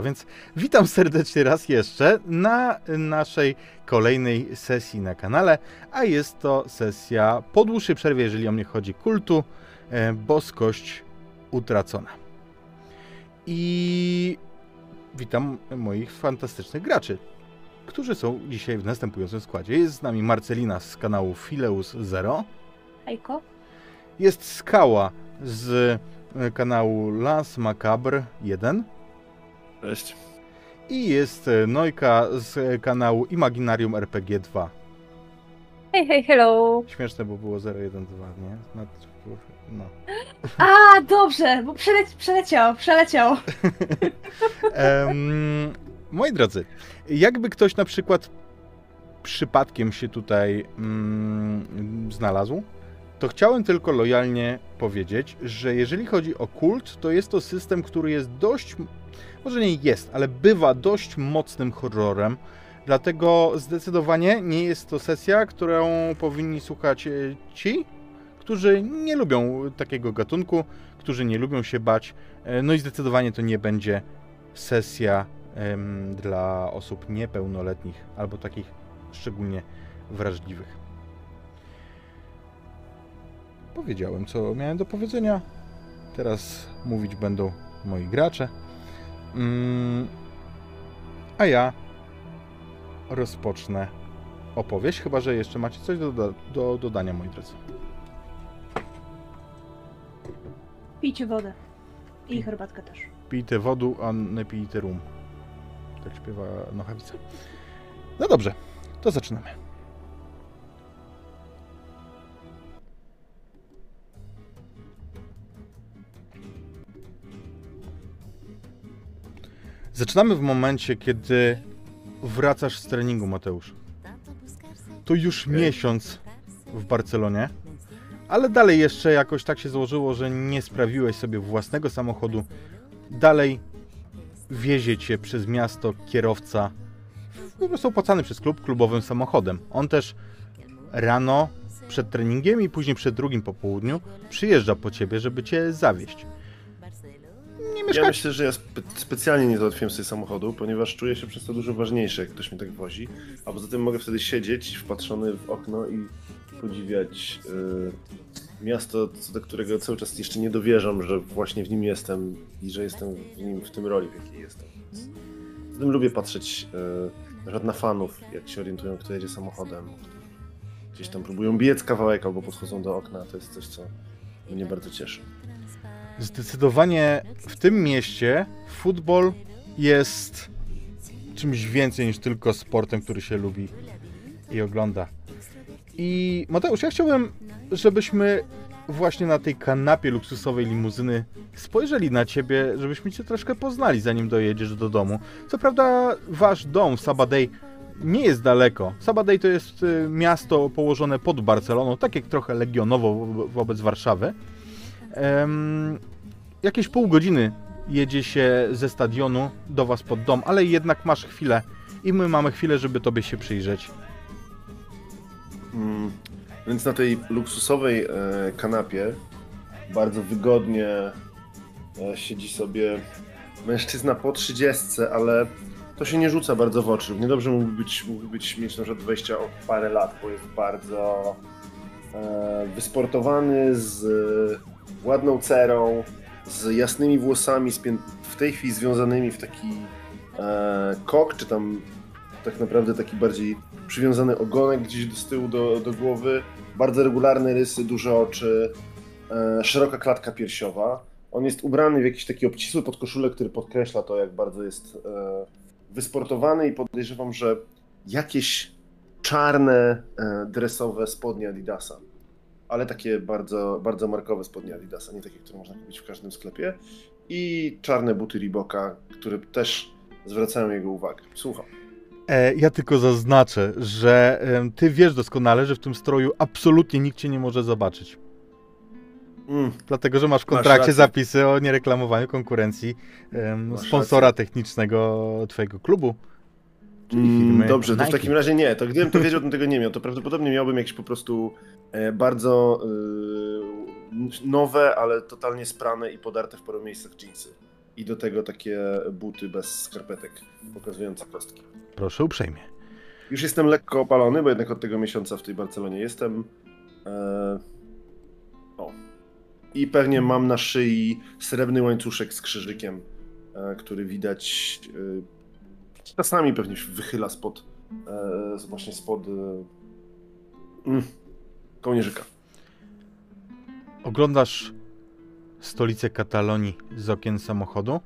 Więc witam serdecznie raz jeszcze na naszej kolejnej sesji na kanale, a jest to sesja po dłuższej przerwie, jeżeli o mnie chodzi, kultu e, Boskość Utracona. I witam moich fantastycznych graczy, którzy są dzisiaj w następującym składzie. Jest z nami Marcelina z kanału Fileus Zero. Hejko. Jest Skała z e, kanału Lance Macabre 1. Cześć. I jest e, Nojka z kanału Imaginarium RPG 2. Hej, hej, hello. Śmieszne, bo było 012, nie? No. no. A, dobrze, bo przeleci przeleciał, przeleciał. Em, moi drodzy, jakby ktoś na przykład przypadkiem się tutaj mm, znalazł, to chciałem tylko lojalnie powiedzieć, że jeżeli chodzi o kult, to jest to system, który jest dość, może nie jest, ale bywa dość mocnym horrorem. Dlatego zdecydowanie nie jest to sesja, którą powinni słuchać e, ci, którzy nie lubią takiego gatunku, którzy nie lubią się bać. E, No i zdecydowanie to nie będzie sesja dla osób niepełnoletnich albo takich szczególnie wrażliwych. Powiedziałem, co miałem do powiedzenia. Teraz mówić będą moi gracze. Mm, a ja rozpocznę opowieść, chyba że jeszcze macie coś do, do, do dodania, moi drodzy. Pijcie wodę. I herbatkę też. Pijte wodu, a nie pijte rum. Tak śpiewa Nochawica. No dobrze, to zaczynamy. Zaczynamy w momencie, kiedy wracasz z treningu, Mateusz. To już miesiąc w Barcelonie, ale dalej jeszcze jakoś tak się złożyło, że nie sprawiłeś sobie własnego samochodu. Dalej wiezie cię przez miasto kierowca, po prostu opłacany przez klub, klubowym samochodem. On też rano przed treningiem i później przed drugim po południu przyjeżdża po ciebie, żeby cię zawieźć. Nie Ja myślę, że ja spe specjalnie nie załatwiłem sobie samochodu, ponieważ czuję się przez to dużo ważniejszy, jak ktoś mnie tak wozi. A poza tym mogę wtedy siedzieć wpatrzony w okno i podziwiać y, miasto, co do którego cały czas jeszcze nie dowierzam, że właśnie w nim jestem i że jestem w nim w tym roli, w jakiej jestem. Poza tym lubię patrzeć y, na fanów, jak się orientują, kto jedzie samochodem. Gdzieś tam próbują biec kawałek albo podchodzą do okna. To jest coś, co mnie bardzo cieszy. Zdecydowanie w tym mieście futbol jest czymś więcej niż tylko sportem, który się lubi i ogląda. I Mateusz, ja chciałbym, żebyśmy właśnie na tej kanapie luksusowej limuzyny spojrzeli na ciebie, żebyśmy cię troszkę poznali, zanim dojedziesz do domu. Co prawda, wasz dom w Sabadell nie jest daleko. Sabadell to jest y, miasto położone pod Barceloną, tak jak trochę legionowo wo- wobec Warszawy. Jakieś pół godziny jedzie się ze stadionu do was pod dom, ale jednak masz chwilę i my mamy chwilę, żeby tobie się przyjrzeć. Mm, Więc na tej luksusowej e, kanapie bardzo wygodnie e, siedzi sobie mężczyzna po 30, ale to się nie rzuca bardzo w oczy. Niedobrze mógłby być, mógłby być mieć na przykład 20 o parę lat, bo jest bardzo e, wysportowany, z e, ładną cerą, z jasnymi włosami, w tej chwili związanymi w taki e, kok, czy tam tak naprawdę taki bardziej przywiązany ogonek gdzieś z tyłu do, do głowy, bardzo regularne rysy, duże oczy, e, szeroka klatka piersiowa. On jest ubrany w jakiś taki obcisły podkoszulek, który podkreśla to, jak bardzo jest e, wysportowany i podejrzewam, że jakieś czarne e, dresowe spodnie Adidasa. Ale takie bardzo, bardzo markowe spodnie Adidasa, nie takie, które można kupić w każdym sklepie. I czarne buty Reeboka, które też zwracają jego uwagę. Słucham. E, ja tylko zaznaczę, że em, ty wiesz doskonale, że w tym stroju absolutnie nikt cię nie może zobaczyć. Mm, Dlatego, że masz w kontrakcie rację. zapisy o niereklamowaniu konkurencji Masz sponsora technicznego twojego klubu. Czyli firmy Mm, Dobrze, to w Nike. takim razie nie. To gdybym to wiedział, to tego nie miał. To prawdopodobnie miałbym jakieś po prostu e, bardzo e, nowe, ale totalnie sprane i podarte w paru miejscach jeansy. i do tego takie buty bez skarpetek pokazujące kostki. Proszę uprzejmie. Już jestem lekko opalony, bo jednak od tego miesiąca w tej Barcelonie jestem. E... O. I pewnie mam na szyi srebrny łańcuszek z krzyżykiem, który widać. Czasami pewnie się wychyla spod e... właśnie spod e... mm, kołnierzyka. Oglądasz stolicę Katalonii z okien samochodu.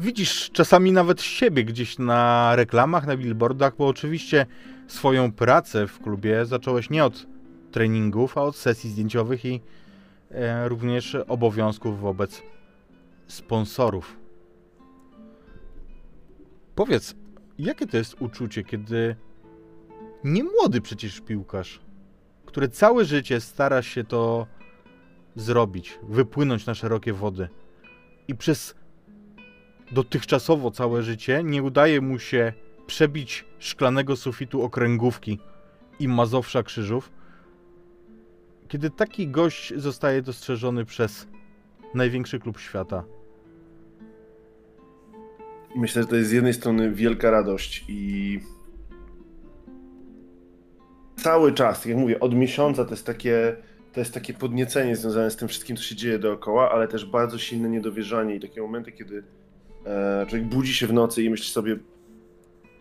Widzisz czasami nawet siebie gdzieś na reklamach, na billboardach, bo oczywiście swoją pracę w klubie zacząłeś nie od treningów, a od sesji zdjęciowych i e, również obowiązków wobec sponsorów. Powiedz, jakie to jest uczucie, kiedy nie młody przecież piłkarz, który całe życie stara się to zrobić, wypłynąć na szerokie wody i przez dotychczasowo całe życie nie udaje mu się przebić szklanego sufitu okręgówki i Mazowsza Krzyżów, kiedy taki gość zostaje dostrzeżony przez największy klub świata. Myślę, że to jest z jednej strony wielka radość i cały czas, jak mówię, od miesiąca to jest takie, to jest takie podniecenie związane z tym wszystkim, co się dzieje dookoła, ale też bardzo silne niedowierzanie i takie momenty, kiedy e, człowiek budzi się w nocy i myśli sobie,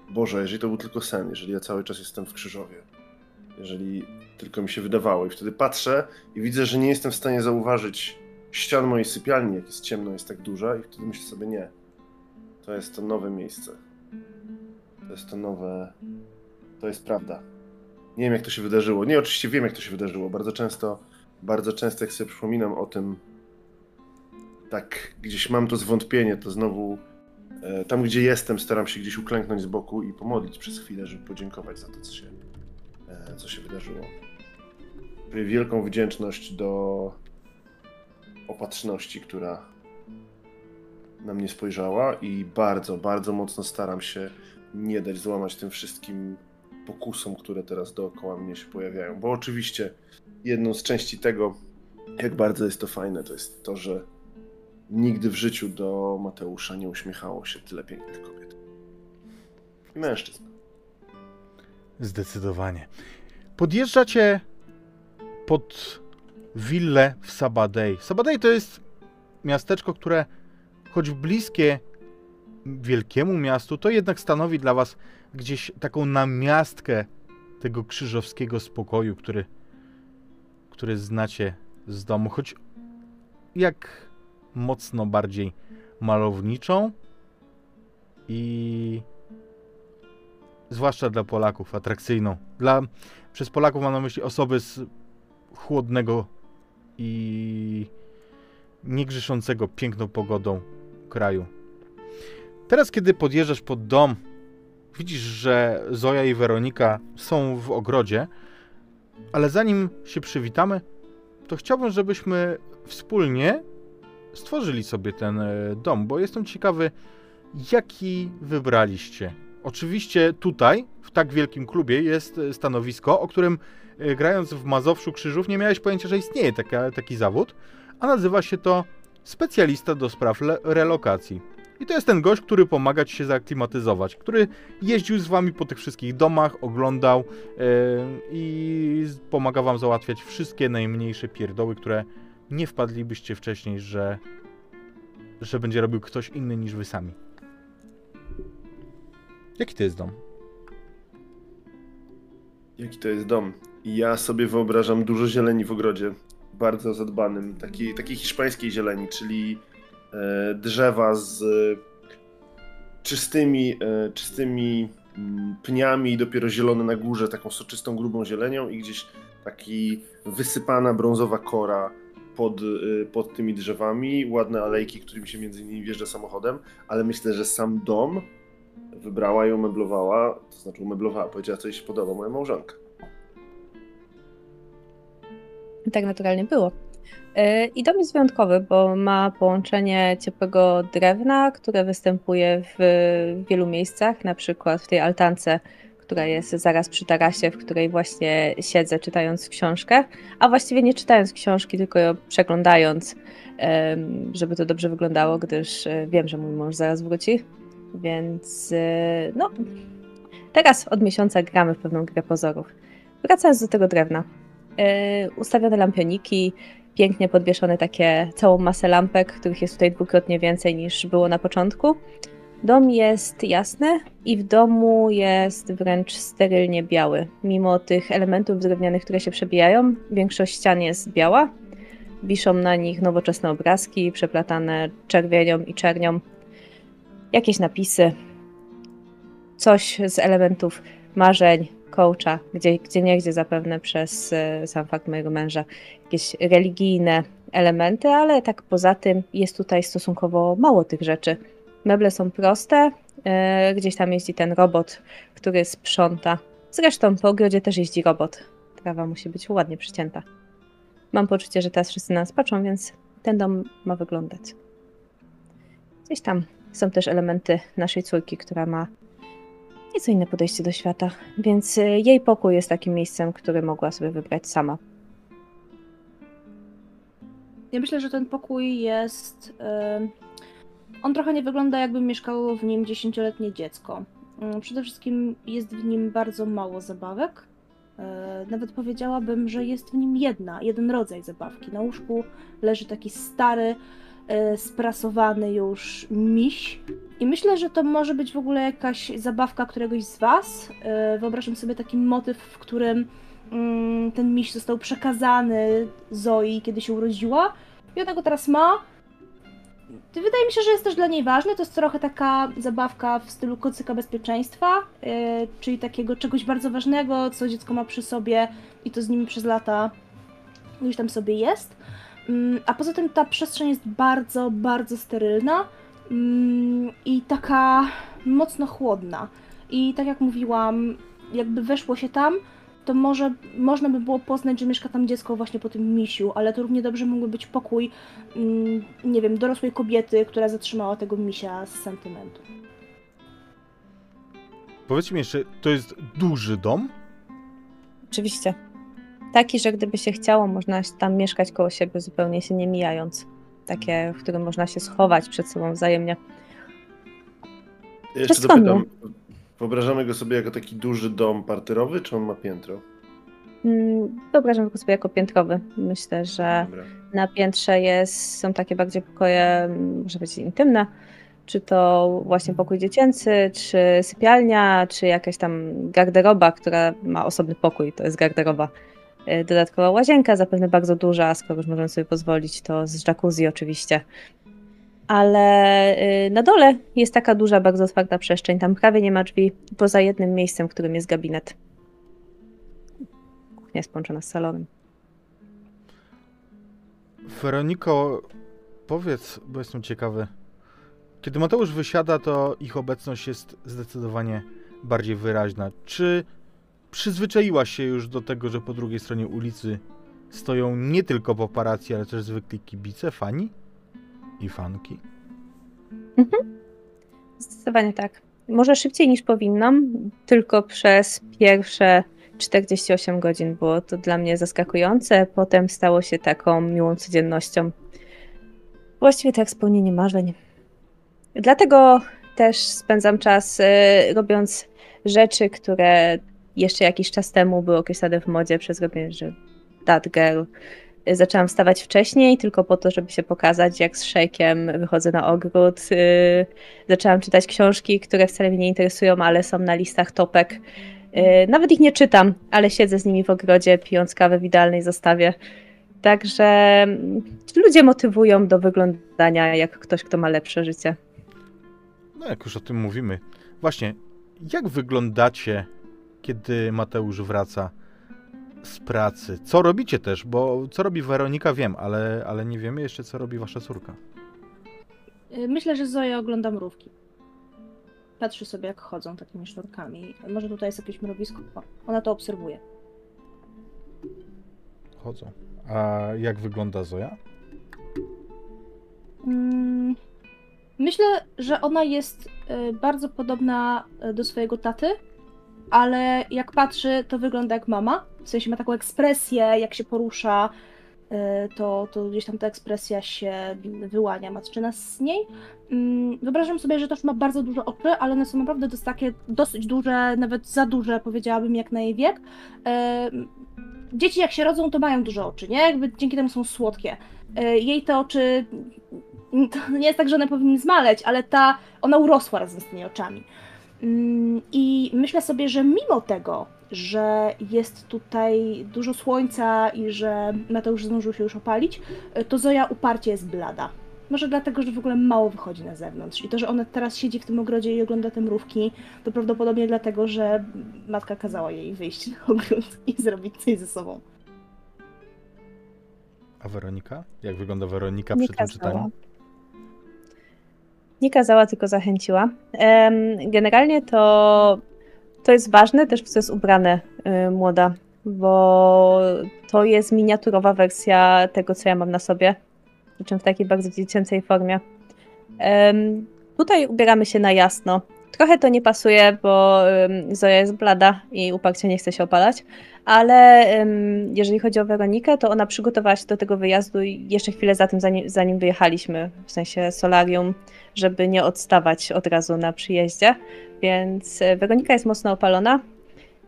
Boże, jeżeli to był tylko sen, jeżeli ja cały czas jestem w Krzyżowie, jeżeli tylko mi się wydawało. I wtedy patrzę i widzę, że nie jestem w stanie zauważyć ścian mojej sypialni, jak jest ciemno, jest tak duża i wtedy myślę sobie, nie, to jest to nowe miejsce. To jest to nowe, to jest prawda. Nie wiem, jak to się wydarzyło. Nie, oczywiście wiem, jak to się wydarzyło. Bardzo często, bardzo często, jak sobie przypominam o tym, tak gdzieś mam to zwątpienie, to znowu e, tam, gdzie jestem, staram się gdzieś uklęknąć z boku i pomodlić przez chwilę, żeby podziękować za to, co się, e, co się wydarzyło. Wielką wdzięczność do opatrzności, która na mnie spojrzała i bardzo, bardzo mocno staram się nie dać złamać tym wszystkim pokusom, które teraz dookoła mnie się pojawiają. Bo oczywiście jedną z części tego, jak bardzo jest to fajne, to jest to, że nigdy w życiu do Mateusza nie uśmiechało się tyle pięknych kobiet. I mężczyzn. Zdecydowanie. Podjeżdżacie pod willę w Sabadej. Sabadej to jest miasteczko, które choć bliskie wielkiemu miastu, to jednak stanowi dla was gdzieś taką namiastkę tego krzyżowskiego spokoju, który, który znacie z domu, choć jak mocno bardziej malowniczą i zwłaszcza dla Polaków atrakcyjną. Dla, przez Polaków mam na myśli osoby z chłodnego i niegrzeszącego piękną pogodą kraju. Teraz, kiedy podjeżdżasz pod dom Widzisz, że Zoja i Weronika są w ogrodzie, ale zanim się przywitamy, to chciałbym, żebyśmy wspólnie stworzyli sobie ten e, dom, bo jestem ciekawy, jaki wybraliście. Oczywiście tutaj, w tak wielkim klubie, jest e, stanowisko, o którym e, grając w Mazowszu Krzyżów nie miałeś pojęcia, że istnieje taka, taki zawód, a nazywa się to specjalista do spraw relokacji. I to jest ten gość, który pomaga ci się zaaklimatyzować, który jeździł z wami po tych wszystkich domach, oglądał yy, i pomaga wam załatwiać wszystkie najmniejsze pierdoły, które nie wpadlibyście wcześniej, że, że będzie robił ktoś inny niż wy sami. Jaki to jest dom? Jaki to jest dom? Ja sobie wyobrażam dużo zieleni w ogrodzie. Bardzo zadbanym. Takiej, takiej hiszpańskiej zieleni, czyli E, drzewa z czystymi, e, czystymi mm, pniami i dopiero zielone na górze, taką soczystą, grubą zielenią i gdzieś taki wysypana brązowa kora pod, e, pod tymi drzewami, ładne alejki, którymi się między innymi wjeżdża samochodem, ale myślę, że sam dom wybrała i umeblowała, to znaczy umeblowała, powiedziała, co jej się podoba, moja małżonka. Tak naturalnie było. E, I dom jest wyjątkowy, bo ma połączenie ciepłego drewna, które występuje w wielu miejscach, na przykład w tej altance, która jest zaraz przy tarasie, w której właśnie siedzę czytając książkę, a właściwie nie czytając książki, tylko ją przeglądając, żeby to dobrze wyglądało, gdyż e, wiem, że mój mąż zaraz wróci, więc e, no, teraz od miesiąca gramy w pewną grę pozorów. Wracając do tego drewna. E, ustawione lampioniki, pięknie podwieszone takie całą masę lampek, których jest tutaj dwukrotnie więcej niż było na początku. Dom jest jasny i w domu jest wręcz sterylnie biały. Mimo tych elementów drewnianych, które się przebijają, większość ścian jest biała. Wiszą na nich nowoczesne obrazki, przeplatane czerwienią i czernią. Jakieś napisy. Coś z elementów marzeń, coacha, gdzie, gdzie zapewne przez e, sam fakt mojego męża jakieś religijne elementy, ale tak poza tym jest tutaj stosunkowo mało tych rzeczy. Meble są proste, e, gdzieś tam jeździ ten robot, który sprząta. Zresztą po ogrodzie też jeździ robot. Trawa musi być ładnie przycięta. Mam poczucie, że teraz wszyscy na nas patrzą, więc ten dom ma wyglądać. Gdzieś tam są też elementy naszej córki, która ma nieco inne podejście do świata, więc e, jej pokój jest takim miejscem, które mogła sobie wybrać sama. Ja myślę, że ten pokój jest. em, On trochę nie wygląda, jakby mieszkało w nim dziesięcioletnie dziecko. Mm, Przede wszystkim jest w nim bardzo mało zabawek. E, Nawet powiedziałabym, że jest w nim jedna, jeden rodzaj zabawki. Na łóżku leży taki stary, sprasowany już miś. I myślę, że to może być w ogóle jakaś zabawka któregoś z Was. E, Wyobrażam sobie taki motyw, w którym mm, ten miś został przekazany Zoi, kiedy się urodziła. I ona go teraz ma. Wydaje mi się, że jest też dla niej ważne. To jest trochę taka zabawka w stylu kocyka bezpieczeństwa, yy, czyli takiego czegoś bardzo ważnego, co dziecko ma przy sobie i to z nimi przez lata już tam sobie jest. Mm, A poza tym ta przestrzeń jest bardzo, bardzo sterylna mm, i taka mocno chłodna. I tak jak mówiłam, jakby weszło się tam, to może można by było poznać, że mieszka tam dziecko właśnie po tym misiu, ale to równie dobrze mógłby być pokój, mm, nie wiem, dorosłej kobiety, która zatrzymała tego misia z sentymentu. Powiedzcie mi jeszcze, to jest duży dom? Oczywiście. Taki, że gdyby się chciało, można tam mieszkać koło siebie, zupełnie się nie mijając. Takie, w którym można się schować przed sobą wzajemnie. Jeszcze Przesłannie. dopytam, wyobrażamy go sobie jako taki duży dom parterowy, czy on ma piętro? Mm, Wyobrażam go sobie jako piętrowy. Myślę, że Dobra. na piętrze jest, są takie bardziej pokoje, mm, może być intymne, czy to właśnie pokój dziecięcy, czy sypialnia, czy jakaś tam garderoba, która ma osobny pokój, to jest garderoba. Y, Dodatkowa łazienka, zapewne bardzo duża, skoro już możemy sobie pozwolić, to z jacuzzi oczywiście. Ale y, na dole jest taka duża, bardzo otwarta przestrzeń, tam prawie nie ma drzwi, poza jednym miejscem, w którym jest gabinet. Kuchnia jest połączona z salonem. Weroniko, powiedz, bo jestem ciekawy. Kiedy Mateusz wysiada, to ich obecność jest zdecydowanie bardziej wyraźna. Czy przyzwyczaiłaś się już do tego, że po drugiej stronie ulicy stoją nie tylko paparazzi, ale też zwykli kibice, fani i fanki? Zdecydowanie tak. Może szybciej niż powinnam, tylko przez pierwsze 48 godzin było to dla mnie zaskakujące. Potem stało się taką miłą codziennością. Właściwie to jak spełnienie marzeń. Dlatego też spędzam czas e, robiąc rzeczy, które jeszcze jakiś czas temu były określane w modzie przez robienie, że that girl. E, Zaczęłam wstawać wcześniej, tylko po to, żeby się pokazać, jak z szejkiem wychodzę na ogród. e, Zaczęłam czytać książki, które wcale mnie nie interesują, ale są na listach topek. Yy, Nawet ich nie czytam, ale siedzę z nimi w ogrodzie, pijąc kawę w idealnej zastawie. Także mm, ludzie motywują do wyglądania jak ktoś, kto ma lepsze życie. No jak już o tym mówimy. Właśnie, jak wyglądacie, kiedy Mateusz wraca z pracy? Co robicie też? Bo co robi Weronika wiem, ale, ale nie wiemy jeszcze, co robi wasza córka. Y, Myślę, że Zoja ogląda mrówki. Patrzy sobie, jak chodzą takimi sznurkami. Może tutaj jest jakieś mrowisko. Ona to obserwuje. Chodzą. A jak wygląda Zoja? Mm, Myślę, że ona jest y, bardzo podobna y, do swojego taty. Ale jak patrzy, to wygląda jak mama. W sensie ma taką ekspresję, jak się porusza, y, to, to gdzieś tam ta ekspresja się wyłania matczyna z niej. Mm, Wyobrażam sobie, że też ma bardzo duże oczy, ale one są naprawdę dosyć takie dosyć duże, nawet za duże, powiedziałabym, jak na jej wiek. Ym, Dzieci jak się rodzą, to mają duże oczy, nie? Jakby dzięki temu są słodkie. Y, Jej te oczy, to nie jest tak, że one powinny zmaleć, ale ta, ona urosła razem z tymi oczami. Mm, I myślę sobie, że mimo tego, że jest tutaj dużo słońca i że Mateusz zdążył się już opalić, y, to Zoja uparcie jest blada. Może dlatego, że w ogóle mało wychodzi na zewnątrz. I to, że ona teraz siedzi w tym ogrodzie i ogląda te mrówki, to prawdopodobnie dlatego, że matka kazała jej wyjść na ogród i zrobić coś ze sobą. A Weronika? Jak wygląda Weronika Nie przy tym kazała. czytaniu? Nie kazała, tylko zachęciła. Generalnie to, to jest ważne też, co jest ubrane y, młoda, bo to jest miniaturowa wersja tego, co ja mam na sobie, przy w takiej bardzo dziecięcej formie. Tutaj ubieramy się na jasno. Trochę to nie pasuje, bo Zoja jest blada i uparcie nie chce się opalać, ale jeżeli chodzi o Weronikę, to ona przygotowała się do tego wyjazdu jeszcze chwilę za tym, zanim, zanim wyjechaliśmy, w sensie solarium, żeby nie odstawać od razu na przyjeździe. Więc e, Weronika jest mocno opalona.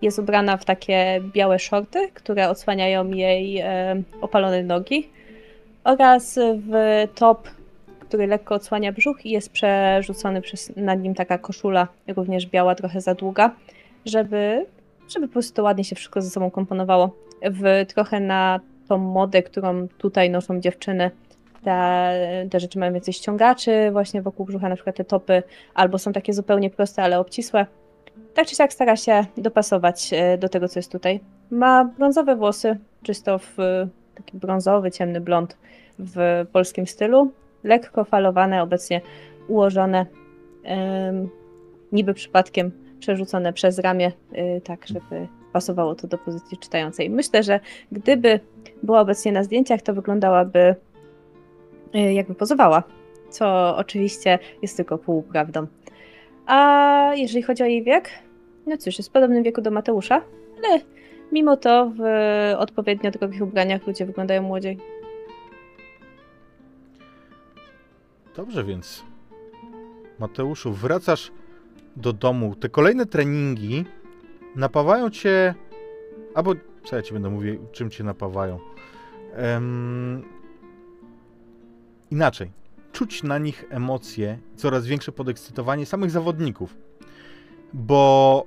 Jest ubrana w takie białe shorty, które odsłaniają jej e, opalone nogi oraz w top, który lekko odsłania brzuch i jest przerzucony przez, nad nim taka koszula, również biała, trochę za długa, żeby, żeby po prostu ładnie się wszystko ze sobą komponowało. W, trochę na tą modę, którą tutaj noszą dziewczyny, te, te rzeczy mają więcej ściągaczy właśnie wokół brzucha, na przykład te topy, albo są takie zupełnie proste, ale obcisłe. Tak czy siak stara się dopasować e, do tego, co jest tutaj. Ma brązowe włosy, czysto w taki brązowy, ciemny blond w polskim stylu. Lekko falowane, obecnie ułożone, em, niby przypadkiem przerzucone przez ramię, y, tak żeby pasowało to do pozycji czytającej. Myślę, że gdyby była obecnie na zdjęciach, to wyglądałaby y, jakby pozowała, co oczywiście jest tylko półprawdą. A jeżeli chodzi o jej wiek, no cóż, jest w podobnym wieku do Mateusza, ale mimo to w odpowiednio drogich ubraniach ludzie wyglądają młodziej. Dobrze, więc Mateuszu, wracasz do domu. Te kolejne treningi napawają cię. Albo co ja ci będę mówił, czym cię napawają? Em, inaczej. Czuć na nich emocje, coraz większe podekscytowanie samych zawodników. Bo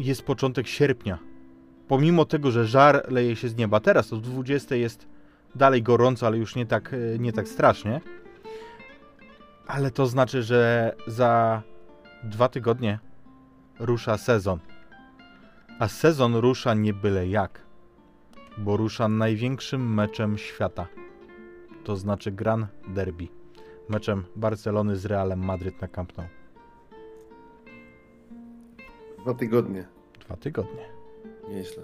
jest początek sierpnia. Pomimo tego, że żar leje się z nieba. Teraz o 20 jest dalej gorąco, ale już nie tak, e, nie tak strasznie. Ale to znaczy, że za dwa tygodnie rusza sezon. A sezon rusza nie byle jak, bo rusza największym meczem świata. To znaczy Gran Derby. Meczem Barcelony z Realem Madryt na Camp Nou. Dwa tygodnie. Dwa tygodnie. Nieźle.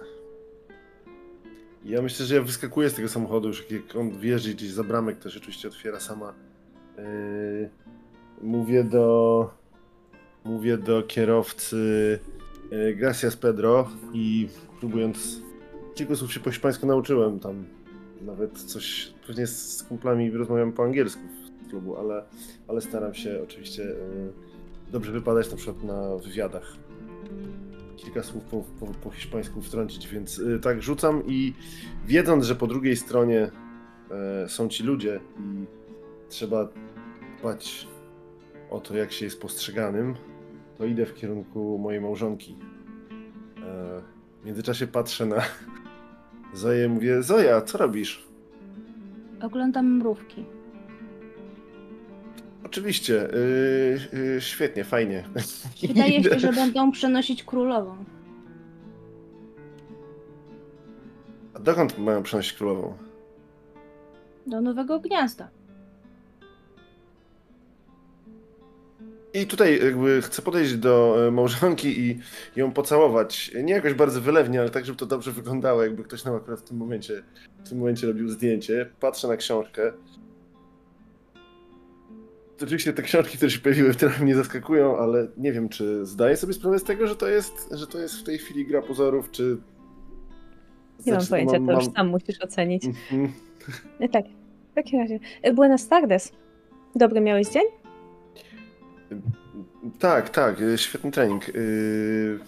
Ja myślę, że ja wyskakuję z tego samochodu już, jak on wjeżdża gdzieś za bramek, to się oczywiście otwiera sama. Yy, mówię do mówię do kierowcy yy, Gracias Pedro i próbując kilku słów się po hiszpańsku nauczyłem tam nawet coś, pewnie z kumplami rozmawiam po angielsku w klubu, ale, ale staram się oczywiście yy, dobrze wypadać na przykład na wywiadach. Kilka słów po, po, po hiszpańsku wtrącić, więc y, tak rzucam i wiedząc, że po drugiej stronie e, są ci ludzie i trzeba dbać o to, jak się jest postrzeganym, to idę w kierunku mojej małżonki. E, w międzyczasie patrzę na Zoję i mówię, Zoja, co robisz? Oglądam mrówki. Oczywiście, y, y, świetnie, fajnie. Wydaje się, że będą przenosić królową. A dokąd mają przenosić królową? Do nowego gniazda. I tutaj jakby chcę podejść do e, małżonki i ją pocałować. Nie jakoś bardzo wylewnie, ale tak, żeby to dobrze wyglądało, jakby ktoś nam akurat w tym momencie, w tym momencie robił zdjęcie. Patrzę na książkę. Oczywiście te książki, które się pojawiły, trochę mnie zaskakują, ale nie wiem, czy zdaję sobie sprawę z tego, że to jest, że to jest w tej chwili gra pozorów, czy... Nie mam Znaczy, pojęcia, to już sam musisz ocenić. Mhm. No tak, w takim razie. E, Buenas tardes. Dobry miałeś dzień? Tak, tak, y, świetny trening. Y,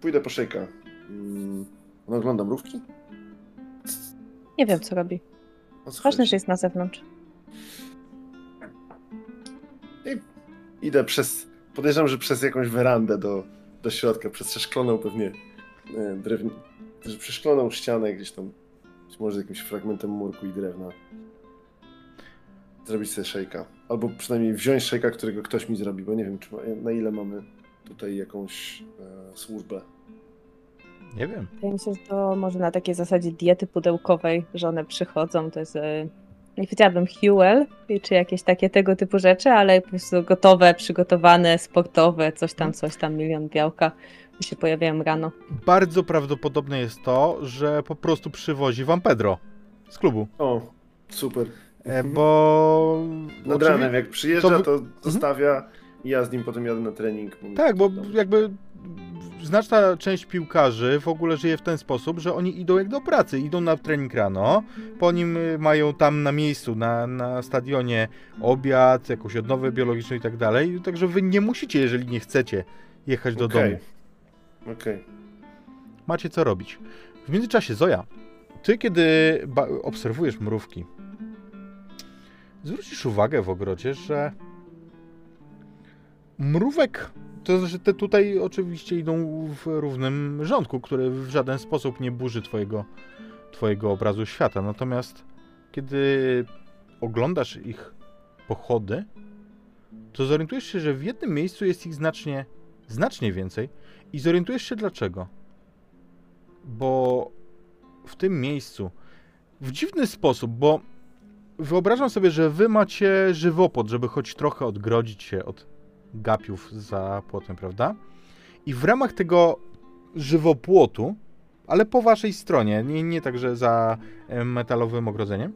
Pójdę po szejka. Mm, No, oglądam mrówki? Nie wiem, co robi. Co Ważne, chodzi? że jest na zewnątrz. Idę przez, podejrzewam, że przez jakąś werandę do, do środka, przez przeszkloną pewnie e, drewni... przeszkloną ścianę gdzieś tam, być może z jakimś fragmentem murku i drewna. Zrobić sobie szejka. Albo przynajmniej wziąć szejka, którego ktoś mi zrobi, bo nie wiem, czy ma, na ile mamy tutaj jakąś e, służbę. Nie wiem. Wydaje mi się, że to może na takiej zasadzie diety pudełkowej, że one przychodzą, to jest, e, nie powiedziałabym Huel, czy jakieś takie tego typu rzeczy, ale po prostu gotowe, przygotowane, sportowe, coś tam, coś tam, milion białka, się pojawiają rano. Bardzo prawdopodobne jest to, że po prostu przywozi wam Pedro z klubu. O, super. E, bo. Nad ranem, jak przyjeżdża, to to zostawia i ja z nim potem jadę na trening. Tak, bo jakby znaczna część piłkarzy w ogóle żyje w ten sposób, że oni idą jak do pracy, idą na trening rano, po nim y, mają tam na miejscu, na, na stadionie obiad, jakąś odnowę biologiczną i tak dalej, także wy nie musicie, jeżeli nie chcecie, jechać do Okej. domu. Okej. Macie co robić. W międzyczasie, Zoja, ty kiedy obserwujesz mrówki, zwrócisz uwagę w ogrodzie, że mrówek, to znaczy te tutaj oczywiście idą w równym rządku, który w żaden sposób nie burzy twojego, twojego obrazu świata. Natomiast kiedy oglądasz ich pochody, to zorientujesz się, że w jednym miejscu jest ich znacznie, znacznie więcej i zorientujesz się dlaczego. Bo w tym miejscu, w dziwny sposób, bo wyobrażam sobie, że wy macie żywopłot, żeby choć trochę odgrodzić się od gapiów za płotem, prawda? I w ramach tego żywopłotu, ale po waszej stronie, nie, nie także za e, metalowym ogrodzeniem,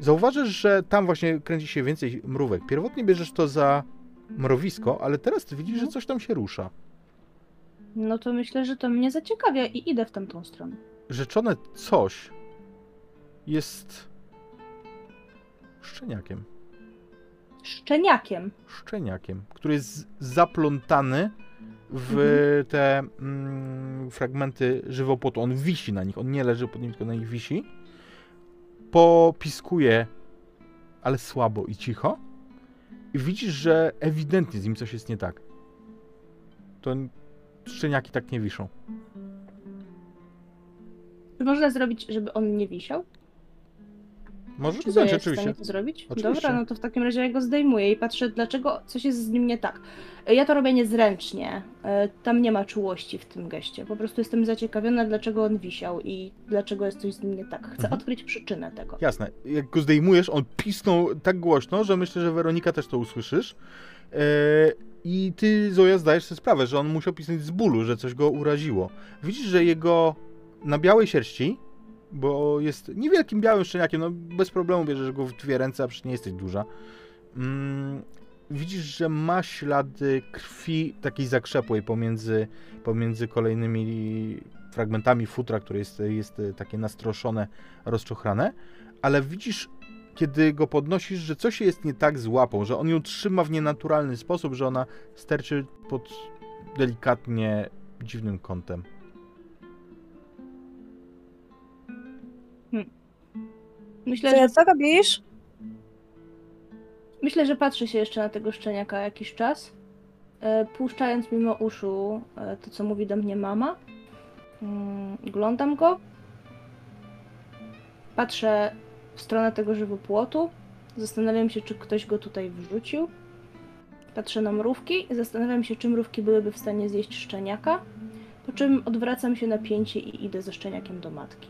zauważysz, że tam właśnie kręci się więcej mrówek. Pierwotnie bierzesz to za mrowisko, ale teraz ty widzisz, że coś tam się rusza. No to myślę, że to mnie zaciekawia i idę w tamtą stronę. rzeczone coś jest szczeniakiem. Szczeniakiem. Szczeniakiem, który jest zaplątany w Mhm. te mm, fragmenty żywopłotu. On wisi na nich, on nie leży pod nim, tylko na nich wisi. Popiskuje, ale słabo i cicho. I widzisz, że ewidentnie z nim coś jest nie tak. To szczeniaki tak nie wiszą. Czy można zrobić, żeby on nie wisiał? Możesz Czy zdjąć, w oczywiście. stanie to zrobić? Oczywiście. Dobra, no to w takim razie ja go zdejmuję i patrzę, dlaczego coś jest z nim nie tak. Ja to robię niezręcznie. E, Tam nie ma czułości w tym geście. Po prostu jestem zaciekawiona, dlaczego on wisiał i dlaczego jest coś z nim nie tak. Chcę Mhm. odkryć przyczynę tego. Jasne. Jak go zdejmujesz, on pisnął tak głośno, że myślę, że Weronika też to usłyszysz. E, I ty, Zoja, zdajesz sobie sprawę, że on musiał pisnąć z bólu, że coś go uraziło. Widzisz, że jego na białej sierści, bo jest niewielkim białym szczeniakiem, no bez problemu bierzesz go w dwie ręce, a przecież nie jesteś duża. Mm, widzisz, że ma ślady krwi takiej zakrzepłej pomiędzy, pomiędzy kolejnymi fragmentami futra, które jest, jest takie nastroszone, rozczochrane, ale widzisz, kiedy go podnosisz, że coś jest nie tak z łapą, że on ją trzyma w nienaturalny sposób, że ona sterczy pod delikatnie dziwnym kątem. Myślę, Co, że, co robisz? myślę, że patrzy się jeszcze na tego szczeniaka jakiś czas, e, puszczając mimo uszu e, to, co mówi do mnie mama. Mm, Oglądam go. Patrzę w stronę tego żywopłotu. Zastanawiam się, czy ktoś go tutaj wrzucił. Patrzę na mrówki i zastanawiam się, czy mrówki byłyby w stanie zjeść szczeniaka. Po czym odwracam się na pięcie i idę ze szczeniakiem do matki.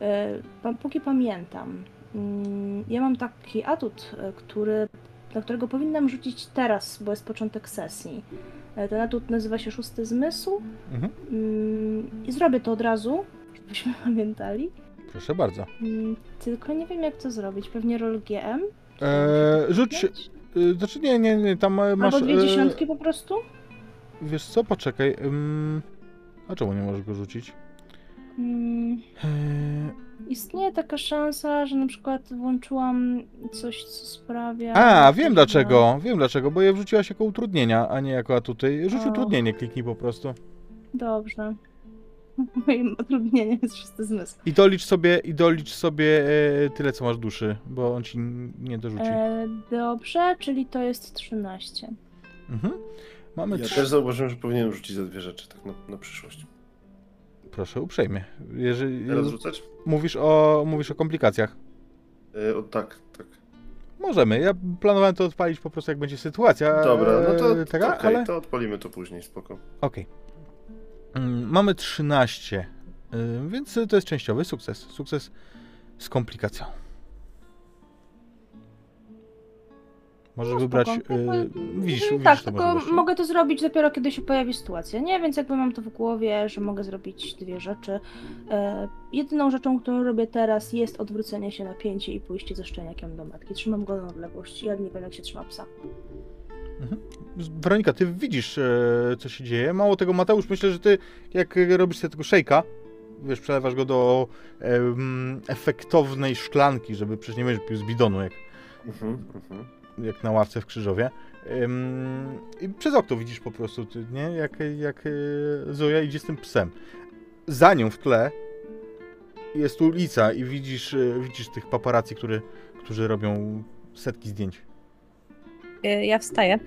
E, Póki pamiętam, mm, ja mam taki atut, e, który, na którego powinnam rzucić teraz, bo jest początek sesji. E, Ten atut nazywa się Szósty Zmysł Mhm. mm, i zrobię to od razu, żebyśmy pamiętali. Proszę bardzo. Mm, Tylko nie wiem, jak to zrobić. Pewnie roll GM? Eee, rzuć, Znaczy nie, nie, nie, tam masz... Albo dwie dziesiątki po prostu? Wiesz co, poczekaj. A czemu nie możesz go rzucić? Mm, Eee, istnieje taka szansa, że na przykład włączyłam coś, co sprawia... A, wiem dlaczego, wiem dlaczego, bo je wrzuciłaś jako utrudnienia, a nie jako atuty. Rzuć O. utrudnienie, kliknij po prostu. Dobrze. Moim utrudnieniem jest szósty zmysł. I dolicz sobie, i dolicz sobie e, tyle, co masz duszy, bo on ci n- nie dorzuci. E, dobrze, czyli to jest 13. Mhm. Mamy Ja trzy... też zauważyłem, że powinienem rzucić za dwie rzeczy, tak na, na przyszłość. Proszę, uprzejmie. Jeżeli Teraz rzucać? mówisz o, mówisz o komplikacjach. E, o, tak, tak. Możemy. Ja planowałem to odpalić po prostu, jak będzie sytuacja. Dobra, no to, e, taka, okej, ale... to odpalimy to później, spoko. Okej. Mm, Mamy 13, y, więc to jest częściowy sukces. Sukces z komplikacją. Możesz No, wybrać. spoko. y, Jakby- widzisz, Mm, widzisz tak, tylko mogę to zrobić dopiero kiedy się pojawi sytuacja, nie? Więc jakby mam to w głowie, że mogę zrobić dwie rzeczy. E, jedyną rzeczą, którą robię teraz jest odwrócenie się na pięcie i pójście ze szczeniakiem do matki. Trzymam go na odległość. Ja nie wiem jak się trzyma psa. Weronika, ty widzisz, e, co się dzieje. Mało tego, Mateusz, myślę, że ty, jak robisz sobie tego szejka, wiesz, przelewasz go do efektownej szklanki, żeby przecież nie będziesz pił z bidonu, jak Mhm, mhm. Jak na ławce w Krzyżowie. Ym, I przez okno widzisz po prostu, nie? Jak, jak e, Zoja idzie z tym psem. Za nią w tle jest ulica i widzisz, e, widzisz tych paparazzi, który, którzy robią setki zdjęć. Y, Ja wstaję.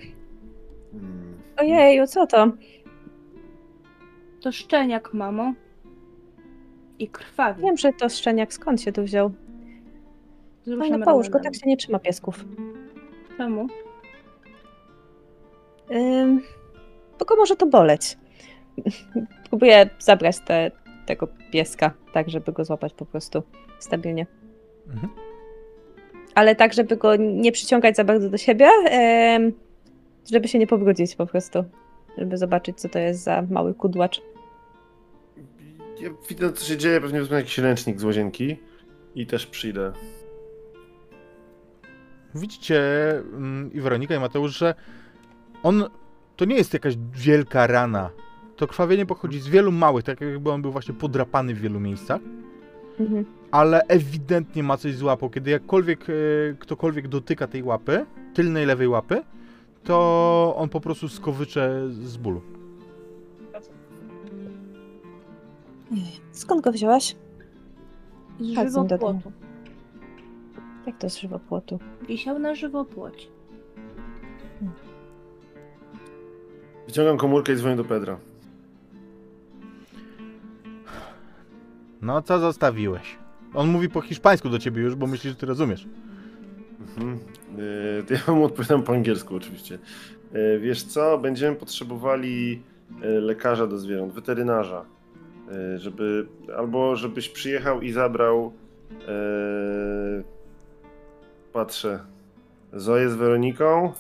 Mm. Ojeju, co to? To szczeniak, mamo. I krwawi. Wiem, że to szczeniak skąd się tu wziął. No, Wzruszam no połóż go, tak się nie trzyma piesków. Czemu? Ym, bo go może to boleć. Próbuję zabrać te, tego pieska, tak żeby go złapać po prostu stabilnie. Mhm. Ale tak, żeby go nie przyciągać za bardzo do siebie, żeby się nie pobrudzić po prostu. Żeby zobaczyć, co to jest za mały kudłacz. Ja widzę, co się dzieje, pewnie wezmę jakiś ręcznik z łazienki i też przyjdę. Widzicie mm, i Weronika i Mateusz, że on to nie jest jakaś wielka rana. To krwawienie pochodzi z wielu małych, tak jakby on był właśnie podrapany w wielu miejscach. Mhm. ale ewidentnie ma coś z łapą. Kiedy jakkolwiek e, ktokolwiek dotyka tej łapy, tylnej lewej łapy, to on po prostu skowycze z bólu. Skąd go wzięłaś? Z żywopłotu. Jak to z żywopłotu? Wisiał na żywopłocie. Wyciągam komórkę i dzwonię do Pedra. No co zostawiłeś? On mówi po hiszpańsku do ciebie już, bo myśli, że ty rozumiesz. Mhm. Yy, to ja mu odpowiadam po angielsku oczywiście. Yy, wiesz co, będziemy potrzebowali yy, lekarza do zwierząt, weterynarza, żeby albo żebyś przyjechał i zabrał patrzę Zoję z Weroniką,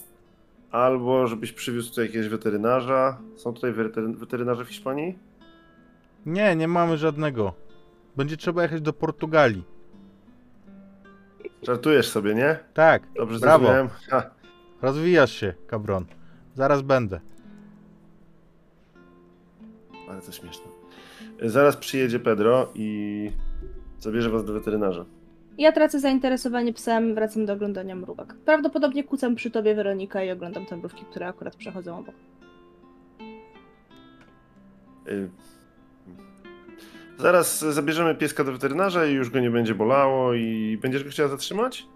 albo żebyś przywiózł tutaj jakiegoś weterynarza. Są tutaj wetery- weterynarze w Hiszpanii? Nie, nie mamy żadnego. Będzie trzeba jechać do Portugalii. Żartujesz sobie, nie? Tak, Dobrze brawo. zrozumiałem? Ha. Rozwijasz się, kabron. Zaraz będę. Ale to śmieszne. Zaraz przyjedzie Pedro i zabierze was do weterynarza. Ja tracę zainteresowanie psem, wracam do oglądania mrówek. Prawdopodobnie kucam przy tobie Weronika i oglądam te mrówki, które akurat przechodzą obok. Y, Zaraz zabierzemy pieska do weterynarza i już go nie będzie bolało i będziesz go chciała zatrzymać?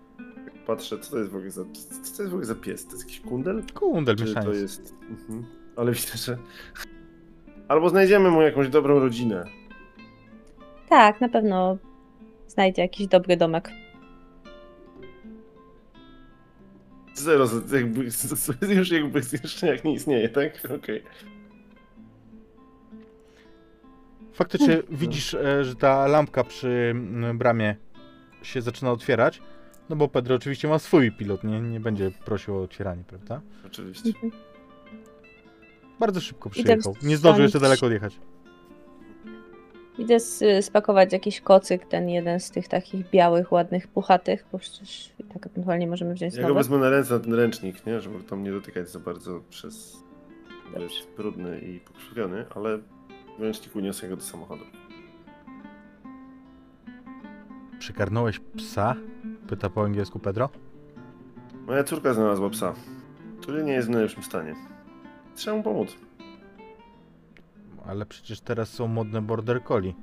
Patrzę, co to jest w ogóle za, co to jest w ogóle za pies? To jest jakiś kundel? Kundel Czy to jest... Mhm. Ale widzę, że... Albo znajdziemy mu jakąś dobrą rodzinę. Tak, na pewno znajdzie jakiś dobry domek. Zero, z- jakby, już jakby jeszcze jak nie istnieje, tak? Okej. Faktycznie widzisz, e, że ta lampka przy mm, bramie się zaczyna otwierać. No bo Pedro oczywiście ma swój pilot, nie, nie będzie prosił o otwieranie, prawda? Oczywiście. Mhm. Bardzo szybko przyjechał. Nie zdążył jeszcze daleko odjechać. Idę spakować jakiś kocyk, ten jeden z tych takich białych, ładnych, puchatych, bo przecież i tak ewentualnie możemy wziąć Ja go nowy. wezmę na ręce na ten ręcznik, nie? Żeby tam nie dotykać za bardzo przez... Dobrze. Jest brudny i pokrzywiony, ale w ręczniku niosę go do samochodu. Przykarnąłeś psa? Pyta po angielsku Pedro. Moja córka znalazła psa, który nie jest w najlepszym stanie. Trzeba mu pomóc. Ale przecież teraz są modne border collie.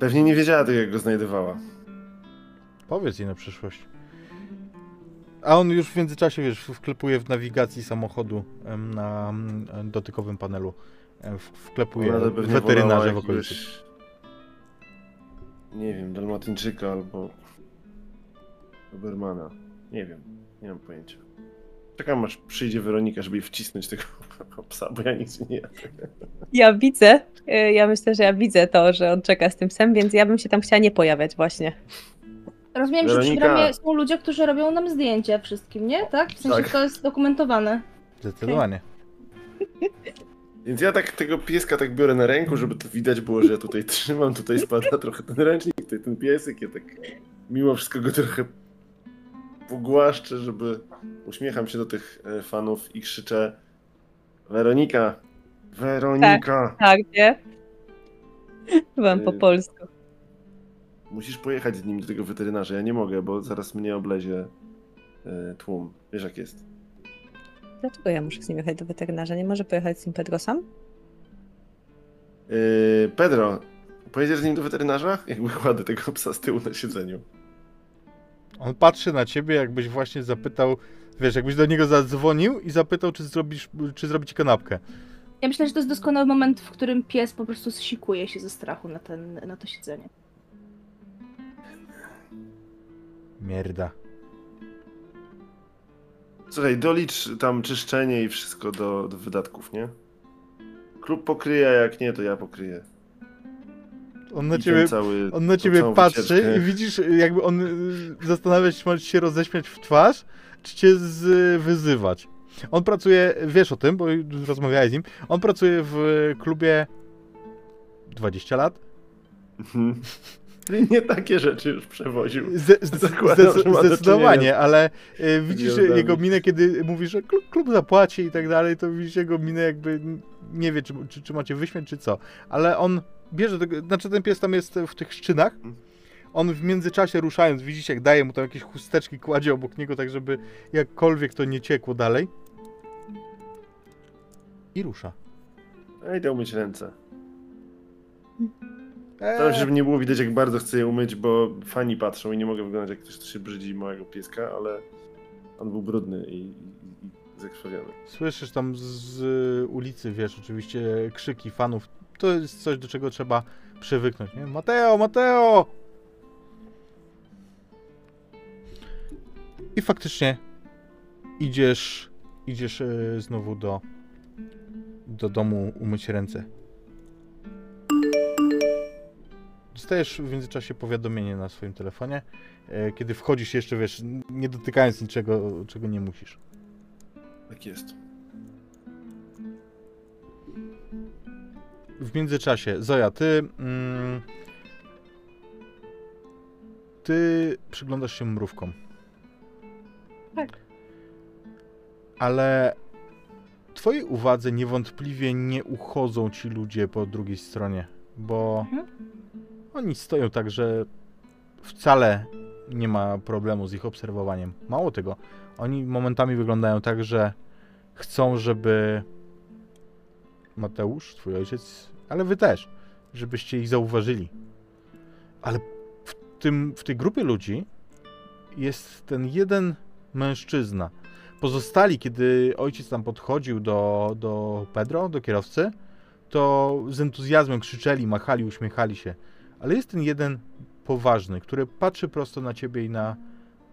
Pewnie nie wiedziała tego, jak go znajdowała. Powiedz jej na przyszłość. A on już w międzyczasie, wiesz, wklepuje w nawigacji samochodu em, na em, dotykowym panelu. em, w- Wklepuje Ona to pewnie weterynarze w okolicy. jakiegoś, Nie wiem, dalmatyńczyka albo Dobermana. Nie wiem, nie mam pojęcia. Czekam aż przyjdzie Weronika, żeby jej wcisnąć tego psa, bo ja nic nie jadę. Ja widzę, y, ja myślę, że ja widzę to, że on czeka z tym psem, więc ja bym się tam chciała nie pojawiać właśnie. Rozumiem, że przy Weronika. bramie są ludzie, którzy robią nam zdjęcia wszystkim, nie? Tak? W sensie Tak. to jest dokumentowane. Zdecydowanie. Więc ja tak tego pieska tak biorę na ręku, żeby to widać było, że ja tutaj trzymam, tutaj spada trochę ten ręcznik, tutaj ten piesek, ja tak mimo wszystko go trochę pogłaszczę, żeby uśmiecham się do tych e, fanów i krzyczę Weronika! Weronika! Tak, nie? Byłam po Y. polsku. Musisz pojechać z nim do tego weterynarza, ja nie mogę, bo zaraz mnie oblezie e, tłum. Wiesz jak jest. Dlaczego ja muszę z nim jechać do weterynarza? Nie może pojechać z nim Pedro sam? Pedro, pojedziesz z nim do weterynarza? Jakby kładę tego psa z tyłu na siedzeniu. On patrzy na ciebie, jakbyś właśnie zapytał, wiesz, jakbyś do niego zadzwonił i zapytał, czy zrobisz, czy zrobić kanapkę. Ja myślę, że to jest doskonały moment, w którym pies po prostu sikuje się ze strachu na, ten, na to siedzenie. Mierda. Słuchaj, dolicz tam czyszczenie i wszystko do, do wydatków, nie? Klub pokryje, a jak nie, to ja pokryję. On na ciebie, cały, on na ciebie patrzy wycieczkę. i widzisz, jakby on y, zastanawia się, czy się roześmiać w twarz, czy cię z, wyzywać. On pracuje, wiesz o tym, bo rozmawiałeś z nim, on pracuje w klubie 20 lat. Mhm. Nie takie rzeczy już przewoził. Zdecydowanie, ale y, widzisz jego minę, kiedy mówi, że klub, zapłaci i tak dalej, to widzisz jego minę jakby nie wie, czy, czy, czy macie wyśmiać, czy co. Ale on bierze tego, znaczy ten pies tam jest w tych szczynach, Mhm. on w międzyczasie ruszając, widzicie jak daje mu tam jakieś chusteczki, kładzie obok niego, tak żeby jakkolwiek to nie ciekło dalej. I rusza. Ja idę umyć ręce. Staram się, żeby nie było widać, jak bardzo chcę je umyć, bo fani patrzą i nie mogę wyglądać jak ktoś, kto się brzydzi małego pieska, ale on był brudny i, i, i zakrwawiony. Słyszysz tam z, z ulicy, wiesz, oczywiście krzyki fanów. To jest coś, do czego trzeba przywyknąć, nie? Mateo, Mateo! I faktycznie idziesz, idziesz e, znowu do, do domu umyć ręce. Dostajesz w międzyczasie powiadomienie na swoim telefonie, e, kiedy wchodzisz jeszcze, wiesz, nie dotykając niczego, czego nie musisz. Tak jest. w międzyczasie, Zoja, ty. Mm, ty przyglądasz się mrówkom. Tak. Ale twojej uwadze niewątpliwie nie uchodzą ci ludzie po drugiej stronie, bo Mhm. Oni stoją tak, że wcale nie ma problemu z ich obserwowaniem. Mało tego, oni momentami wyglądają tak, że chcą, żeby Mateusz, twój ojciec, ale wy też, żebyście ich zauważyli. Ale w, tym, w tej grupie ludzi jest ten jeden mężczyzna. Pozostali, kiedy ojciec tam podchodził do, do Pedro, do kierowcy, to z entuzjazmem krzyczeli, machali, uśmiechali się. Ale jest ten jeden poważny, który patrzy prosto na ciebie i na,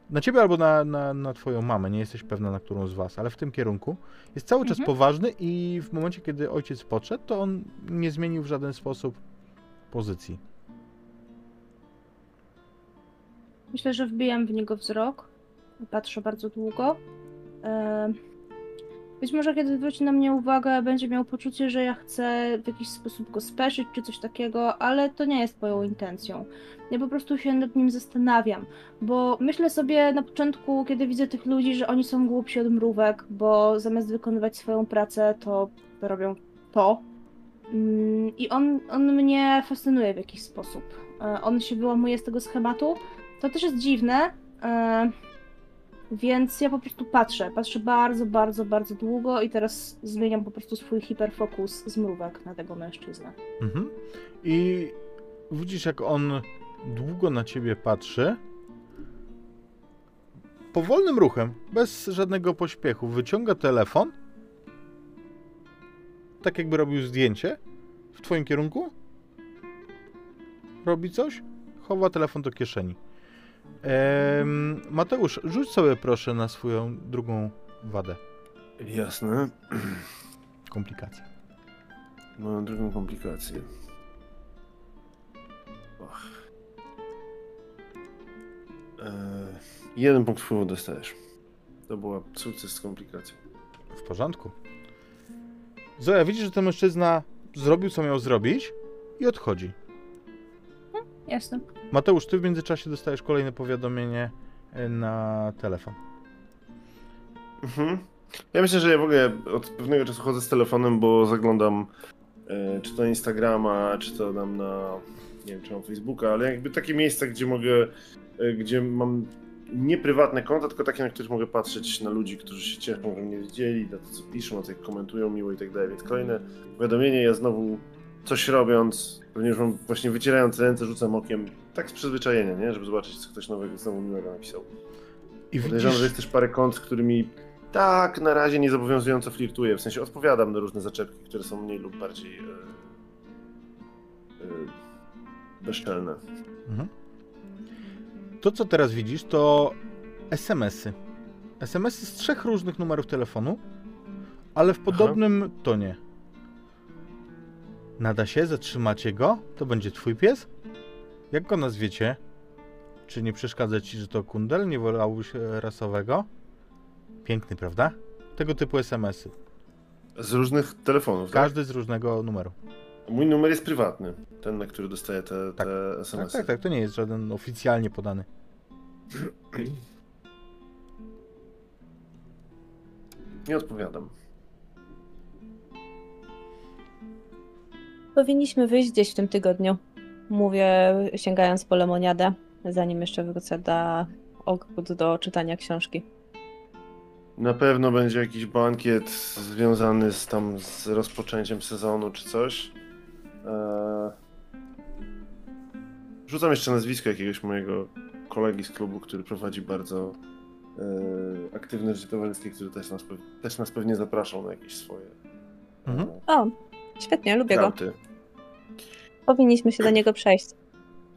na ciebie albo na, na, na twoją mamę. Nie jesteś pewna, na którą z was, ale w tym kierunku. Jest cały czas Mhm. poważny i w momencie, kiedy ojciec podszedł, to on nie zmienił w żaden sposób pozycji. Myślę, że wbijam w niego wzrok. Patrzę bardzo długo. E, Być może kiedy zwróci na mnie uwagę, będzie miał poczucie, że ja chcę w jakiś sposób go speszyć czy coś takiego, ale to nie jest moją intencją. Ja po prostu się nad nim zastanawiam, bo myślę sobie na początku, kiedy widzę tych ludzi, że oni są głupsi od mrówek, bo zamiast wykonywać swoją pracę, to robią to. Mm, I on, on mnie fascynuje w jakiś sposób. E, On się wyłamuje z tego schematu. To też jest dziwne, e, więc ja po prostu patrzę. Patrzę bardzo, bardzo, bardzo długo i teraz zmieniam po prostu swój hiperfokus z mrówek na tego mężczyznę. Mhm. I widzisz, jak on długo na ciebie patrzy. Powolnym ruchem, bez żadnego pośpiechu, wyciąga telefon. Tak jakby robił zdjęcie w twoim kierunku. Robi coś, chowa telefon do kieszeni. Em, Mateusz, rzuć sobie proszę na swoją drugą wadę, Jasne. komplikację. Mam drugą komplikację. Och. Eee, jeden punkt wpływu dostajesz. To była sukces z komplikacją. W porządku. Zoja, widzisz, że ten mężczyzna zrobił, co miał zrobić i odchodzi. Jasne. Mateusz, ty w międzyczasie dostajesz kolejne powiadomienie e, na telefon. Mhm. Ja myślę, że ja w ogóle od pewnego czasu chodzę z telefonem, bo zaglądam e, czy to Instagrama, czy to tam na nie wiem, czy mam Facebooka, ale jakby takie miejsca, gdzie mogę, e, gdzie mam nie prywatne konta, tylko takie, na których mogę patrzeć na ludzi, którzy się cieszą, że mnie widzieli, na to, co piszą, na to, jak komentują miło i tak dalej. Więc kolejne powiadomienie, ja znowu coś robiąc, mam właśnie wycierając ręce, rzucam okiem, tak z przyzwyczajenia, nie? Żeby zobaczyć, co ktoś nowego znowu miłego napisał. I Podejrzewam, że widzisz, jest też parę kont, z którymi tak na razie niezobowiązująco flirtuję. W sensie odpowiadam na różne zaczepki, które są mniej lub bardziej e, bezczelne. Mhm. to co teraz widzisz, to SMS-y. SMS-y z trzech różnych numerów telefonu, ale w podobnym tonie. Nada się, zatrzymacie go, to będzie twój pies? Jak go nazwiecie? Czy nie przeszkadza ci, że to kundel? Nie wolałbyś e, rasowego? Piękny, prawda? Tego typu SMS-y. Z różnych telefonów, tak? Każdy z różnego numeru. Mój numer jest prywatny, ten, na który dostaję te, Tak. te Tak, SMS-y. tak, tak, to nie jest żaden oficjalnie podany. Nie odpowiadam. Powinniśmy wyjść gdzieś w tym tygodniu. Mówię, sięgając po lemoniadę, zanim jeszcze wrócę do ogród do czytania książki. Na pewno będzie jakiś bankiet związany z tam z rozpoczęciem sezonu czy coś. Eee... Rzucam jeszcze nazwisko jakiegoś mojego kolegi z klubu, który prowadzi bardzo e, aktywne życie towarzyskie, który też nas, też nas pewnie zapraszał na jakieś swoje Mhm. e, O, świetnie, lubię go. krauty. Powinniśmy się do niego przejść.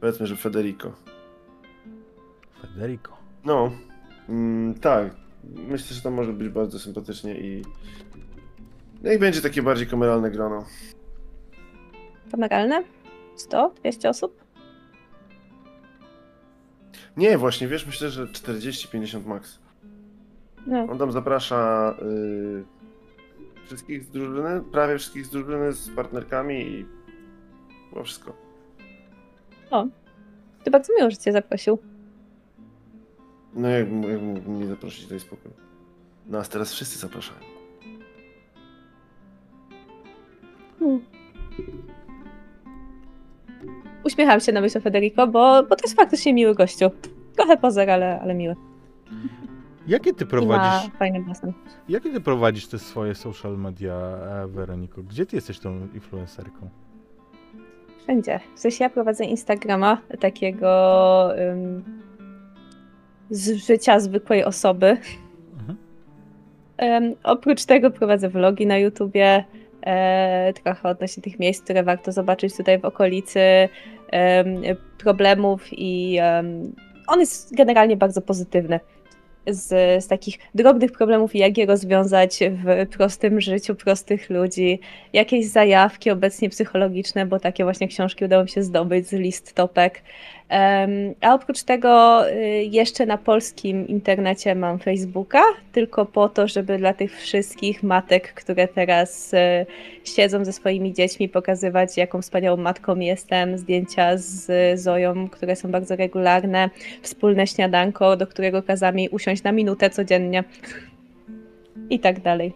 Powiedzmy, że Federico. Federico. No, mm, tak. Myślę, że to może być bardzo sympatycznie i. No i będzie takie bardziej kameralne grono. Kameralne? 100? 200 osób? Nie, właśnie, wiesz, myślę, że 40-50 max. No. On tam zaprasza y, wszystkich z drużyny, prawie wszystkich z drużyny z partnerkami i chyba wszystko. To bardzo miło, że cię zaprosił. No jakbym, jakbym mógł nie zaprosić, to jest spokój. Nas teraz wszyscy zapraszają. Hmm. Uśmiecham się na myśl o Federico, bo, bo to jest faktycznie miły gościu. Trochę pozer, ale, ale miły. Jakie ty ma prowadzisz, fajny basen. jakie ty prowadzisz te swoje social media, e, Weroniko? Gdzie ty jesteś tą influencerką? Wszędzie. W sensie ja prowadzę Instagrama takiego ym, z życia zwykłej osoby. Mhm. Em, oprócz tego prowadzę vlogi na YouTubie, e, trochę odnośnie tych miejsc, które warto zobaczyć tutaj w okolicy, em, problemów i on jest generalnie bardzo pozytywny. Z, z takich drobnych problemów i jak je rozwiązać w prostym życiu prostych ludzi, jakieś zajawki obecnie psychologiczne, bo takie właśnie książki udało mi się zdobyć z list topek. A oprócz tego y, jeszcze na polskim internecie mam Facebooka, tylko po to, żeby dla tych wszystkich matek, które teraz y, siedzą ze swoimi dziećmi, pokazywać, jaką wspaniałą matką jestem, zdjęcia z Zoją, które są bardzo regularne, wspólne śniadanko, do którego kazami usiąść na minutę codziennie i tak dalej.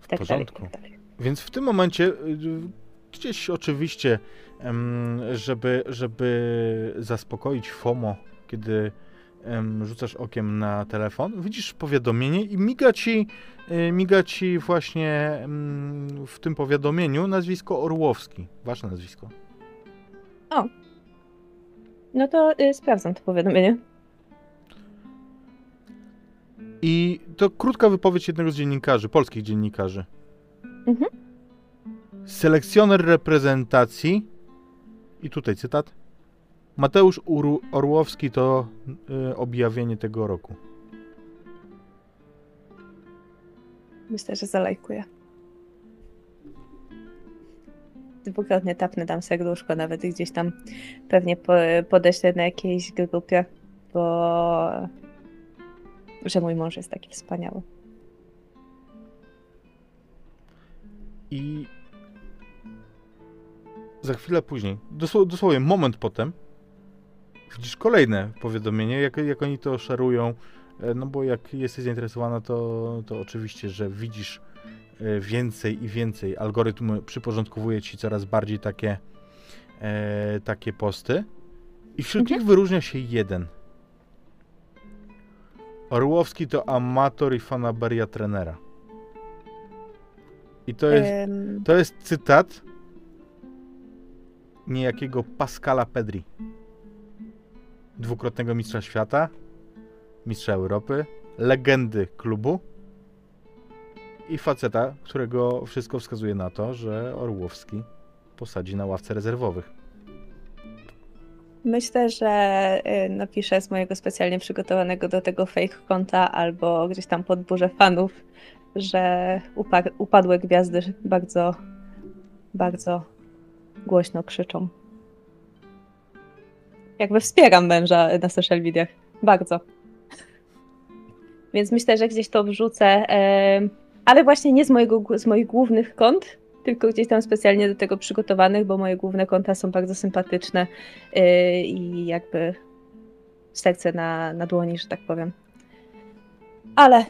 W Tak dalej, porządku. tak dalej. Więc w tym momencie y, gdzieś oczywiście, żeby, żeby zaspokoić FOMO, kiedy rzucasz okiem na telefon, widzisz powiadomienie i miga ci, y, miga ci właśnie w tym powiadomieniu nazwisko Orłowski. Wasze nazwisko. No to y, sprawdzam to powiadomienie. I to krótka wypowiedź jednego z dziennikarzy, polskich dziennikarzy. Mhm. Selekcjoner reprezentacji, i tutaj cytat, Mateusz Orłowski to y, objawienie tego roku. Myślę, że zalajkuję. Dwukrotnie tapnę dam serduszko, nawet gdzieś tam pewnie po, podeślę na jakiejś grupie, bo że mój mąż jest taki wspaniały. I za chwilę później, dosł- dosłownie moment potem, widzisz kolejne powiadomienie, jak, jak oni to szarują. E, No bo jak jesteś zainteresowana, to, to oczywiście, że widzisz e, więcej i więcej. Algorytm przyporządkowuje ci coraz bardziej takie, e, takie posty. I wśród Mhm. nich wyróżnia się jeden. Orłowski to amator i fanaberia trenera. I to jest to jest cytat niejakiego Pascala Pedri. Dwukrotnego mistrza świata, mistrza Europy, legendy klubu i faceta, którego wszystko wskazuje na to, że Orłowski posadzi na ławce rezerwowych. Myślę, że y, napiszę z mojego specjalnie przygotowanego do tego fake konta albo gdzieś tam podburzę fanów, że upa- upadłe gwiazdy bardzo, bardzo głośno krzyczą. Jakby wspieram męża na social mediach. Bardzo. Więc myślę, że gdzieś to wrzucę, ale właśnie nie z, mojego, z moich głównych kont, tylko gdzieś tam specjalnie do tego przygotowanych, bo moje główne konta są bardzo sympatyczne yy, i jakby serce na, na dłoni, że tak powiem. Ale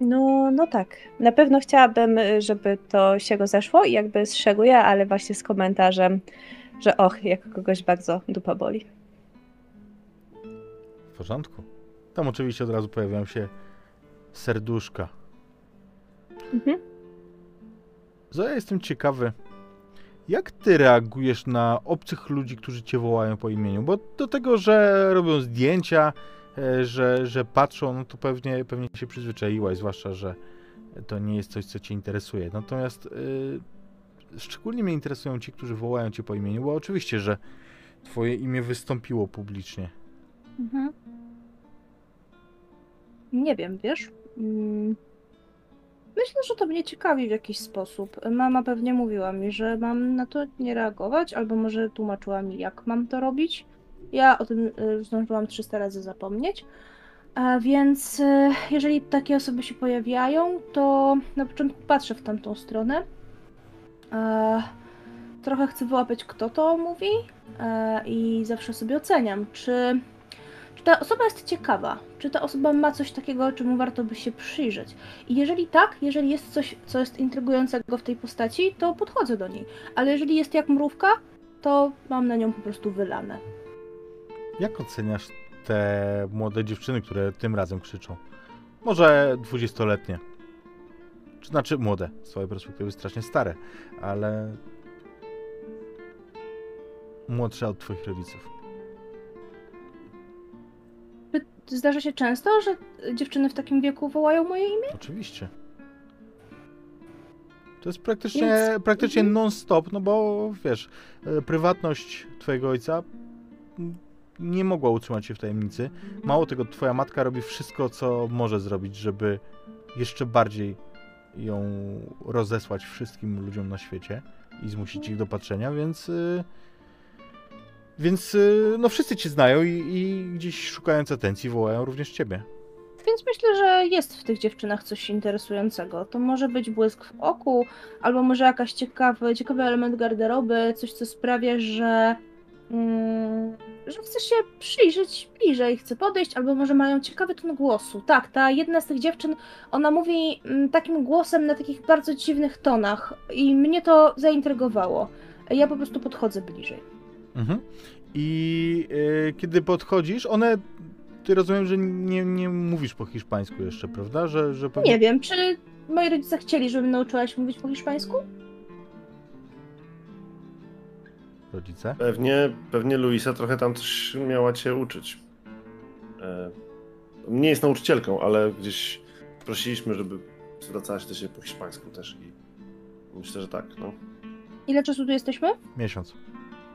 no, no tak, na pewno chciałabym, y, żeby to się rozeszło i jakby zszeruję, ale właśnie z komentarzem, że och, jak kogoś bardzo dupa boli. W porządku. Tam oczywiście od razu pojawiają się serduszka. Mhm. Zoja, jestem ciekawy, jak ty reagujesz na obcych ludzi, którzy cię wołają po imieniu? Bo do tego, że robią zdjęcia, że, że patrzą, no to pewnie, pewnie się przyzwyczaiłaś, zwłaszcza, że to nie jest coś, co cię interesuje. Natomiast y, szczególnie mnie interesują ci, którzy wołają cię po imieniu, bo oczywiście, że twoje imię wystąpiło publicznie. Mhm. Nie wiem, wiesz? Mm. Myślę, że to mnie ciekawi w jakiś sposób. Mama pewnie mówiła mi, że mam na to nie reagować, albo może tłumaczyła mi, jak mam to robić. Ja o tym y, zdążyłam 300 razy zapomnieć. Więc y, jeżeli takie osoby się pojawiają, to na początku patrzę w tamtą stronę. Trochę chcę wyłapać, kto to mówi i zawsze sobie oceniam, czy czy ta osoba jest ciekawa? Czy ta osoba ma coś takiego, czemu warto by się przyjrzeć? I jeżeli tak, jeżeli jest coś, co jest intrygującego w tej postaci, to podchodzę do niej. Ale jeżeli jest jak mrówka, to mam na nią po prostu wylane. Jak oceniasz te młode dziewczyny, które tym razem krzyczą? Może dwudziestoletnie. Czy znaczy młode, z twojej perspektywy strasznie stare, ale młodsze od twoich rodziców. Zdarza się często, że dziewczyny w takim wieku wołają moje imię? Oczywiście. To jest praktycznie, Więc- praktycznie mhm. non-stop, no bo wiesz, e, prywatność twojego ojca nie mogła utrzymać się w tajemnicy. Mało tego, twoja matka robi wszystko, co może zrobić, żeby jeszcze bardziej ją rozesłać wszystkim ludziom na świecie i zmusić ich do patrzenia, więc y, Więc y, no wszyscy cię znają i, i gdzieś szukając atencji wołają również ciebie. Więc myślę, że jest w tych dziewczynach coś interesującego. To może być błysk w oku, albo może jakaś ciekawy, ciekawy element garderoby, coś co sprawia, że, że chce się przyjrzeć bliżej, chce podejść, albo może mają ciekawy ton głosu. Tak, ta jedna z tych dziewczyn, ona mówi mm, takim głosem na takich bardzo dziwnych tonach i mnie to zaintrygowało. Ja po prostu podchodzę bliżej. Mhm. I y, kiedy podchodzisz, one. Ty rozumiem, że nie, nie mówisz po hiszpańsku jeszcze, prawda? Że, że pewnie... Nie wiem, czy moi rodzice chcieli, żebym nauczyła się mówić po hiszpańsku? Rodzice? Pewnie, pewnie Luisa trochę tam też miała cię uczyć. E, nie jest nauczycielką, ale gdzieś prosiliśmy, żeby zwracała się do siebie po hiszpańsku też i myślę, że tak, no. Ile czasu tu jesteśmy? Miesiąc.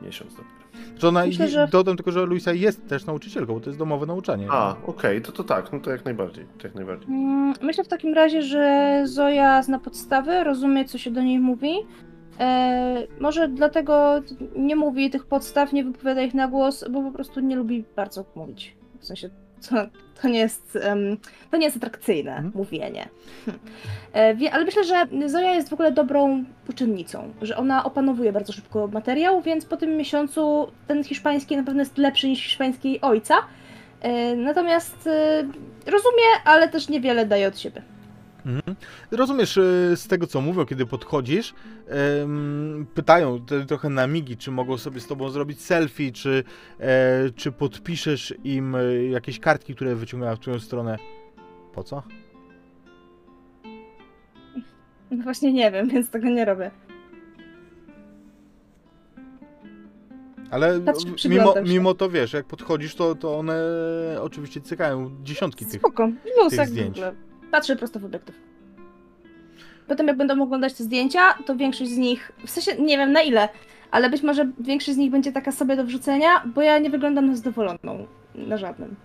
Miesiąc dopiero. To ona, Myślę, że- Dodam tylko, że Luisa jest też nauczycielką, bo to jest domowe nauczanie. A, okej, to to tak, no to jak najbardziej, to jak najbardziej. Mm, Myślę w takim razie, że Zoja zna podstawy, rozumie, co się do niej mówi. E, może dlatego nie mówi tych podstaw, nie wypowiada ich na głos, bo po prostu nie lubi bardzo mówić. W sensie to, to nie jest em, to nie jest atrakcyjne Mhm. mówienie. Hm. E, wie, ale myślę, że Zoja jest w ogóle dobrą uczennicą, że ona opanowuje bardzo szybko materiał, więc po tym miesiącu ten hiszpański na pewno jest lepszy niż hiszpański ojca. E, Natomiast e, rozumie, ale też niewiele daje od siebie. Mhm. Rozumiesz y, z tego, co mówią, kiedy podchodzisz, pytają trochę na migi, czy mogą sobie z tobą zrobić selfie, czy, e, czy podpiszesz im e, jakieś kartki, które wyciągają w twoją stronę. Po co? No Właśnie nie wiem, więc tego nie robię. Ale Patrzę, mimo, mimo to wiesz, jak podchodzisz, to, to one oczywiście cykają dziesiątki tych. Spoko, tych jak zdjęć. zwykle. Patrzę prosto w obiektyw. Potem jak będą oglądać te zdjęcia, to większość z nich, w sensie nie wiem na ile, ale być może większość z nich będzie taka sobie do wrzucenia, bo ja nie wyglądam na zadowoloną na żadnym.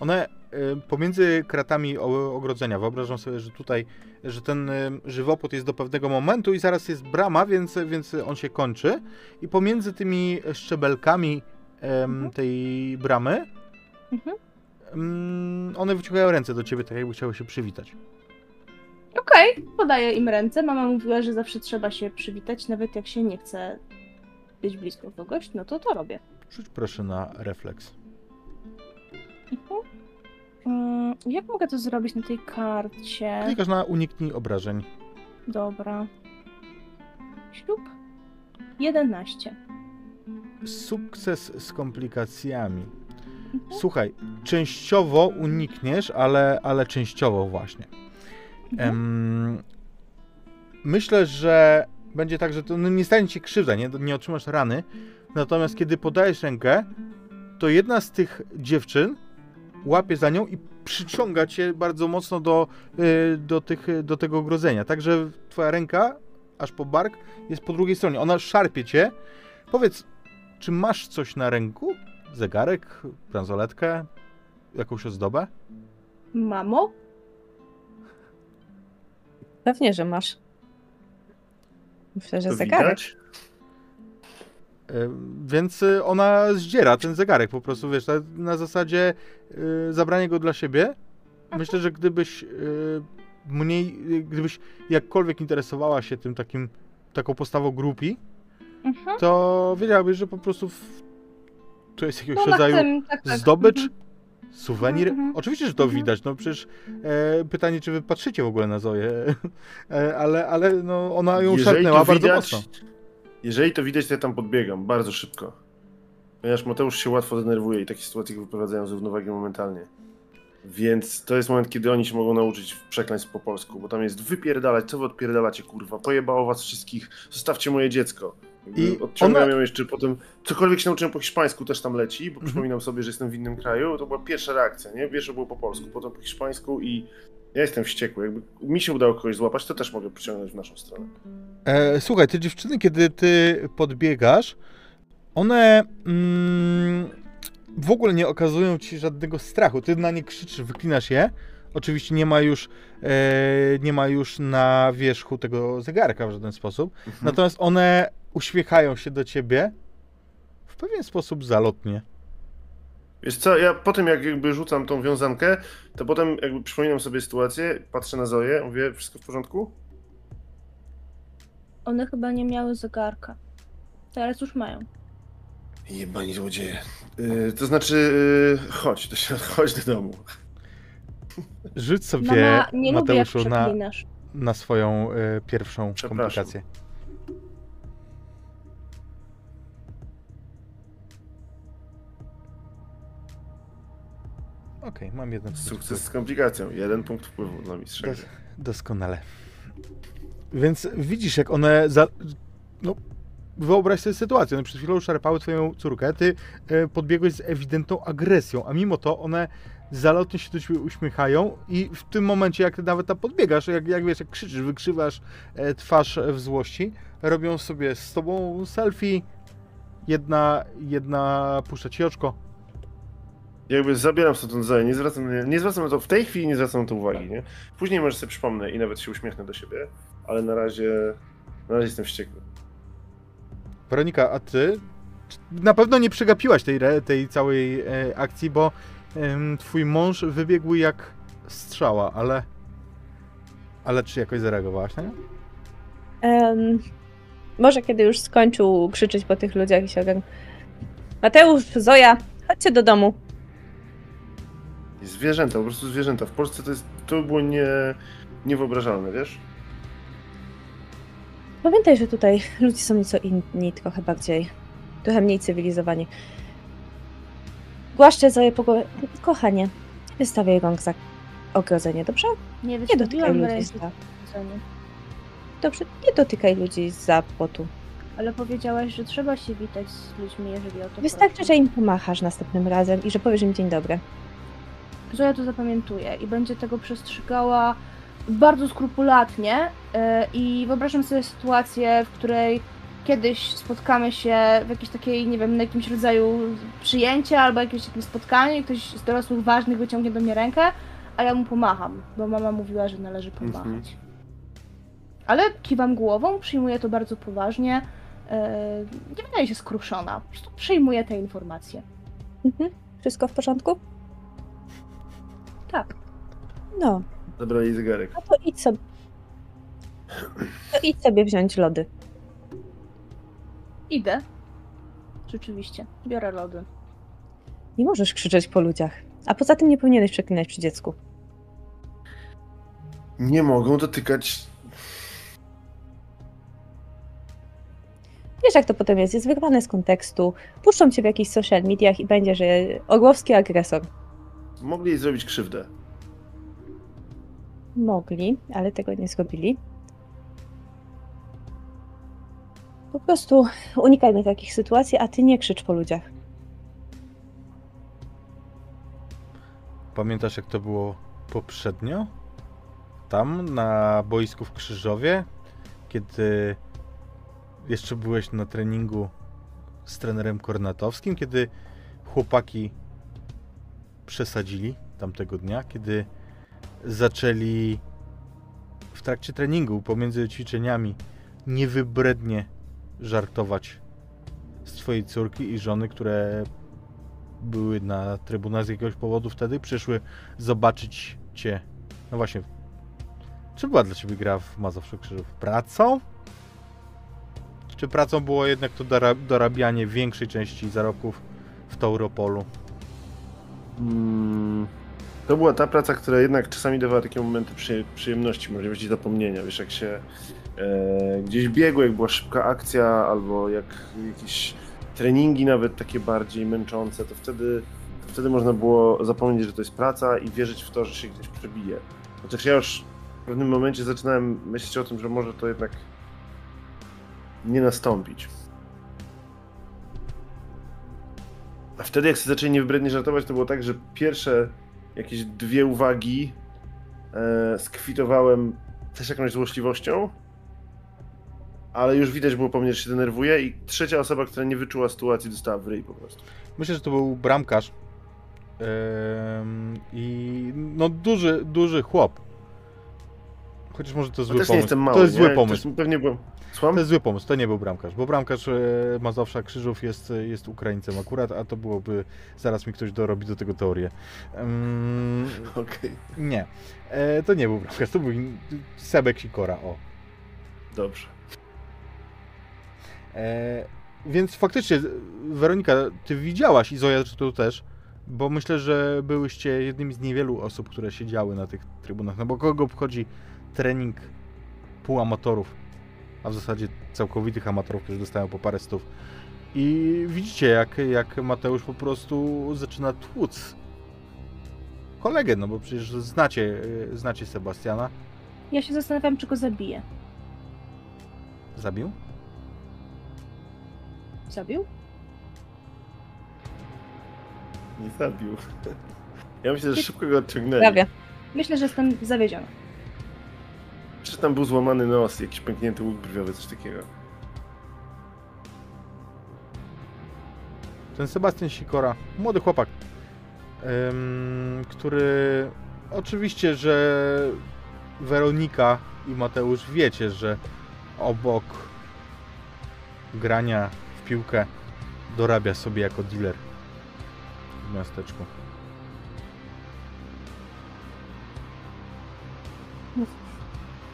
One y, pomiędzy kratami ogrodzenia, wyobrażam sobie, że tutaj, że ten y, żywopłot jest do pewnego momentu i zaraz jest brama, więc, więc on się kończy. I pomiędzy tymi szczebelkami em, Mhm. tej bramy Mhm. Em, one wyciągają ręce do ciebie, tak jakby chciały się przywitać. Okej, podaję im ręce. Mama mówiła, że zawsze trzeba się przywitać, nawet jak się nie chce być blisko kogoś, no to to robię. Rzuć proszę na refleks. Mhm. Mm, Jak mogę to zrobić na tej karcie? Klikasz na uniknij obrażeń. Dobra. Ślub? 11. Sukces z komplikacjami. Słuchaj, częściowo unikniesz, ale, ale częściowo właśnie. Em, myślę, że będzie tak, że to no, nie stanie ci krzywda, nie, nie otrzymasz rany. Natomiast kiedy podajesz rękę, to jedna z tych dziewczyn łapie za nią i przyciąga cię bardzo mocno do, y, do, tych, do tego ogrodzenia. Także twoja ręka, aż po bark, jest po drugiej stronie. Ona szarpie cię. Powiedz, czy masz coś na ręku? Zegarek, bransoletkę, jakąś ozdobę? Mamo? Pewnie, że masz. Myślę, że To zegarek. widać? Y, Więc y, ona zdziera ten zegarek po prostu, wiesz, na, zasadzie y, zabranie go dla siebie. Myślę, że gdybyś mniej, gdybyś jakkolwiek interesowała się tym takim, taką postawą grupi, Mhm. to wiedziałabyś, że po prostu w, to jest jakiegoś No rodzaju tym, tak, tak. zdobycz, Mhm. suwenir. Mhm, mhm. Oczywiście, że to Mhm. widać, no przecież e, pytanie, czy wy patrzycie w ogóle na Zoję, e, ale, ale no, ona ją szarpnęła bardzo mocno. Jeżeli to widać, to ja tam podbiegam bardzo szybko. Ponieważ Mateusz się łatwo denerwuje i takie sytuacje go wyprowadzają z równowagi momentalnie. Więc to jest moment, kiedy oni się mogą nauczyć przekleństw po polsku, bo tam jest wypierdalać, co wy odpierdalacie, kurwa, pojebało was wszystkich, zostawcie moje dziecko. I I odciągam ona- ją jeszcze potem, cokolwiek się nauczyłem po hiszpańsku też tam leci, bo Mhm. przypominam sobie, że jestem w innym kraju, to była pierwsza reakcja, nie? Pierwsze było po polsku, potem po hiszpańsku i ja jestem wściekły. Jakby mi się udało kogoś złapać, to też mogę przyciągnąć w naszą stronę. E, słuchaj, te dziewczyny, kiedy ty podbiegasz, one mm, w ogóle nie okazują ci żadnego strachu. Ty na nie krzyczysz, wyklinasz je. Oczywiście nie ma już, e, nie ma już na wierzchu tego zegarka w żaden sposób. Mhm. Natomiast one uśmiechają się do ciebie w pewien sposób zalotnie. Wiesz co, ja po tym jak jakby rzucam tą wiązankę, to potem jakby przypominam sobie sytuację, patrzę na Zoję, mówię, wszystko w porządku? One chyba nie miały zegarka. Teraz już mają. Jebani złodzieje. Yy, to znaczy, yy, chodź, to się, chodź do domu. Rzuć sobie, Mama nie jak Mateuszu, na, przeklinasz. na swoją y, pierwszą komplikację. Okej, mam jeden punkt Sukces z komplikacją. Jeden punkt wpływu dla mistrza. Dos- Doskonale. Więc widzisz, jak one. Za... No, wyobraź sobie sytuację. One przed chwilą szarpały twoją córkę, ty e, podbiegłeś z ewidentną agresją, a mimo to one zalotnie się do ciebie uśmiechają i w tym momencie, jak ty nawet tam podbiegasz, jak, jak wiesz, jak krzyczysz, wykrzywasz e, twarz w złości, robią sobie z tobą selfie. Jedna, jedna puszcza ci oczko. Jakby zabieram Zoję, nie zwracam, nie zwracam na to, w tej chwili nie zwracam na to uwagi, nie? Później może sobie przypomnę i nawet się uśmiechnę do siebie, ale na razie, na razie jestem wściekły. Weronika, a ty na pewno nie przegapiłaś tej, tej całej e, akcji, bo em, twój mąż wybiegł jak strzała, ale. Ale czy jakoś zareagowałaś na nią? Em, może kiedy już skończył krzyczeć po tych ludziach i się ogarnął. Mateusz, Zoja, chodźcie do domu. Zwierzęta, po prostu zwierzęta. W Polsce to jest, to było nie, niewyobrażalne, wiesz? Pamiętaj, że tutaj ludzie są nieco inni, trochę bardziej, trochę mniej cywilizowani. Głaszczę Zoję po głowie. Kochanie, wystawiaj rąk za ogrodzenie, dobrze? Nie Nie dotykaj ludzi za... Dobrze, nie dotykaj ludzi za płotu. Ale powiedziałaś, że trzeba się witać z ludźmi, jeżeli o to Wystarczy, chodzi. że im pomachasz następnym razem i że powiesz im dzień dobry. Zoja to zapamiętuje i będzie tego przestrzegała bardzo skrupulatnie yy, i wyobrażam sobie sytuację, w której kiedyś spotkamy się w jakiejś takiej, nie wiem, na jakimś rodzaju przyjęcia albo jakimś takim spotkaniu i ktoś z dorosłych ważnych wyciągnie do mnie rękę, a ja mu pomacham, bo mama mówiła, że należy pomachać. Mhm. Ale kiwam głową, przyjmuję to bardzo poważnie. yy, nie wydaje się skruszona, po prostu przyjmuję te informacje. Mhm. Wszystko w porządku? Tak. No, Zabrali zegarek. no to idź sobie. To idź sobie wziąć lody. Idę. Rzeczywiście. Biorę lody. Nie możesz krzyczeć po ludziach. A poza tym nie powinieneś przeklinać przy dziecku. Nie mogą dotykać... Wiesz, jak to potem jest. Jest wyrwane z kontekstu. Puszczą cię w jakichś social mediach i będzie, że Orłowski agresor. Mogli jej zrobić krzywdę. Mogli, ale tego nie zrobili. Po prostu unikajmy takich sytuacji, a ty nie krzycz po ludziach. Pamiętasz, jak to było poprzednio? Tam, na boisku w Krzyżowie, kiedy jeszcze byłeś na treningu z trenerem Kornatowskim, kiedy chłopaki przesadzili tamtego dnia, kiedy zaczęli w trakcie treningu, pomiędzy ćwiczeniami, niewybrednie żartować z twojej córki i żony, które były na trybunach z jakiegoś powodu wtedy, przyszły zobaczyć cię. No właśnie, czy była dla ciebie gra w Mazowszu Krzyżów? Pracą? Czy pracą było jednak to dora- dorabianie większej części zarobków w Tauropolu? Mm, To była ta praca, która jednak czasami dawała takie momenty przy, przyjemności, możliwości zapomnienia. Wiesz, jak się e, gdzieś biegło, jak była szybka akcja, albo jak jakieś treningi nawet takie bardziej męczące, to wtedy, to wtedy można było zapomnieć, że to jest praca i wierzyć w to, że się gdzieś przebije. Chociaż ja już w pewnym momencie zaczynałem myśleć o tym, że może to jednak nie nastąpić. A wtedy, jak się zaczęli niewybrednie żartować, to było tak, że pierwsze jakieś dwie uwagi e, skwitowałem też jakąś złośliwością, ale już widać było po mnie, że się denerwuje i trzecia osoba, która nie wyczuła sytuacji, dostała w ryj po prostu. Myślę, że to był bramkarz. Em, I no duży, duży chłop. Chociaż może to zły też nie pomysł. jestem mały, to jest nie? zły To pomysł. jest, pewnie byłem... To Słucham? jest zły pomysł, to nie był bramkarz, bo bramkarz e, Mazowsza Krzyżów jest, jest Ukraińcem akurat, a to byłoby, zaraz mi ktoś dorobi do tego teorię. Mm, Okej, nie, e, to nie był bramkarz, to był in- Sebek Sikora, o. dobrze. E, więc faktycznie, Weronika, ty widziałaś i Zoja zresztą też, bo myślę, że byłyście jednymi z niewielu osób, które siedziały na tych trybunach, no bo kogo obchodzi trening półamatorów, a w zasadzie całkowitych amatorów, którzy dostają po parę stów. I widzicie, jak, jak Mateusz po prostu zaczyna tłuc kolegę, no bo przecież znacie, e, znacie Sebastiana. Ja się zastanawiam, czy go zabiję. Zabił? Zabił? Nie zabił. Ja myślę, że szybko go odciągnęli. Prawie. Myślę, że jestem zawiedziona. Czy tam był złamany nos, jakiś pęknięty łuk brwiowy, coś takiego. Ten Sebastian Sikora, młody chłopak, em, który oczywiście, że Weronika i Mateusz wiecie, że obok grania w piłkę dorabia sobie jako dealer w miasteczku.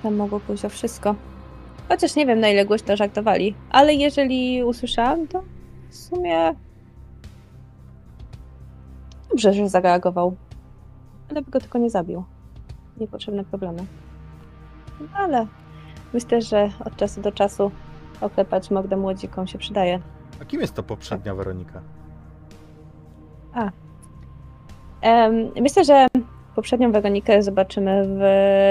Tam mogło pójść o wszystko. Chociaż nie wiem, na ile głośno żartowali, ale jeżeli usłyszałam, to w sumie dobrze, że zareagował. Ale by go tylko nie zabił. Niepotrzebne problemy. No, Ale myślę, że od czasu do czasu oklepać mordę młodzikom się przydaje. A kim jest ta poprzednia Weronika? Em, Myślę, że poprzednią Weronikę zobaczymy w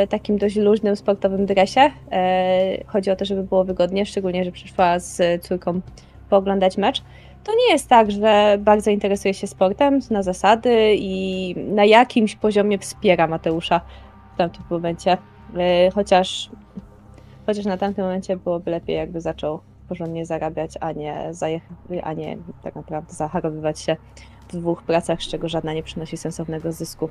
takim dość luźnym, sportowym dresie. E, Chodzi o to, żeby było wygodnie, szczególnie, że przyszła z córką pooglądać mecz. To nie jest tak, że bardzo interesuje się sportem, zna zasady i na jakimś poziomie wspiera Mateusza w tamtym momencie. E, Chociaż, chociaż na tamtym momencie byłoby lepiej, jakby zaczął porządnie zarabiać, a nie, a nie tak naprawdę zaharowywać się w dwóch pracach, z czego żadna nie przynosi sensownego zysku.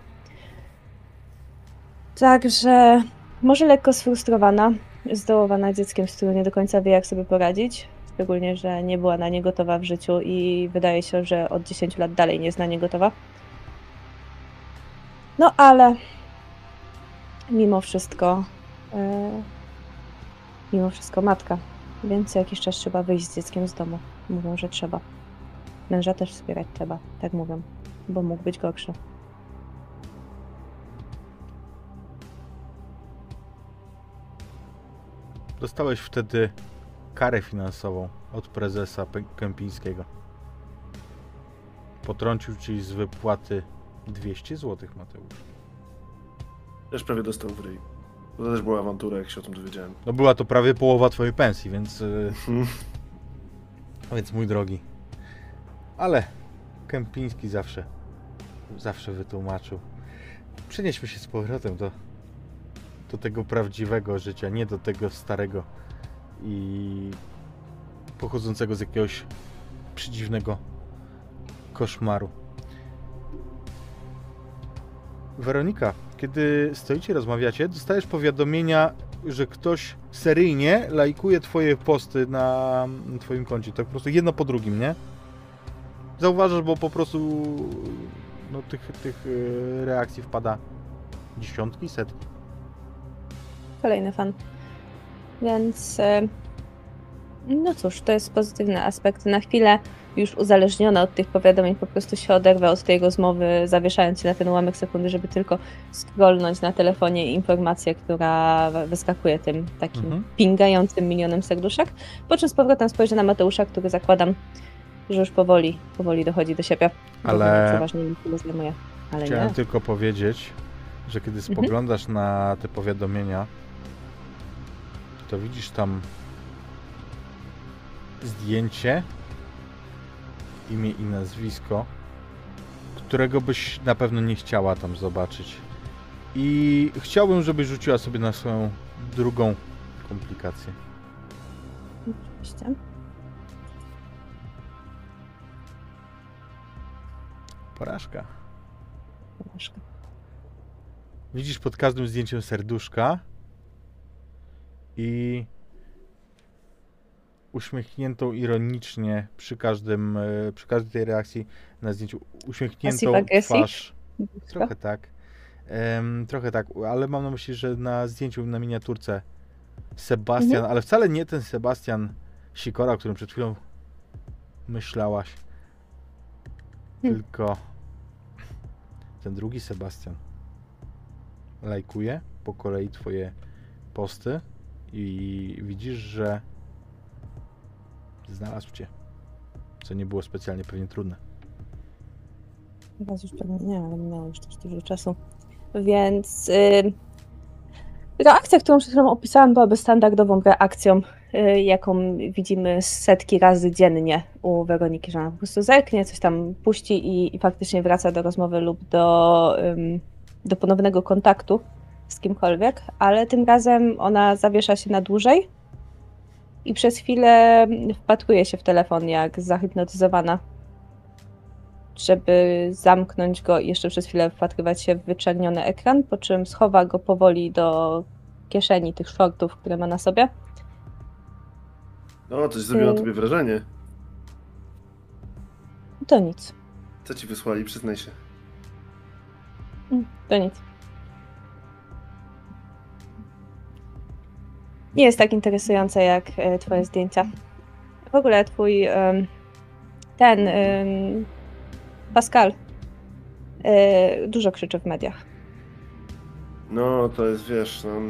Także może lekko sfrustrowana, zdołowana dzieckiem, z którym nie do końca wie, jak sobie poradzić. Szczególnie, że nie była na nie gotowa w życiu i wydaje się, że od 10 lat dalej nie jest na nie gotowa. No ale mimo wszystko, e, mimo wszystko matka, więc co jakiś czas trzeba wyjść z dzieckiem z domu. Mówią, że trzeba. Męża też wspierać trzeba, tak mówią, bo mógł być gorszy. Dostałeś wtedy karę finansową od prezesa Kępińskiego. Potrącił ci z wypłaty 200 zł, Mateusz. Też prawie dostał w ryj. To też była awantura, jak się o tym dowiedziałem. No była to prawie połowa twojej pensji, więc, y, Hmm. więc mój drogi. Ale Kępiński zawsze, zawsze wytłumaczył. Przenieśmy się z powrotem do, do tego prawdziwego życia, nie do tego starego i pochodzącego z jakiegoś przedziwnego koszmaru. Weronika, kiedy stoicie rozmawiacie, dostajesz powiadomienia, że ktoś seryjnie lajkuje twoje posty na twoim koncie. Tak po prostu jedno po drugim, nie? Zauważasz, bo po prostu no, tych, tych e, reakcji wpada dziesiątki, setki. Kolejny fan. Więc e, no cóż, to jest pozytywny aspekt. Na chwilę już uzależniona od tych powiadomień, po prostu się oderwę od tej rozmowy, zawieszając się na ten ułamek sekundy, żeby tylko scrollnąć na telefonie informację, która wyskakuje tym takim Mhm. pingającym milionem serduszek. Po czym z powrotem spojrzę na Mateusza, który zakładam, że już powoli, powoli dochodzi do siebie. Ale- Przeważnie nim tyle zajmuje. Ale Chciałem nie. tylko powiedzieć, że kiedy spoglądasz na te powiadomienia, to widzisz tam zdjęcie, imię i nazwisko, którego byś na pewno nie chciała tam zobaczyć. I chciałbym, żebyś rzuciła sobie na swoją drugą komplikację. Oczywiście. Porażka. Porażka. Widzisz pod każdym zdjęciem serduszka i uśmiechniętą ironicznie przy każdym, e, przy każdej tej reakcji na zdjęciu uśmiechniętą twarz. Trochę tak. Em, trochę tak, ale mam na myśli, że na zdjęciu na miniaturce Sebastian, Mhm. ale wcale nie ten Sebastian Sikora, o którym przed chwilą myślałaś, Hmm. tylko ten drugi Sebastian lajkuje po kolei twoje posty i widzisz, że znalazł cię, co nie było specjalnie pewnie trudne. Teraz już pewnie nie, ale minęło już też dużo czasu. Więc y, reakcja, którą przed chwilą opisałam, byłaby standardową reakcją, y, jaką widzimy setki razy dziennie u Weroniki, że ona po prostu zerknie, coś tam puści i, i faktycznie wraca do rozmowy lub do, ym, do ponownego kontaktu z kimkolwiek, ale tym razem ona zawiesza się na dłużej i przez chwilę wpatruje się w telefon jak zahipnotyzowana żeby zamknąć go i jeszcze przez chwilę wpatrywać się w wyczerniony ekran, po czym schowa go powoli do kieszeni tych shortów, które ma na sobie. No, coś zrobiło na tobie wrażenie. To nic, Co ci wysłali, przyznaj się. to nic. Nie jest tak interesujące jak e, twoje zdjęcia. W ogóle twój ten Pascal e, dużo krzyczy w mediach. No, to jest, wiesz, no,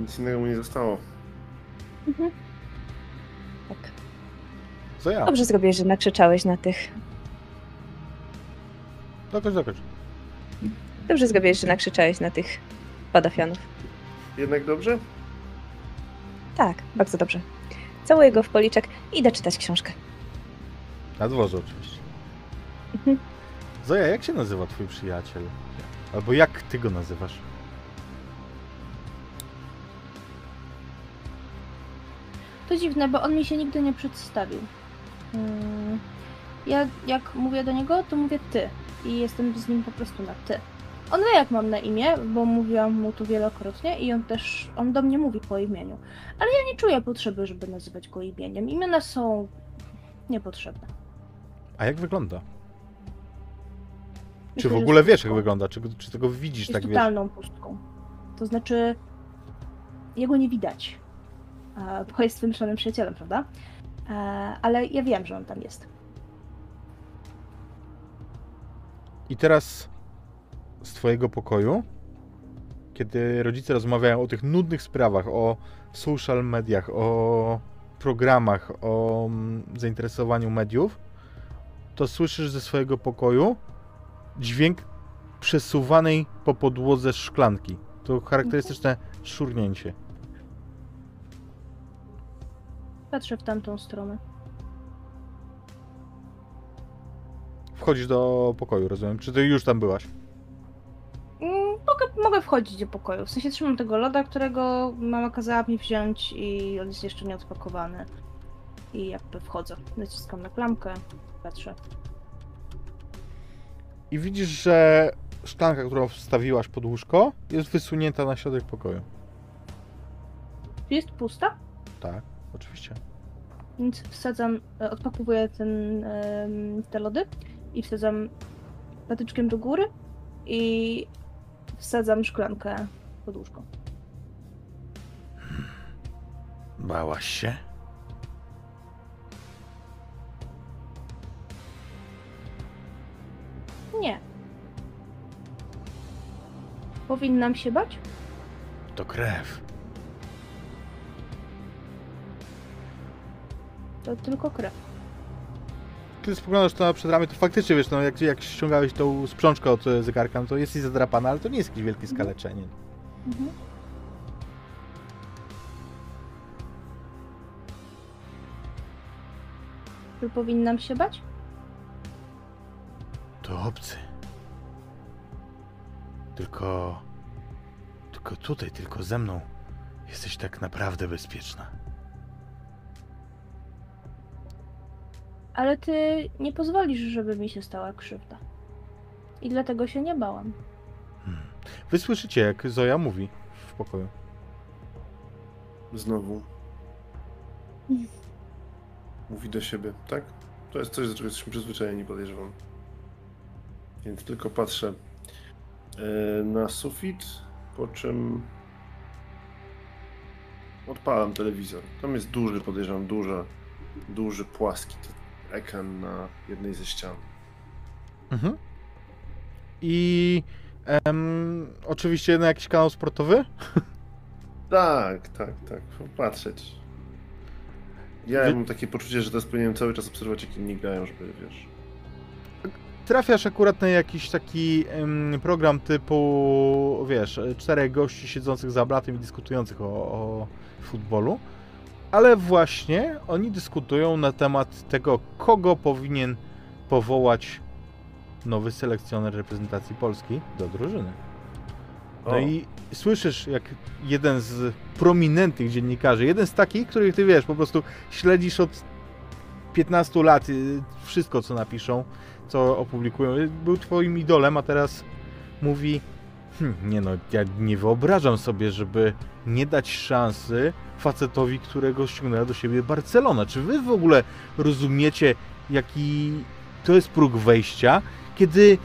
nic innego mu nie zostało. Tak. Co ja? Dobrze zrobiłeś, że nakrzyczałeś na tych. Dokończ, dokończ. Dobrze zrobiłeś, że nakrzyczałeś na tych badafianów. Jednak dobrze? Tak, bardzo dobrze. Całuję go w policzek i idę czytać książkę. Na dworze oczywiście. Mhm. Zoja, jak się nazywa twój przyjaciel? Albo jak ty go nazywasz? To dziwne, bo on mi się nigdy nie przedstawił. Mm, Ja jak mówię do niego, to mówię ty. I jestem z nim po prostu na ty. On wie jak mam na imię, bo mówiłam mu to wielokrotnie i on też, on do mnie mówi po imieniu. Ale ja nie czuję potrzeby, żeby nazywać go imieniem. Imiona są niepotrzebne. A jak wygląda? Czy Myślę, w że ogóle jest wiesz, jak pustką. wygląda? Czy, czy tego widzisz, Jest tak wiesz? totalną pustką. To znaczy, jego nie widać, e, bo jest wymyślonym przyjacielem, prawda? E, Ale ja wiem, że on tam jest. I teraz z twojego pokoju, kiedy rodzice rozmawiają o tych nudnych sprawach, o social mediach, o programach, o mm, zainteresowaniu mediów, to słyszysz ze swojego pokoju dźwięk przesuwanej po podłodze szklanki. To charakterystyczne szurnięcie. Patrzę w tamtą stronę. Wchodzisz do pokoju, rozumiem? Czy ty już tam byłaś? Mm, Mogę, mogę wchodzić do pokoju. W sensie trzymam tego loda, którego mama kazała mi wziąć i on jest jeszcze nieodpakowany. I jakby wchodzę. Naciskam na klamkę, patrzę. I widzisz, że szklanka, którą wstawiłaś pod łóżko, jest wysunięta na środek pokoju. Jest pusta? Tak, oczywiście. Więc wsadzam, e, odpakowuję ten, te lody i wsadzam patyczkiem do góry i wsadzam szklankę pod łóżko. Bałaś się? Nie. Powinnam się bać? To krew. To tylko krew. Kiedy spoglądasz na przed ramię, to faktycznie wiesz, no jak, jak ściągałeś tą sprzączkę od e, zegarka, no to jest i zadrapana, ale to nie jest jakieś wielkie skaleczenie. Mhm. Czy powinnam się bać? To obcy. Tylko... Tylko tutaj, tylko ze mną jesteś tak naprawdę bezpieczna. Ale ty nie pozwolisz, żeby mi się stała krzywda. I dlatego się nie bałam. Hmm. Wy słyszycie, jak Zoja mówi w pokoju. Znowu. Mówi do siebie, tak? To jest coś, do czego jesteśmy przyzwyczajeni, podejrzewam. Więc tylko patrzę e, na sufit, po czym odpalam telewizor. Tam jest duży, podejrzewam, duży, duży, płaski ekran na jednej ze ścian. Mhm. I em, oczywiście na jakiś kanał sportowy? Tak, tak, tak. Patrzeć. Ja Wy- mam takie poczucie, że teraz powinienem cały czas obserwować, jak inni grają, żeby, wiesz... Trafiasz akurat na jakiś taki em, program typu, wiesz, czterech gości siedzących za blatem i dyskutujących o, o futbolu, ale właśnie oni dyskutują na temat tego, kogo powinien powołać nowy selekcjoner reprezentacji Polski do drużyny. No O. i słyszysz, jak jeden z prominentnych dziennikarzy, jeden z takich, których ty wiesz, po prostu śledzisz od 15 lat y, wszystko, co napiszą, co opublikują, był twoim idolem, a teraz mówi hm, nie no, ja nie wyobrażam sobie, żeby nie dać szansy facetowi, którego ściągnęła do siebie Barcelona. Czy wy w ogóle rozumiecie, jaki to jest próg wejścia, kiedy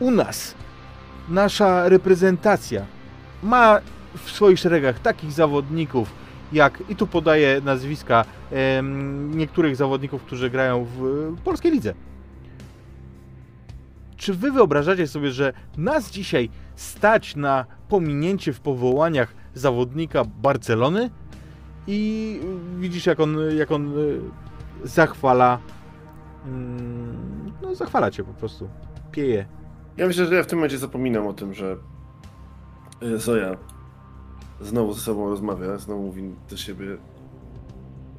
u nas nasza reprezentacja ma w swoich szeregach takich zawodników, jak i tu podaję nazwiska em, niektórych zawodników, którzy grają w polskiej lidze. Czy wy wyobrażacie sobie, że nas dzisiaj stać na pominięcie w powołaniach zawodnika Barcelony? I widzisz, jak on, jak on y, zachwala. mm, No, zachwala cię po prostu. Pieje. Ja myślę, że ja w tym momencie zapominam o tym, że e, Zoja znowu ze sobą rozmawia, znowu mówi do siebie.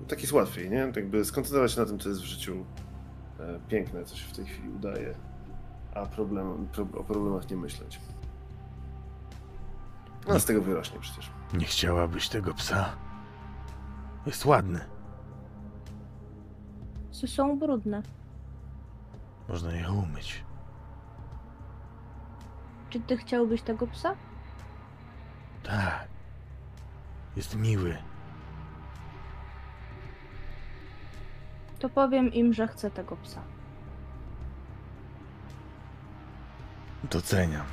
Tak jest łatwiej, nie? Jakby skoncentrować się na tym, co jest w życiu e, piękne, co się w tej chwili udaje, a problem, pro, o problemach nie myśleć. No, z tego wyrośnie przecież. Nie chciałabyś tego psa. Jest ładny. Psy są brudne. Można je umyć. Czy ty chciałbyś tego psa? Tak. Jest miły. To powiem im, że chcę tego psa. Doceniam.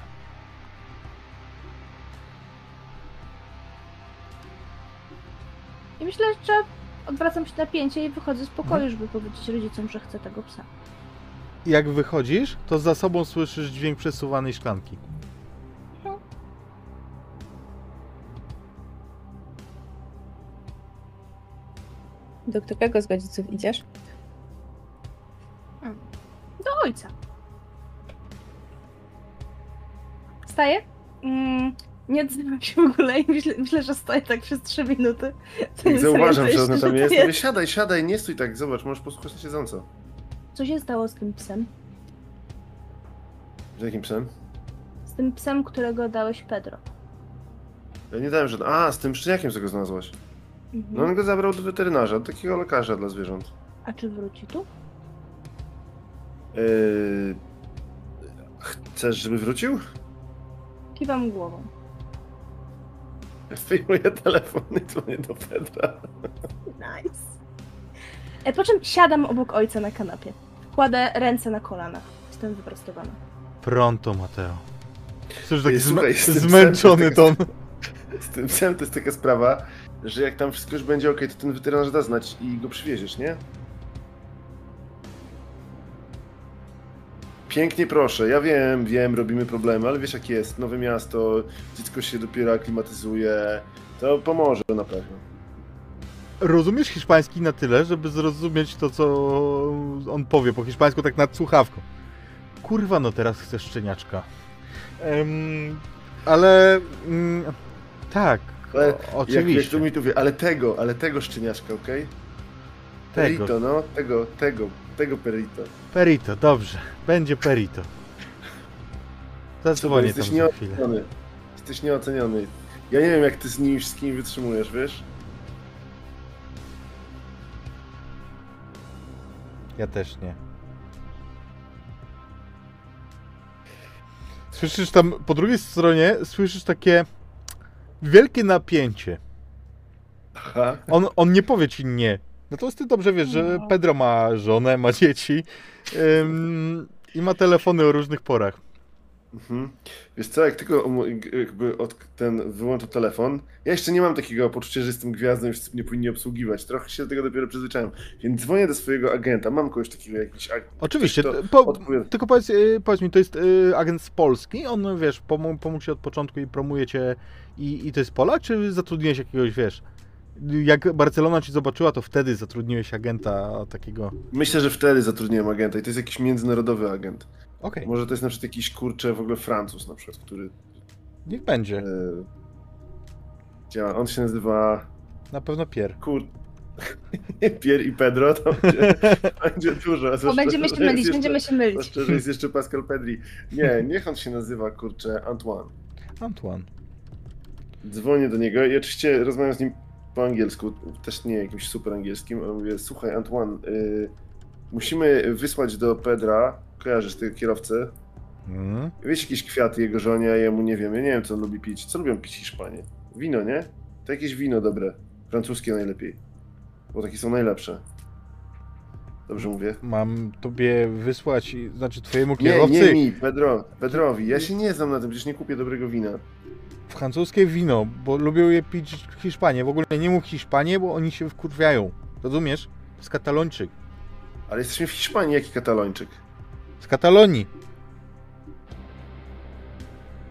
I myślę, że odwracam się napięcie i wychodzę z pokoju, Mhm. żeby powiedzieć rodzicom, że chcę tego psa. Jak wychodzisz, to za sobą słyszysz dźwięk przesuwanej szklanki. Do którego z rodziców idziesz? Do ojca. Wstaję. Mm, nie odzywam się w ogóle i myślę, myślę, że stoję tak przez 3 minuty. To nie zauważam, że ona tam jest, mówię, siadaj, siadaj, nie stój tak, zobacz, możesz posłuchać na siedząco. Co się stało z tym psem? Z jakim psem? Z tym psem, którego dałeś Pedro. Ja nie dałem żadnego. A, z tym szczeniakiem, co go znalazłaś. Mhm. No on go zabrał do weterynarza, do takiego lekarza dla zwierząt. A czy wróci tu? Yy... Chcesz, żeby wrócił? Kiwam głową. Wyjmuję telefon i dzwonię do Pedra. Nice. E, po czym siadam obok ojca na kanapie. Kładę ręce na kolanach. Jestem wyprostowana. Pronto, Mateo. Słyszysz taki Ej, słuchaj, zmę- z tym psem zmęczony to ton. Z tym psem to jest taka sprawa, że jak tam wszystko już będzie ok, to ten weterynarz da znać i go przywieziesz, nie? Pięknie proszę, ja wiem, wiem, robimy problemy, ale wiesz jak jest, nowe miasto, dziecko się dopiero aklimatyzuje, to pomoże na pewno. Rozumiesz hiszpański na tyle, żeby zrozumieć to, co on powie po hiszpańsku, tak nad słuchawką. Kurwa, no teraz chcesz szczeniaczka. Ale... Mm, tak, Ale o, Jak, jak oczywiście. tu ale tego, ale tego szczeniaczka, okej? Tego. Perito, no, tego, tego, tego perito. Perito, dobrze. Będzie Perito. Zadzwonię tam Jesteś za chwilę. nieoceniony. Jesteś nieoceniony. Ja nie wiem, jak ty z nimi wszystkimi wytrzymujesz, wiesz? Ja też nie. Słyszysz tam, po drugiej stronie, słyszysz takie wielkie napięcie. Aha. On, on nie powie ci nie. Natomiast ty dobrze wiesz, że No. Pedro ma żonę, ma dzieci ym, i ma telefony o różnych porach. Mhm. Wiesz co, jak tylko um, jakby od ten wyłączę telefon, ja jeszcze nie mam takiego poczucia, że jestem gwiazdą i wszyscy mnie powinni obsługiwać. Trochę się do tego dopiero przyzwyczaiłem. Więc dzwonię do swojego agenta. Mam kogoś takiego jakiś agent. Oczywiście, po, tylko powiedz, y, powiedz mi, to jest y, agent z Polski, on wiesz, pomógł, pomógł ci od początku i promuje cię i, i to jest Polak, czy zatrudniłeś jakiegoś, wiesz, jak Barcelona ci zobaczyła, to wtedy zatrudniłeś agenta takiego, Myślę, że wtedy zatrudniłem agenta i to jest jakiś międzynarodowy agent. okej, Może to jest na przykład jakiś kurczę w ogóle Francuz na przykład, który niech będzie, e, działa. On się nazywa na pewno Pier. kur... Pier i Pedro, to będzie, będzie dużo. Bo będziemy się mylić, jeszcze- będziemy się mylić. Zwłaszcza, że jest jeszcze Pascal Pedri. Nie, niech on się nazywa, kurczę, Antoine. Antoine. Dzwonię do niego i oczywiście rozmawiam z nim po angielsku, też nie jakimś super angielskim, ale mówię, słuchaj Antoine, y, musimy wysłać do Pedra, kojarzysz tego kierowcę, Mm. wiesz jakieś kwiaty jego żonie, a jemu nie wiem, ja nie wiem co on lubi pić. Co lubią pić Hiszpanie? Wino, nie? To jakieś wino dobre, francuskie najlepiej, bo takie są najlepsze. Dobrze mówię? Mam tobie wysłać, i- znaczy twojemu Nie, kierowcy, nie mi, Pedro, Pedrowi. Ja się nie znam na tym, przecież nie kupię dobrego wina. Francuskie wino, bo lubią je pić Hiszpanie. W ogóle nie mów Hiszpanie, bo oni się wkurwiają. Rozumiesz? To jest Katalończyk. Ale jesteśmy w Hiszpanii, jaki katalończyk? Z Katalonii.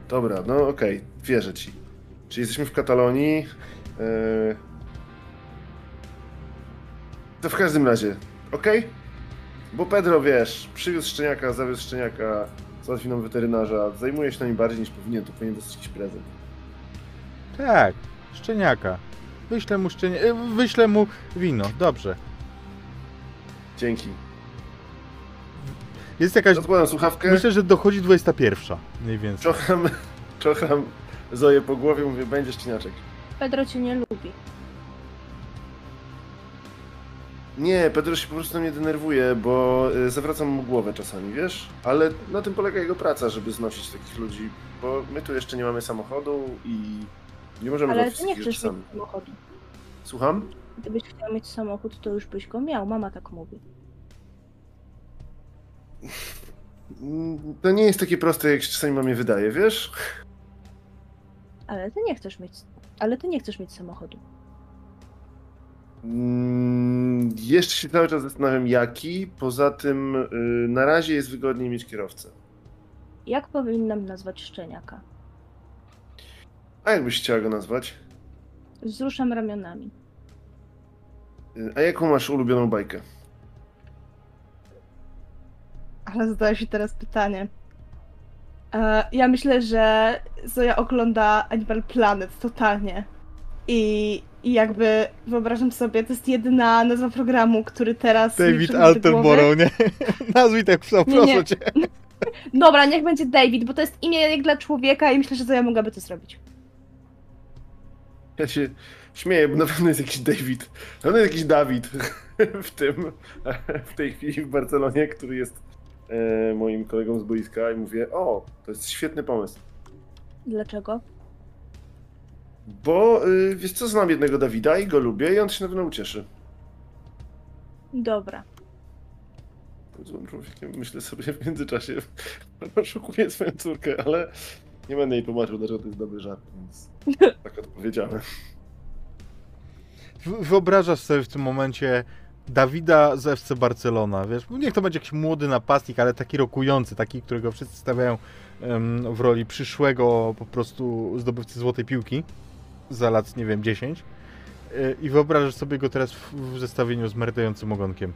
Dobra, no okej, wierzę ci. Czyli jesteśmy w Katalonii. Yy... To w każdym razie, okej? Bo Pedro, wiesz, przywiózł szczeniaka, zawiózł szczeniaka, załatwił nam weterynarza, zajmuje się nami bardziej niż powinien, to powinien dostać jakiś prezent. Tak, szczeniaka. Wyślę mu szczenia... e, Wyślę mu wino, dobrze. Dzięki. Jest jakaś... Odkładam słuchawkę, Myślę, że dochodzi 21. Mniej więcej. czocham, czocham Zoję po głowie, mówię, będzie szczeniaczek. Pedro cię nie lubi. Nie, Pedro się po prostu na mnie denerwuje, bo y, zawracam mu głowę czasami, wiesz? Ale na tym polega jego praca, żeby znosić takich ludzi, bo my tu jeszcze nie mamy samochodu i nie możemy Ale ty nie wszystkich chcesz rzeczy mieć sami. samochodu. Słucham? Gdybyś chciał mieć samochód, to już byś go miał. Mama tak mówi. Mm, To nie jest takie proste, jak się czasami mamie wydaje, wiesz? Ale ty nie chcesz mieć. Ale ty nie chcesz mieć samochodu. Mm, Jeszcze się cały czas zastanawiam, jaki. Poza tym, y, na razie jest wygodniej mieć kierowcę. Jak powinnam nazwać szczeniaka? A jak byś chciała go nazwać? Wzruszam ramionami. Y, A jaką masz ulubioną bajkę? Ale zadałeś mi teraz pytanie. E, ja myślę, że Zoja ogląda Animal Planet totalnie. I, I jakby wyobrażam sobie, to jest jedyna nazwa programu, który teraz. David. Attenborough, nie? Nazwij tak psa, Nie, proszę nie. cię. Dobra, niech będzie David, bo to jest imię jak dla człowieka i myślę, że Zoja mogłaby to zrobić. Ja się śmieję, bo na pewno jest jakiś David. Na pewno jest jakiś Dawid w tym, w tej chwili w Barcelonie, który jest e, moim kolegą z boiska i mówię, o, to jest świetny pomysł. Dlaczego? Bo y, wiesz co, znam jednego Dawida i go lubię i on się na pewno ucieszy. Dobra. Złym człowiekiem, myślę sobie w międzyczasie, oszukuję swoją córkę, ale nie będę jej tłumaczył, dlaczego to jest dobry żart, więc tak odpowiedziałem. Wyobrażasz sobie w tym momencie Dawida z FC Barcelona, wiesz? Niech to będzie jakiś młody napastnik, ale taki rokujący, taki, którego wszyscy stawiają em, w roli przyszłego po prostu zdobywcy złotej piłki za lat, nie wiem, 10. Y, I wyobrażasz sobie go teraz w, w zestawieniu z merdającym ogonkiem.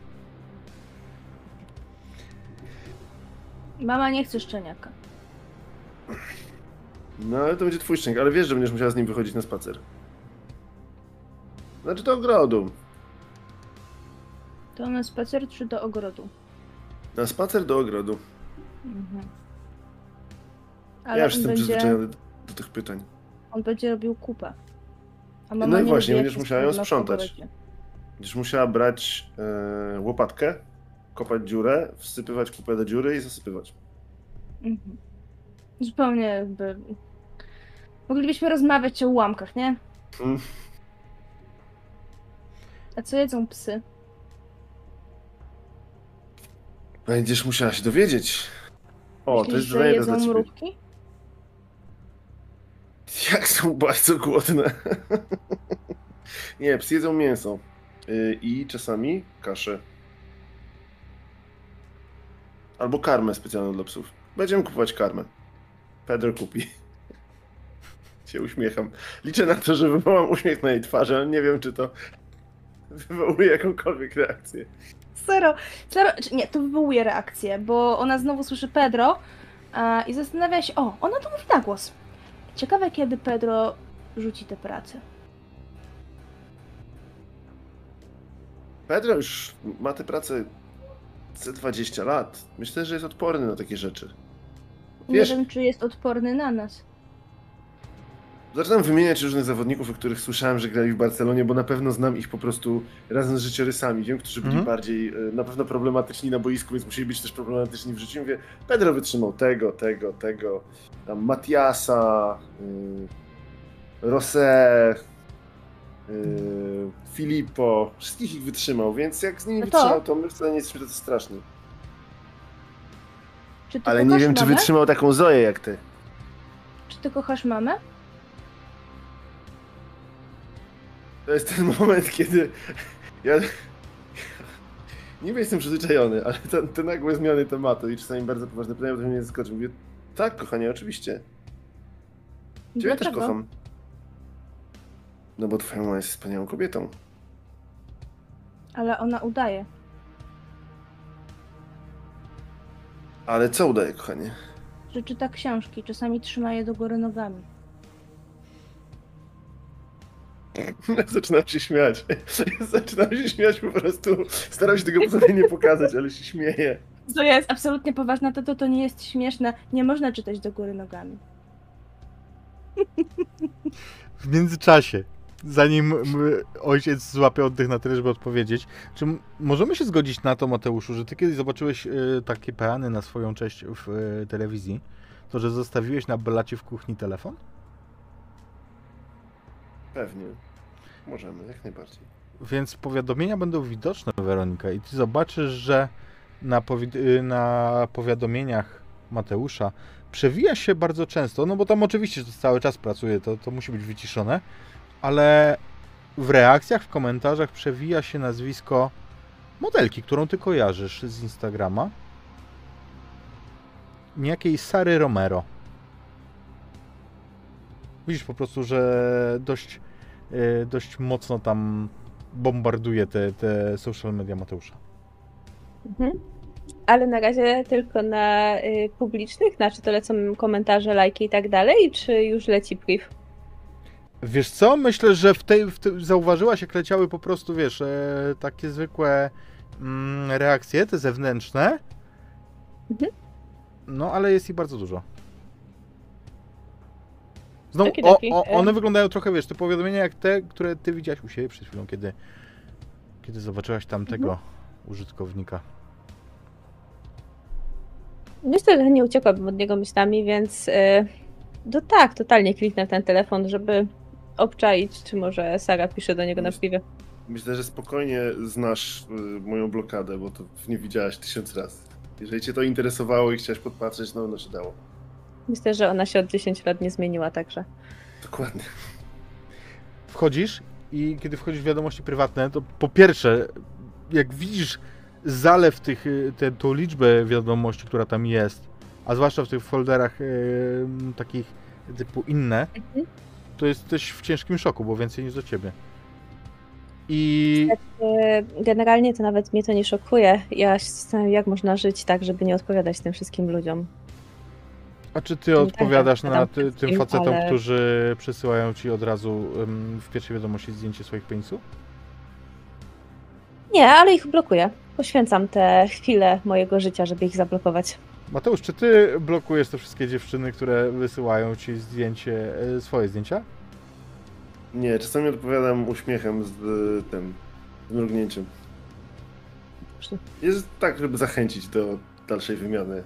Mama nie chce szczeniaka. No ale to będzie twój szczęk, ale wiesz, że będziesz musiała z nim wychodzić na spacer. Znaczy do ogrodu. To na spacer czy do ogrodu? Na spacer do ogrodu. Mhm. ja Ale już on, jestem będzie, przyzwyczajony do, tych pytań. on będzie robił kupę. A No i nie właśnie, będziesz musiała ją sprzątać. Będziesz musiała brać e, łopatkę, kopać dziurę, wsypywać kupę do dziury i zasypywać. Mhm. Zupełnie jakby... Moglibyśmy rozmawiać o ułamkach, nie? Mm. A co jedzą psy? Będziesz musiała się dowiedzieć. O, Myślisz, to jest zadanie jedzą dla ciebie. mrówki? Jak są bardzo głodne. Nie, psy jedzą mięso. Yy, I czasami kaszę. Albo karmę specjalną dla psów. Będziemy kupować karmę. Pedro kupi. Się uśmiecham. Liczę na to, że wywołam uśmiech na jej twarzy, ale nie wiem, czy to wywołuje jakąkolwiek reakcję. Zero. Zero. Nie, to wywołuje reakcję, bo ona znowu słyszy Pedro a, i zastanawia się, o, ona to mówi na głos. Ciekawe, kiedy Pedro rzuci tę pracę. Pedro już ma tę pracę ze 20 lat. Myślę, że jest odporny na takie rzeczy. Wiesz- Nie wiem, czy jest odporny na nas. Zaczynam wymieniać różnych zawodników, o których słyszałem, że grali w Barcelonie, bo na pewno znam ich po prostu razem z życiorysami. Wiem, którzy byli Mhm. bardziej e, na pewno problematyczni na boisku, więc musieli być też problematyczni w życiu. Mówię, Pedro wytrzymał tego, tego, tego, tam Matiasa, y, Rosé, y, Filippo, wszystkich ich wytrzymał, więc jak z nimi No to- wytrzymał, to my wcale nie jesteśmy tacy straszni. Czy ty Ale nie wiem, czy mamę? wytrzymał taką Zoję jak ty. Czy ty kochasz mamę? To jest ten moment, kiedy ja niby jestem przyzwyczajony, ale te, te nagłe zmiany tematu i czasami bardzo poważne pytania, to mnie zaskoczy. Mówię, tak, kochanie, oczywiście. Ciebie też Dlaczego? kocham. No bo twoja mama jest wspaniałą kobietą. Ale ona udaje. Ale co udaje, kochanie? Że czyta książki, czasami trzyma je do góry nogami. Zaczynam się śmiać. Zaczynam się śmiać po prostu. Staram się tego potem nie pokazać, ale się śmieję. Zoja jest absolutnie poważna, to, to to nie jest śmieszne. Nie można czytać do góry nogami. W międzyczasie, zanim ojciec złapie oddech na tyle, żeby odpowiedzieć, czy możemy się zgodzić na to, Mateuszu, że ty kiedyś zobaczyłeś y, takie peany na swoją cześć w y, telewizji, to że zostawiłeś na blacie w kuchni telefon? Pewnie. Możemy, jak najbardziej. Więc powiadomienia będą widoczne, Weronika, i ty zobaczysz, że na, powi- y, na powiadomieniach Mateusza przewija się bardzo często, no bo tam oczywiście to cały czas pracuje, to, to musi być wyciszone, ale w reakcjach, w komentarzach przewija się nazwisko modelki, którą ty kojarzysz z Instagrama. Niejakiej Sary Romero. Widzisz po prostu, że dość, y, dość mocno tam bombarduje te, te social media Mateusza. Mhm. Ale na razie tylko na y, publicznych, znaczy to lecą komentarze, lajki i tak dalej, czy już leci priv? Wiesz co? Myślę, że w tej, w tej zauważyłaś, jak leciały po prostu, wiesz, e, takie zwykłe mm, reakcje, te zewnętrzne. Mhm. No, ale jest ich bardzo dużo. Znowu, o, Okidoki, o, e. one wyglądają trochę, wiesz, te powiadomienia jak te, które ty widziałaś u siebie przed chwilą, kiedy, kiedy zobaczyłaś tamtego Mhm. użytkownika. Myślę, że nie uciekłabym od niego myślami, więc y, no tak, totalnie kliknę w ten telefon, żeby obczaić, czy może Sara pisze do niego na privie. Myślę, że spokojnie znasz y, moją blokadę, bo to nie widziałaś tysiąc razy. Jeżeli cię to interesowało i chciałeś podpatrzeć, no ono się dało. Myślę, że ona się od 10 lat nie zmieniła, także. Dokładnie. wchodzisz i kiedy wchodzisz w wiadomości prywatne, to po pierwsze, jak widzisz zalew tych, y, te, tą liczbę wiadomości, która tam jest, a zwłaszcza w tych folderach y, takich typu inne, Mhm. To jesteś w ciężkim szoku, bo więcej niż do ciebie. I Y, Generalnie to nawet mnie to nie szokuje. Ja się zastanawiam, jak można żyć tak, żeby nie odpowiadać tym wszystkim ludziom. a czy ty tak, odpowiadasz tak, na ty, tym facetom, ale- którzy przysyłają ci od razu w pierwszej wiadomości zdjęcie swoich penisów? Nie, ale ich blokuję. Poświęcam te chwile mojego życia, żeby ich zablokować. Mateusz, czy ty blokujesz te wszystkie dziewczyny, które wysyłają ci zdjęcie, y, swoje zdjęcia? Nie, czasami odpowiadam uśmiechem z y, tym, z mrugnięciem. Jest tak, żeby zachęcić do dalszej wymiany.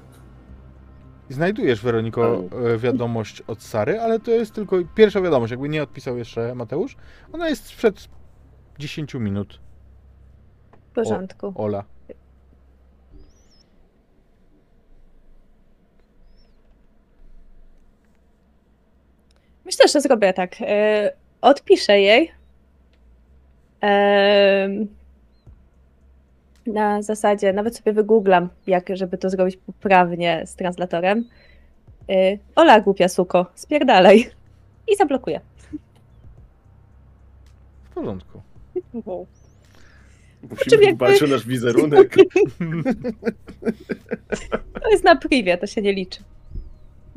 Znajdujesz, Weroniko, e, wiadomość od Sary, ale to jest tylko pierwsza wiadomość, jakby nie odpisał jeszcze Mateusz. Ona jest sprzed 10 minut. porządku. Ola. Myślę, że zrobię tak. E, Odpiszę jej. Em, Na zasadzie, nawet sobie wygooglam, jak żeby to zrobić poprawnie z translatorem. E, Ola, głupia suko, spierdalaj. I zablokuję. W porządku. Musimy Czym jakby- dbać o nasz wizerunek. To jest na privie, to się nie liczy.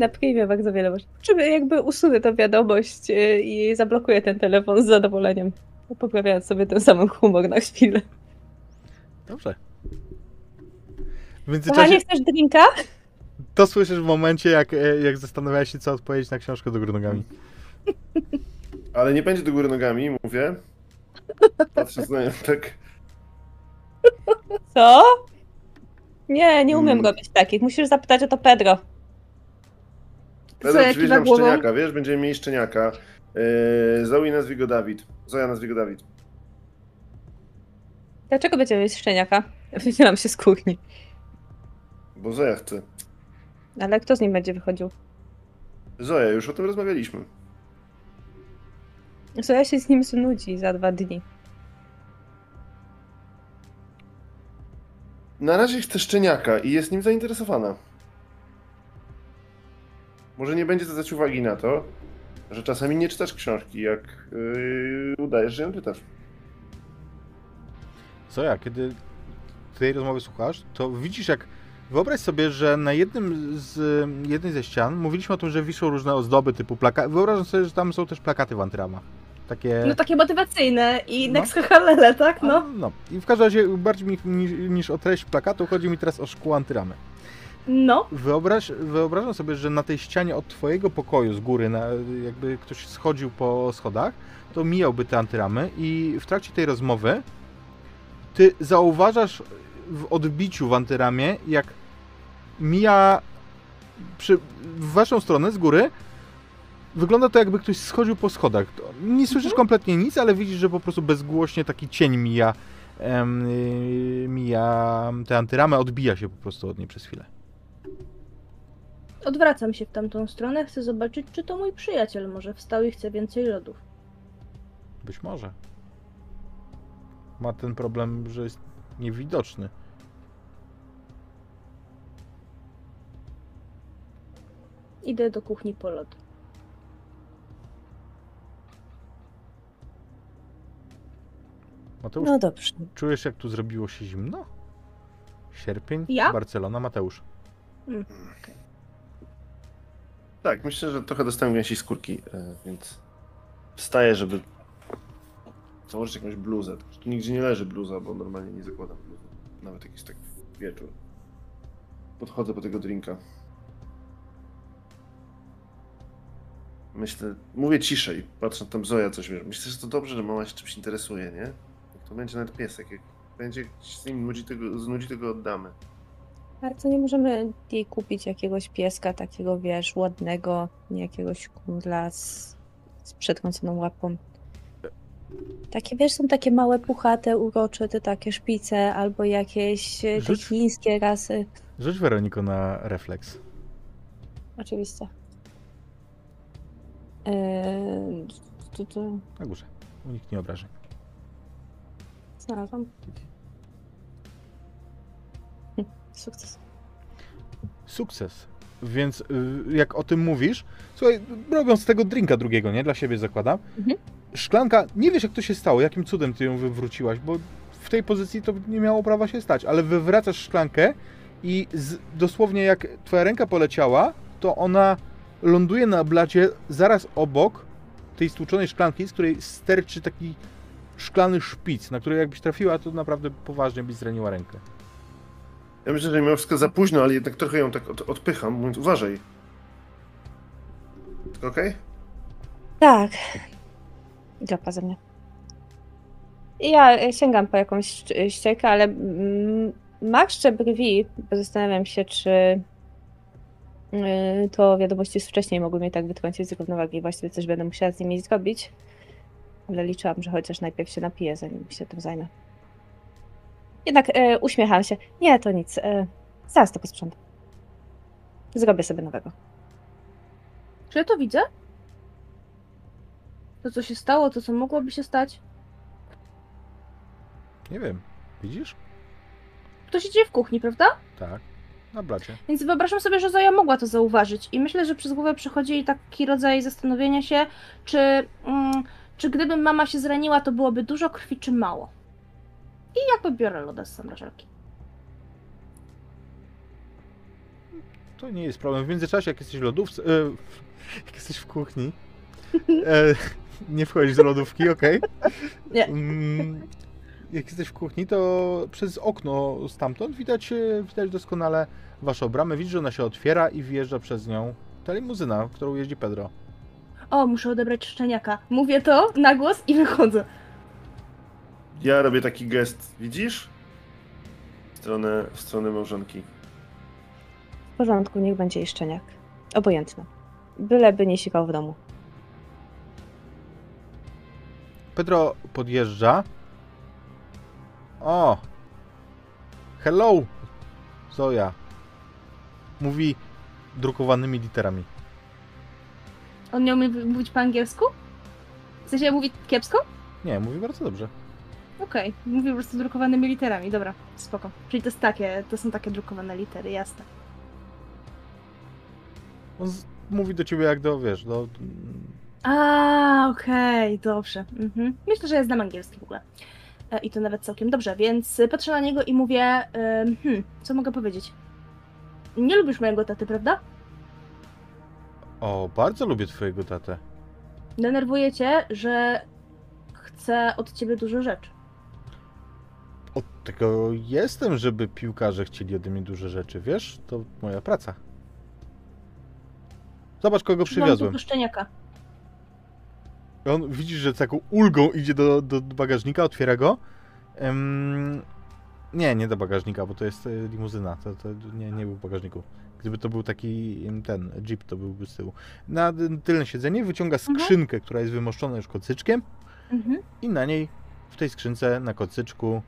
Na privie bardzo wiele można. Czy jakby usunę tę wiadomość y, i zablokuję ten telefon z zadowoleniem. Poprawiając sobie ten sam humor na chwilę. Dobrze. W Kochanie, międzyczasie chcesz drinka? to słyszysz w momencie, jak, e, jak zastanawiałeś się, co odpowiedzieć na książkę do góry nogami. Ale nie będzie do góry nogami, mówię. Patrzę na nią tak. Co? Nie, nie umiem Mm. robić takich. Musisz zapytać o to Pedro. Pedro, jak przywieź kiwa nam głową? szczeniaka, wiesz? Będziemy mieli szczeniaka. Yy, Zoe nazwij go Dawid. Zoja nazwij go Dawid. Dlaczego będziemy mieć szczeniaka? Wydzielam się z kuchni. Bo Zoja chce. Ale kto z nim będzie wychodził? Zoja, już o tym rozmawialiśmy. Co ja się z nim znudzi za dwa dni. Na razie chce szczeniaka i jest nim zainteresowana. Może nie będzie zwracać uwagi na to, że czasami nie czytasz książki, jak yy, udajesz, że ją czytasz. Co ja, kiedy tej rozmowy słuchasz, to widzisz jak. Wyobraź sobie, że na jednym z jednej ze ścian mówiliśmy o tym, że wiszą różne ozdoby typu plakaty. Wyobrażam sobie, że tam są też plakaty w antyramach. Takie. No takie motywacyjne i No. Next Halele, tak? A, No. no. I w każdym razie bardziej mi, niż, niż o treść plakatu chodzi mi teraz o szkło antyramy. No. Wyobraź, wyobrażam sobie, że na tej ścianie od twojego pokoju z góry, na, jakby ktoś schodził po schodach, to mijałby te antyramy i w trakcie tej rozmowy ty zauważasz w odbiciu w antyramie, jak mija przy, w waszą stronę z góry wygląda to jakby ktoś schodził po schodach. Nie słyszysz kompletnie nic, ale widzisz, że po prostu bezgłośnie taki cień mija em, y, mija tę antyramę, odbija się po prostu od niej przez chwilę. Odwracam się w tamtą stronę, chcę zobaczyć, czy to mój przyjaciel może wstał i chce więcej lodów. Być może. Ma ten problem, że jest niewidoczny. Idę do kuchni po lody. Mateusz, No dobrze. czujesz jak tu zrobiło się zimno? Sierpień? Ja? Barcelona, Mateusz. Tak, myślę, że trochę dostałem gęsiej skórki, e, więc wstaję, żeby założyć jakąś bluzę. Tu nigdzie nie leży bluza, bo normalnie nie zakładam bluzy. Nawet jakiś tak wieczór. Podchodzę po tego drinka. Myślę, mówię ciszej, patrzę tam Zoja coś wiesz. Myślę, że to dobrze, że mama się czymś interesuje, nie? Jak to będzie nawet piesek, jak będzie się z nim nudzi, tego, znudzi, tego oddamy. Bardzo nie możemy jej kupić jakiegoś pieska takiego, wiesz, ładnego, nie jakiegoś kundla z, z przetrąconą łapą. Takie, wiesz, są takie małe, puchate, urocze, te takie szpice, albo jakieś e, te Rzuć. chińskie rasy. Rzuć Weroniko na refleks. Oczywiście. Tu, tu, Na górze. Uniknij obrażeń. znalazłam. Sukces. Sukces. Więc y, jak o tym mówisz, słuchaj, robiąc z tego drinka drugiego, nie? Dla siebie zakładam. Mhm. Szklanka, nie wiesz jak to się stało, jakim cudem ty ją wywróciłaś, bo w tej pozycji to nie miało prawa się stać, ale wywracasz szklankę i z, dosłownie jak twoja ręka poleciała, to ona ląduje na blacie zaraz obok tej stłuczonej szklanki, z której sterczy taki szklany szpic, na który jakbyś trafiła, to naprawdę poważnie byś zraniła rękę. Ja myślę, że mimo wszystko za późno, ale jednak trochę ją tak od, odpycham, mówiąc uważaj. Okej? Tak. Drapa ze mnie. Ja sięgam po jakąś ścierkę, ale mm, marszczę brwi, bo zastanawiam się, czy y, to wiadomości z wcześniej mogły mnie tak wytrącić z równowagi właściwie coś będę musiała z nimi zrobić. Ale liczyłam, że chociaż najpierw się napiję, zanim się tym zajmę. Jednak e, uśmiecham się. Nie, to nic. E, zaraz to posprzątam. Zrobię sobie nowego. Czy ja to widzę? To, co się stało, to, co mogłoby się stać? Nie wiem. Widzisz? To się dzieje w kuchni, prawda? Tak. Na blacie. Więc wyobrażam sobie, że Zoja mogła to zauważyć. I myślę, że przez głowę przychodzi jej taki rodzaj zastanowienia się, czy, mm, czy gdyby mama się zraniła, to byłoby dużo krwi, czy mało. I jakby biorę loda z zamrażarki. To nie jest problem. W międzyczasie, jak jesteś w lodówce, e, jak jesteś w kuchni, e, nie wchodzisz do lodówki, okej? Nie. Mm, jak jesteś w kuchni, to przez okno stamtąd widać, e, widać doskonale waszą bramę. Widzisz, że ona się otwiera i wjeżdża przez nią ta limuzyna, którą jeździ Pedro. O, muszę odebrać szczeniaka. Mówię to na głos i wychodzę. Ja robię taki gest, widzisz? W stronę, w stronę małżonki. W porządku, niech będzie jej szczeniak. Obojętne. Byleby nie sikał w domu. Pedro podjeżdża. O! Hello! Zoja. Mówi drukowanymi literami. On nie umie mówić po angielsku? W sensie mówi kiepsko? Nie, mówi bardzo dobrze. Okej, mówi po prostu drukowanymi literami, dobra, spoko. Czyli to jest takie, to są takie drukowane litery, jasne. On z- mówi do ciebie jak do, wiesz, do... A, okej, dobrze. Mhm. Myślę, że ja znam angielski w ogóle. E, I to nawet całkiem dobrze, więc patrzę na niego i mówię, em, hmm, co mogę powiedzieć? Nie lubisz mojego taty, prawda? O, bardzo lubię twojego tatę. Denerwuje cię, że chce od ciebie dużo rzeczy. Od tego jestem, żeby piłkarze chcieli ode mnie duże rzeczy, wiesz? To moja praca. Zobacz, kogo przywiozłem. Szczeniaka. On widzisz, że z taką ulgą idzie do, do bagażnika, otwiera go. Em, nie, nie do bagażnika, bo to jest e, limuzyna. To, to nie, nie był w bagażniku. Gdyby to był taki ten jeep, to byłby z tyłu. Na tylne siedzenie wyciąga skrzynkę, która jest wymoszczona już kocyczkiem Mhm. i na niej, w tej skrzynce, na kocyczku.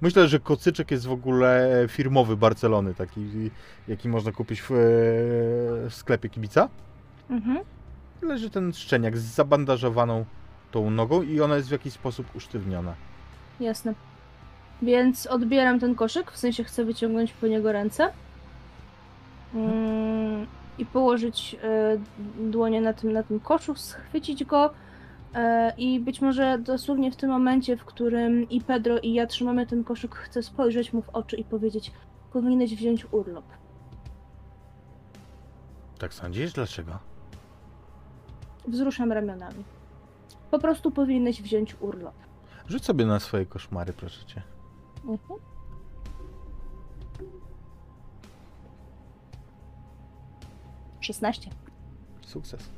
Myślę, że kocyczek jest w ogóle firmowy Barcelony, taki jaki można kupić w, e, w sklepie kibica. Mhm. Leży ten szczeniak z zabandażowaną tą nogą i ona jest w jakiś sposób usztywniona. Jasne. Więc odbieram ten koszyk, w sensie chcę wyciągnąć po niego ręce. Mm, I położyć e, dłonie na tym, na tym koszu, schwycić go e, i być może dosłownie w tym momencie, w którym i Pedro i ja trzymamy ten koszyk, chcę spojrzeć mu w oczy i powiedzieć powinieneś wziąć urlop. Tak sądzisz? Dlaczego? Wzruszam ramionami. Po prostu powinieneś wziąć urlop. Rzuć sobie na swoje koszmary, proszę cię. Mhm. Szesnaście. Sukces.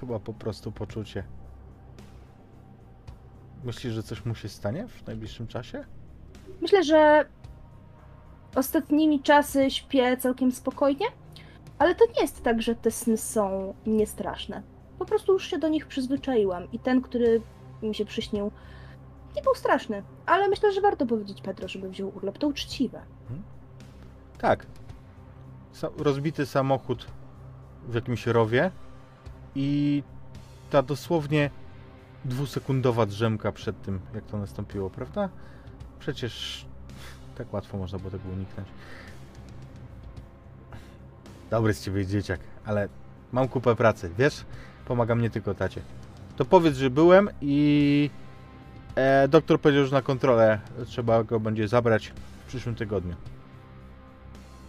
Chyba po prostu poczucie. Myślisz, że coś mu się stanie w najbliższym czasie? Myślę, że ostatnimi czasy śpię całkiem spokojnie, ale to nie jest tak, że te sny są niestraszne. Po prostu już się do nich przyzwyczaiłam i ten, który mi się przyśnił, nie był straszny. Ale myślę, że warto powiedzieć Pedro, żeby wziął urlop. To uczciwe. Tak. Sa- rozbity samochód w jakimś rowie i ta dosłownie dwusekundowa drzemka przed tym, jak to nastąpiło, prawda? Przecież tak łatwo można było tego uniknąć. Dobry z ciebie dzieciak, ale mam kupę pracy, wiesz? Pomagam nie tylko tacie. To powiedz, że byłem i e, doktor powiedział, że na kontrolę trzeba go będzie zabrać w przyszłym tygodniu.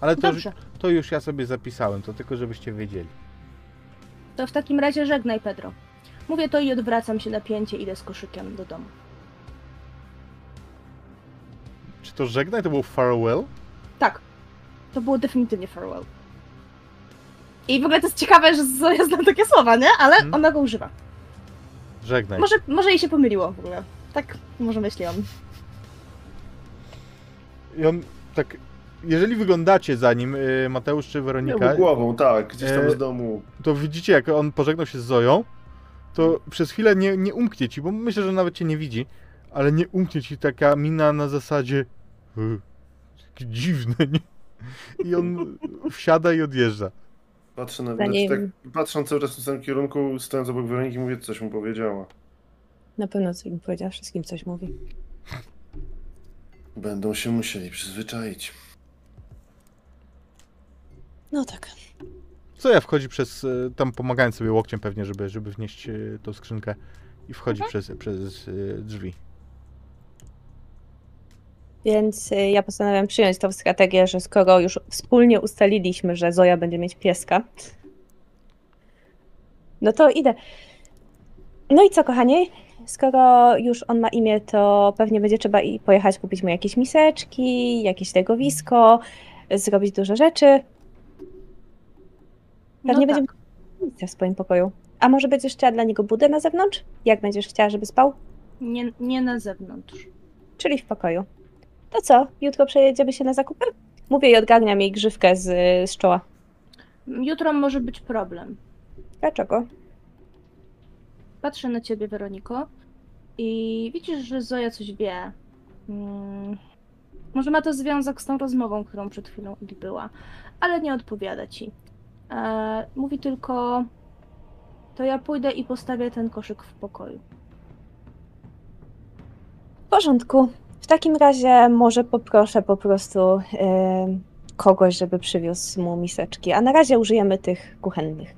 Ale to, Dobrze. to już ja sobie zapisałem, to tylko żebyście wiedzieli. To w takim razie żegnaj, Pedro. Mówię to i odwracam się napięcie, idę z koszykiem do domu. Czy to żegnaj, to był farewell? Tak, to było definitywnie farewell. I w ogóle to jest ciekawe, że Zoja zna takie słowa, nie? Ale Hmm. ona go używa. Żegnaj. Może, może jej się pomyliło w ogóle. Tak może myśli on. I on tak, jeżeli wyglądacie za nim, y, Mateusz czy Nie, Weronika, bo głową, tak, gdzieś tam E, z domu. to widzicie, jak on pożegnał się z Zoją, to przez chwilę nie, nie umknie ci, bo myślę, że nawet cię nie widzi, ale nie umknie ci taka mina na zasadzie "Y, takie dziwne, nie? I on wsiada i odjeżdża. Patrzę na, znaczy tak, patrzę cały czas w tym samym kierunku, stojąc obok Weroniki, mówię, coś mu powiedziała. Na pewno coś mi powiedziała, wszystkim coś mówi. Będą się musieli przyzwyczaić. No tak. Co ja wchodzi przez, e, tam pomagając sobie łokciem pewnie, żeby, żeby wnieść e, tą skrzynkę i wchodzi przez, przez e, drzwi. Więc ja postanawiam przyjąć tą strategię, że skoro już wspólnie ustaliliśmy, że Zoja będzie mieć pieska, no to idę. No i co, kochani? Skoro już on ma imię, to pewnie będzie trzeba i pojechać kupić mu jakieś miseczki, jakieś legowisko, zrobić dużo rzeczy. Pewnie no będzie tak. miejsce w swoim pokoju. A może będziesz chciała dla niego budę na zewnątrz? Jak będziesz chciała, żeby spał? nie, nie na zewnątrz. Czyli w pokoju. To co, jutro przejedziemy się na zakupy? Mówię i odgarniam jej grzywkę z, z czoła. Jutro może być problem. Dlaczego? Patrzę na ciebie, Weroniko, i widzisz, że Zoja coś wie. Mm, może ma to związek z tą rozmową, którą przed chwilą odbyła, ale nie odpowiada ci. E, mówi tylko, to ja pójdę i postawię ten koszyk w pokoju. W porządku. W takim razie może poproszę po prostu em, kogoś, żeby przywiózł mu miseczki, a na razie użyjemy tych kuchennych.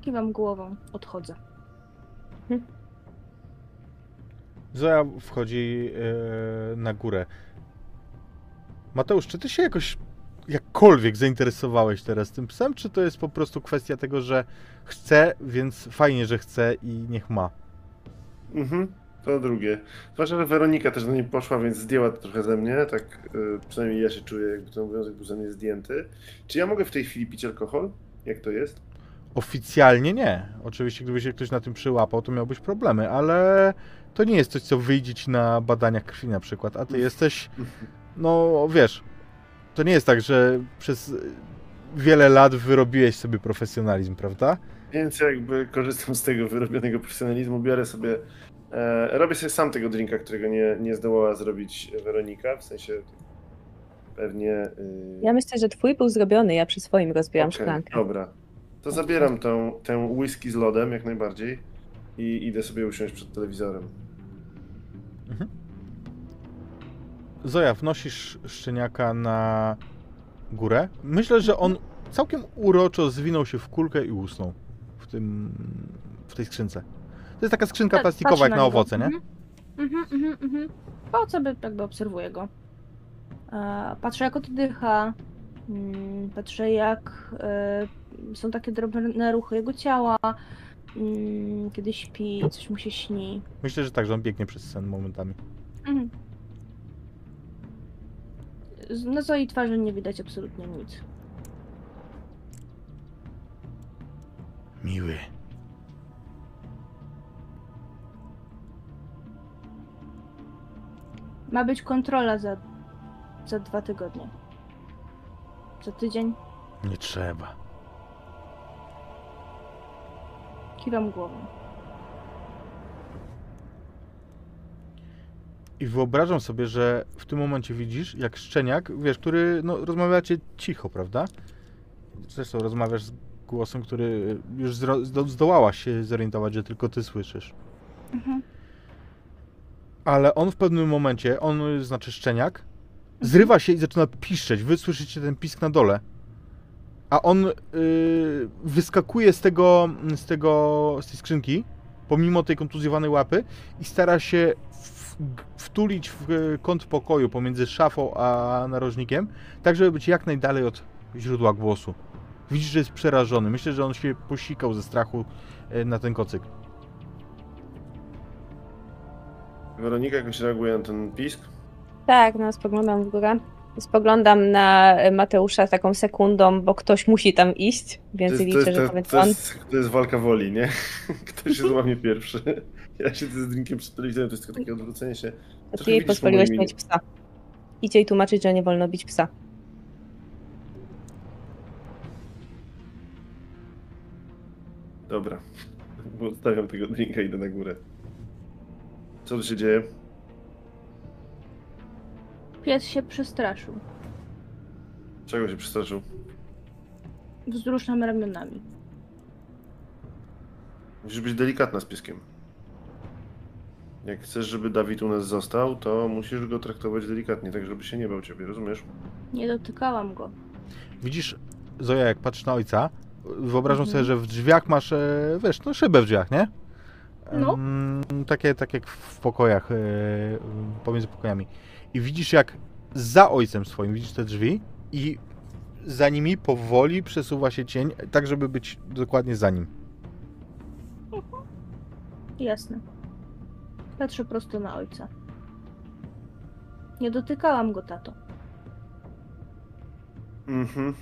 Kiwam głową, odchodzę. Zoja wchodzi e, na górę. Mateusz, czy ty się jakoś jakkolwiek zainteresowałeś teraz tym psem, czy to jest po prostu kwestia tego, że chce, więc fajnie, że chce i niech ma? Mhm, to drugie. Zwłaszcza, że Weronika też do niej poszła, więc zdjęła to trochę ze mnie, tak y, przynajmniej ja się czuję, jakby ten obowiązek był ze mnie zdjęty. Czy ja mogę w tej chwili pić alkohol? Jak to jest? Oficjalnie nie. Oczywiście, gdyby się ktoś na tym przyłapał, to miałbyś problemy, ale to nie jest coś, co wyjdzie ci na badaniach krwi na przykład, a ty jesteś, no wiesz, to nie jest tak, że przez wiele lat wyrobiłeś sobie profesjonalizm, prawda? Więc jakby korzystam z tego wyrobionego profesjonalizmu, biorę sobie, e, robię sobie sam tego drinka, którego nie, nie zdołała zrobić Weronika, w sensie pewnie... y, Ja myślę, że twój był zrobiony, ja przy swoim rozbiłam okej, szklankę. Dobra, to zabieram tę, tę whisky z lodem jak najbardziej i idę sobie usiąść przed telewizorem. Zoja, wnosisz szczeniaka na górę. Myślę, że on całkiem uroczo zwinął się w kulkę i usnął w tym, w tej skrzynce. To jest taka skrzynka Tak, plastikowa jak na niego. owoce, nie? Mhm. Mhm, mhm, mhm. Po co by jakby obserwuję go. E, Patrzę jak oddycha. mm, Patrzę jak e, są takie drobne ruchy jego ciała. mm, Kiedy śpi, coś mu się śni. Myślę, że tak, że on biegnie przez sen momentami. Mhm. Z- Na swojej twarzy nie widać absolutnie nic. Miły. Ma być kontrola za, za dwa tygodnie. Za tydzień Nie trzeba. kiwam głową. I wyobrażam sobie, że w tym momencie widzisz, jak szczeniak, wiesz, który, no, rozmawiacie cicho, prawda? Zresztą rozmawiasz z głosem, który już zro, zdo, zdołałaś się zorientować, że tylko ty słyszysz. Mhm. Ale on w pewnym momencie, on znaczy szczeniak, zrywa się i zaczyna piszczeć. Wy słyszycie ten pisk na dole. A on yy, wyskakuje z tego, z tego, z tej skrzynki, pomimo tej kontuzjowanej łapy i stara się wtulić w y, kąt pokoju pomiędzy szafą a narożnikiem, tak żeby być jak najdalej od źródła głosu. Widzisz, że jest przerażony. Myślę, że on się posikał ze strachu y, na ten kocyk. Weronika jakoś reaguje na ten pisk? Tak, no spoglądam w górę. Spoglądam na Mateusza taką sekundą, bo ktoś musi tam iść, więc liczę, że to, powiedz to, on. jest, to jest walka woli, nie? Ktoś się złamie pierwszy. Ja siedzę z drinkiem przed telewizorem, to jest tylko takie odwrócenie się. Trochę ty jej pozwoliłeś mieć psa. Idzie jej tłumaczyć, że nie wolno bić psa. Dobra. Bo Odstawiam tego drinka i idę na górę. Co tu się dzieje? Pies się przestraszył. Czego się przestraszył? Wzruszam ramionami. Musisz być delikatna z pieskiem. Jak chcesz, żeby Dawid u nas został, to musisz go traktować delikatnie, tak żeby się nie bał ciebie, rozumiesz? Nie dotykałam go. Widzisz, Zoja, jak patrzysz na ojca, wyobrażam Mhm. sobie, że w drzwiach masz, e, wiesz, no szybę w drzwiach, nie? No. Em, takie, tak jak w pokojach, e, pomiędzy pokojami. I widzisz, jak za ojcem swoim widzisz te drzwi i za nimi powoli przesuwa się cień, tak żeby być dokładnie za nim. Jasne. Patrzę prosto na ojca. Nie dotykałam go, tato. Mhm.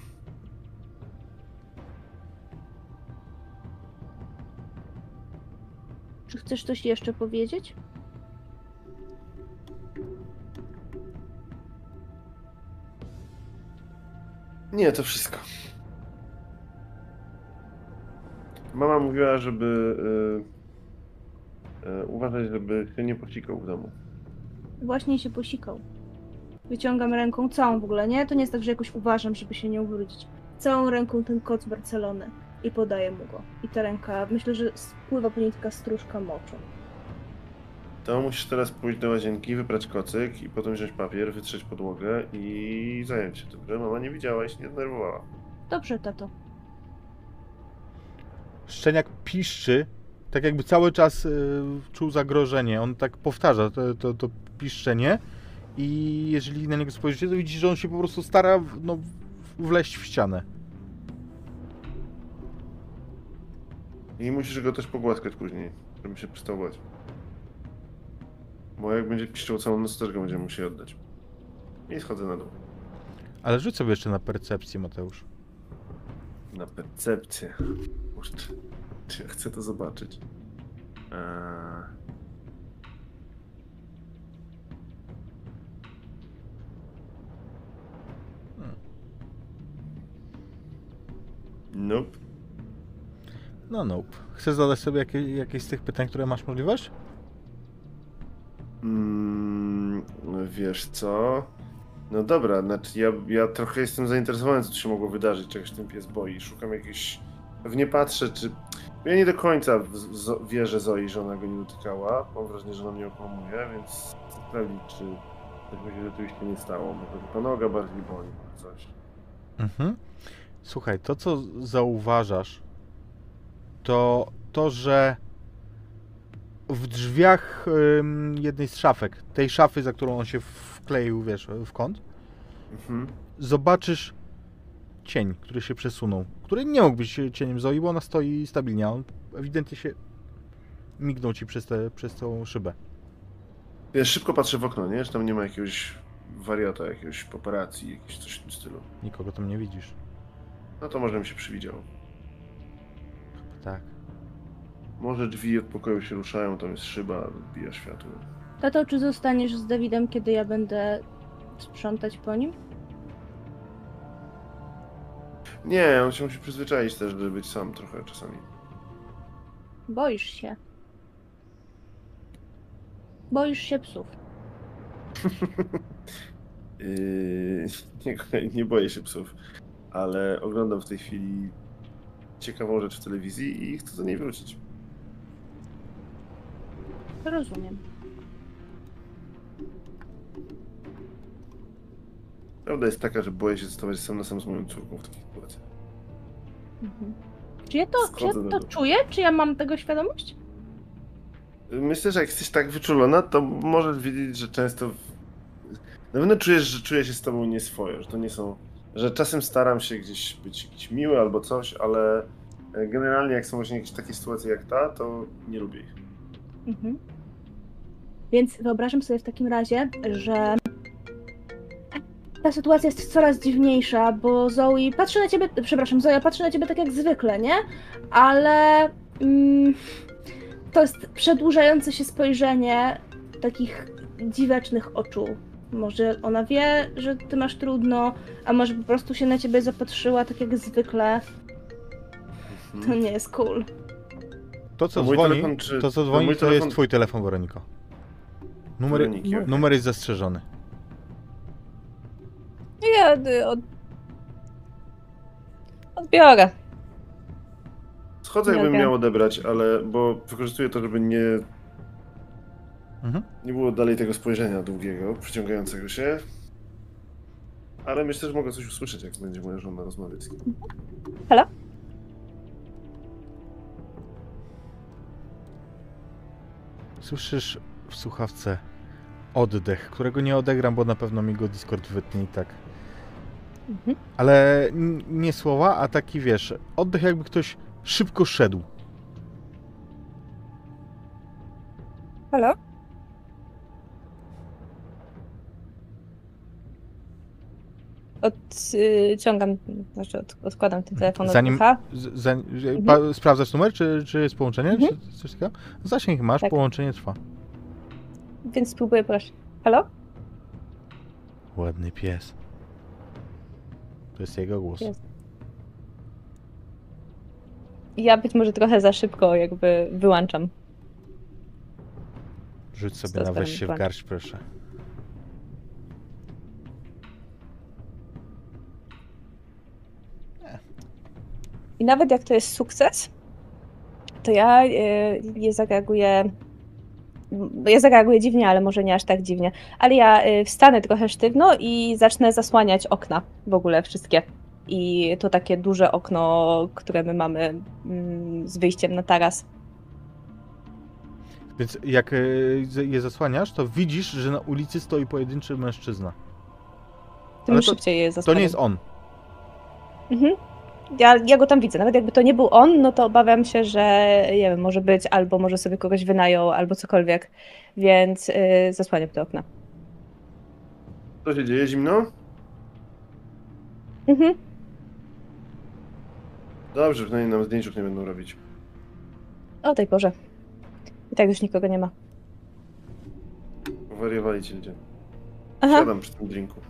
Czy chcesz coś jeszcze powiedzieć? Nie, to wszystko. Mama mówiła, żeby y, y, uważać, żeby się nie posikał w domu. Właśnie się posikał. Wyciągam ręką całą w ogóle, nie? To nie jest tak, że jakoś uważam, żeby się nie ubrudzić. Całą ręką ten kot z Barcelony i podaję mu go. I ta ręka, myślę, że spływa po niej taka stróżka moczu. To musisz teraz pójść do łazienki, wyprać kocyk i potem wziąć papier, wytrzeć podłogę i zająć się tym, że mama nie widziała i się nie denerwowała. Dobrze, tato. Szczeniak piszczy, tak jakby cały czas y, czuł zagrożenie. On tak powtarza to, to, to piszczenie i jeżeli na niego spojrzycie, to widzicie, że on się po prostu stara no, wleźć w ścianę. I musisz go też pogłaskać później, żeby się przestał bać. Bo jak będzie piszczał całą noc, też go będziemy musieli oddać. I schodzę na dół. Ale rzuć sobie jeszcze na percepcję, Mateusz. Na percepcję. Kurczę, ja chcę to zobaczyć? Eee... Nope. No nope. Chcesz zadać sobie jakie, jakieś z tych pytań, które masz możliwość? Mm, wiesz co? No dobra, znaczy ja, ja trochę jestem zainteresowany, co tu się mogło wydarzyć, czegoś ten pies boi. Szukam jakiejś... Pewnie patrzę, czy... Ja nie do końca wierzę Zoi, że ona go nie dotykała. Mam wrażenie, że ona mnie okłamuje, więc chcę sprawdzić, czy coś mi się rzeczywiście nie stało. Może tylko noga bardziej boli, może coś. Mhm. Słuchaj, to co zauważasz, to to, że w drzwiach ym, jednej z szafek, tej szafy, za którą on się wkleił, wiesz, w kąt, Mhm. zobaczysz cień, który się przesunął, który nie mógł być cieniem Zoi, bo ona stoi stabilnie, a on ewidentnie się mignął ci przez, te, przez tą szybę. Ja szybko patrzę w okno, nie? Czy tam nie ma jakiegoś wariata, jakiegoś paparazzi, jakiegoś coś w tym stylu. Nikogo tam nie widzisz. No to może mi się przywidziało. Tak. Może drzwi od pokoju się ruszają, tam jest szyba, odbija światło. Tato, czy zostaniesz z Dawidem, kiedy ja będę sprzątać po nim? Nie, on się musi przyzwyczaić też, żeby być sam trochę czasami. Boisz się. Boisz się psów. Yy, nie, nie boję się psów, ale oglądam w tej chwili ciekawą rzecz w telewizji i chcę do niej wrócić. Rozumiem. Prawda jest taka, że boję się zostawać sam na sam z moją córką w takiej sytuacji. Mhm. Czy ja to, czy ja to czuję? Czy ja mam tego świadomość? Myślę, że jak jesteś tak wyczulona, to możesz wiedzieć, że często. Na pewno czujesz, że czuję się z tobą nieswojo, że to nie są. że czasem staram się gdzieś być jakiś miły albo coś, ale e, generalnie jak są właśnie jakieś takie sytuacje jak ta, to nie lubię ich. Mhm. Więc wyobrażam sobie w takim razie, że ta sytuacja jest coraz dziwniejsza, bo Zoe patrzy na ciebie, przepraszam, Zoja patrzy na ciebie tak jak zwykle, nie? Ale mm, to jest przedłużające się spojrzenie takich dziwacznych oczu. Może ona wie, że ty masz trudno, a może po prostu się na ciebie zapatrzyła tak jak zwykle. To nie jest cool. To co To dzwoni, telefon czy- to co to dzwoni, mój to jest telefon- twój telefon, Weroniko. Numer, Weroniki, okej. numer jest zastrzeżony. Ja od... odbiorę. Schodzę, jakbym Dobra. miał odebrać, ale bo wykorzystuję to, żeby nie, Mhm. nie było dalej tego spojrzenia długiego, przyciągającego się. Ale myślę, że mogę coś usłyszeć, jak będzie moja żona rozmawiać z kim. Halo? Słyszysz w słuchawce oddech, którego nie odegram, bo na pewno mi go Discord wytnie i tak. Mhm. Ale nie słowa, a taki wiesz, oddech jakby ktoś szybko szedł. Halo? Odciągam, znaczy od, odkładam ten telefon Zanim- od. Z, za, Mhm. sprawdzasz numer, czy, czy jest połączenie, Mhm. czy coś takiego? Zasięg masz, Tak. połączenie trwa. Więc spróbuję, proszę. Halo? Ładny pies. To jest jego głos. Jest. Ja być może trochę za szybko jakby wyłączam. Rzuć sobie na weź się w garść, proszę. I nawet jak to jest sukces, to ja y, nie zareaguję. Ja zareaguję dziwnie, ale może nie aż tak dziwnie. Ale ja y, wstanę trochę sztywno i zacznę zasłaniać okna w ogóle wszystkie. I to takie duże okno, które my mamy mm, z wyjściem na taras. Więc jak z- je zasłaniasz, to widzisz, że na ulicy stoi pojedynczy mężczyzna. Tym Ale to- szybciej je To zasłaniam. nie jest on. Mhm. Ja, ja go tam widzę. Nawet jakby to nie był on, no to obawiam się, że nie wiem, może być, albo może sobie kogoś wynajął, albo cokolwiek. Więc y, zasłaniam te okna. Co się dzieje? Zimno? Mhm. Dobrze, przynajmniej nam zdjęciów nie będą robić. O tej porze. I tak już nikogo nie ma. Wariowali ci ludzie. Aha. Siadam przy tym drinku.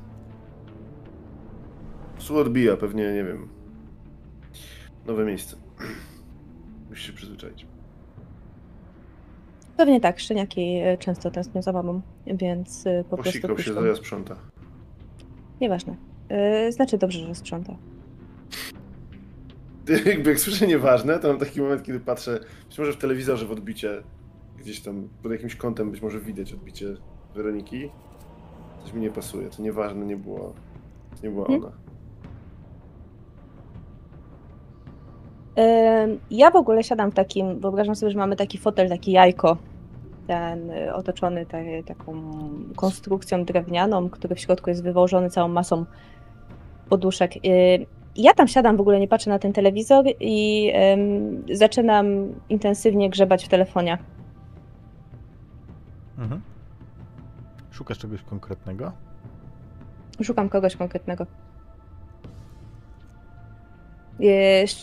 Sól odbija, pewnie, nie wiem. Nowe miejsce. Musisz się przyzwyczaić. Pewnie tak, szczeniaki y, często tęsknią za mamą, więc y, po prostu Posikał się, zaja sprząta. Nieważne. Y, znaczy dobrze, że sprząta. Jakby jak słyszę nieważne, to mam taki moment, kiedy patrzę, być może w telewizorze w odbicie, gdzieś tam pod jakimś kątem być może widać odbicie Weroniki. Coś mi nie pasuje, to nieważne nie było, nie była Mhm. ona. Ja w ogóle siadam w takim, wyobrażam sobie, że mamy taki fotel, taki jajko, ten y, otoczony ta, taką konstrukcją drewnianą, który w środku jest wywożony całą masą poduszek. Y, Ja tam siadam, w ogóle nie patrzę na ten telewizor i zaczynam intensywnie grzebać w telefonie. Mhm. Szukasz czegoś konkretnego? Szukam kogoś konkretnego.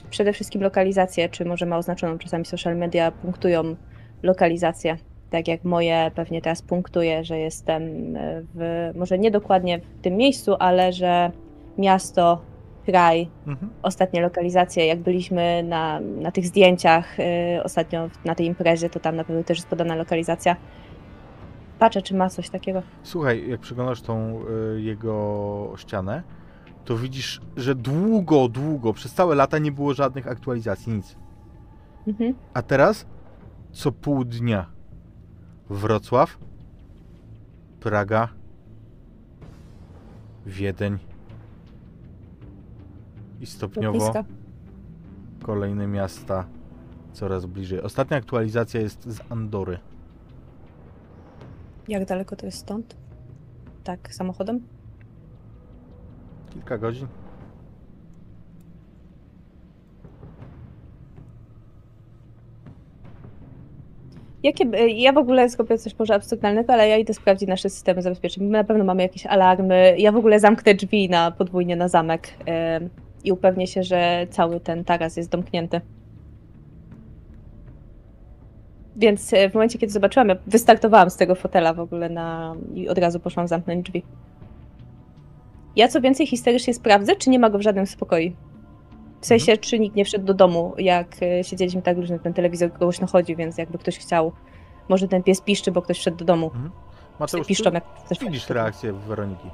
Przede wszystkim lokalizację, czy może ma oznaczoną czasami social media, punktują lokalizację. Tak jak moje pewnie teraz punktuje, że jestem e, w, może nie dokładnie w tym miejscu, ale że miasto, kraj, Mhm. ostatnie lokalizacje, jak byliśmy na, na tych zdjęciach y, ostatnio na tej imprezie, to tam na pewno też jest podana lokalizacja. Patrzę, czy ma coś takiego. Słuchaj, jak przeglądasz tą y, jego ścianę, to widzisz, że długo, długo, przez całe lata nie było żadnych aktualizacji, nic. Mhm. A teraz co pół dnia Wrocław, Praga, Wiedeń i stopniowo kolejne miasta coraz bliżej. Ostatnia aktualizacja jest z Andory. Jak daleko to jest stąd? Tak, samochodem? Kilka godzin. Jakie, ja w ogóle zrobię coś może absurdalnego, ale ja idę sprawdzić nasze systemy zabezpieczeń. My na pewno mamy jakieś alarmy. Ja w ogóle zamknę drzwi na podwójnie na zamek em, i upewnię się, że cały ten taras jest domknięty. Więc e, w momencie, kiedy zobaczyłam, ja wystartowałam z tego fotela w ogóle na... i od razu poszłam zamknąć drzwi. Ja co więcej histerycznie sprawdzę, czy nie ma go w żadnym spokoju. W sensie, czy nikt nie wszedł do domu, jak e, siedzieliśmy tak luźno, ten telewizor głośno chodzi, więc jakby ktoś chciał, może ten pies piszczy, bo ktoś wszedł do domu. Mateusz, piszczą jak coś widzisz reakcję Weroniki.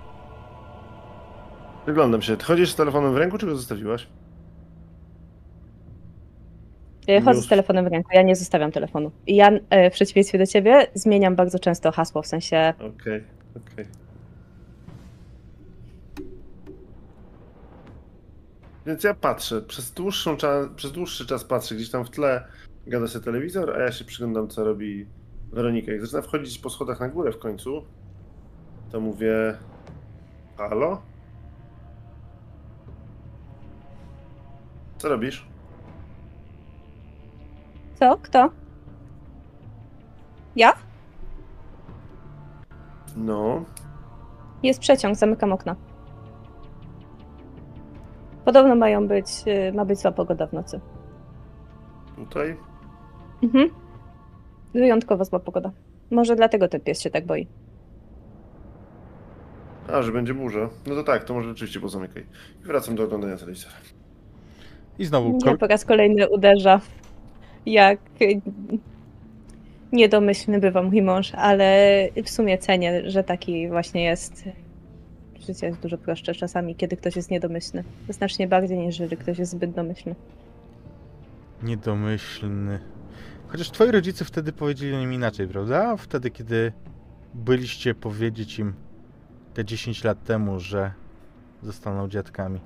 Wyglądam się. Ty chodzisz z telefonem w ręku, czy go zostawiłaś? Ja chodzę z telefonem w ręku, ja nie zostawiam telefonu. I ja e, w przeciwieństwie do ciebie zmieniam bardzo często hasło, w sensie Okej, okej. Więc ja patrzę, przez, dłuższą przez dłuższy czas patrzę, gdzieś tam w tle gada się telewizor, a ja się przyglądam, co robi Weronika. Jak zaczyna wchodzić po schodach na górę w końcu, to mówię... Halo? Co robisz? Co? Kto? Ja? No, Jest przeciąg, zamykam okna. Podobno mają być, y, ma być zła pogoda w nocy. tutaj? Mhm. Wyjątkowo zła pogoda. Może dlatego ten pies się tak boi. A, że będzie burza. No to tak, to może rzeczywiście pozamykaj. I wracam do oglądania telewizora. I znowu kol- po raz kolejny uderza, jak y, niedomyślny bywa mój mąż, ale w sumie cenię, że taki właśnie jest. Życie jest dużo prostsze czasami, kiedy ktoś jest niedomyślny. Znacznie bardziej niż jeżeli ktoś jest zbyt domyślny. niedomyślny. Chociaż twoi rodzice wtedy powiedzieli o nim inaczej, prawda? Wtedy, kiedy byliście powiedzieć im te 10 lat temu, że zostaną dziadkami.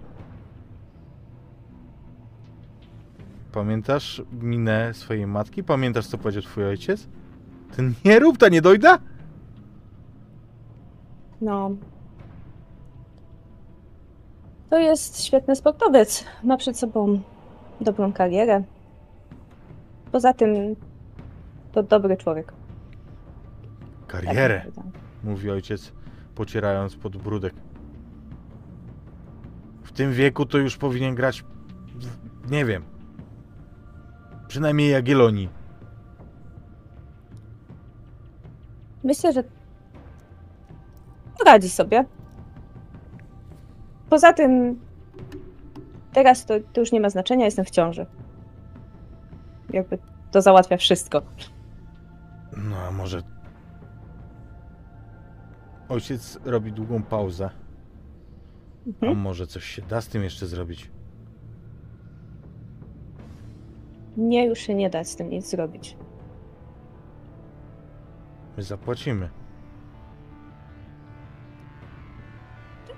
Pamiętasz minę swojej matki? Pamiętasz, co powiedział twój ojciec? Ten nie rób ta, nie dojda? No. To jest świetny sportowiec. Ma przed sobą dobrą karierę. Poza tym to dobry człowiek. Tak Karierę, powiedziała. mówi ojciec, pocierając podbródek. W tym wieku to już powinien grać, w, nie wiem, przynajmniej Jagiellonii. Myślę, że radzi sobie. Poza tym teraz to, to już nie ma znaczenia, jestem w ciąży. Jakby to załatwia wszystko. No, a może... Ojciec robi długą pauzę. A Mhm. może coś się da z tym jeszcze zrobić? Nie, już się nie da z tym nic zrobić. My zapłacimy.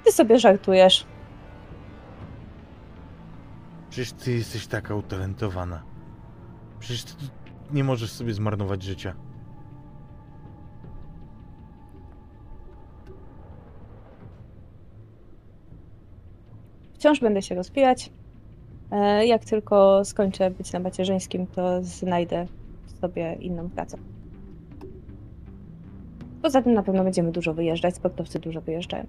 Ty sobie żartujesz. Przecież ty jesteś taka utalentowana. Przecież ty nie możesz sobie zmarnować życia. Wciąż będę się rozwijać. E, Jak tylko skończę być na macierzyńskim, to znajdę sobie inną pracę. Poza tym na pewno będziemy dużo wyjeżdżać, sportowcy dużo wyjeżdżają.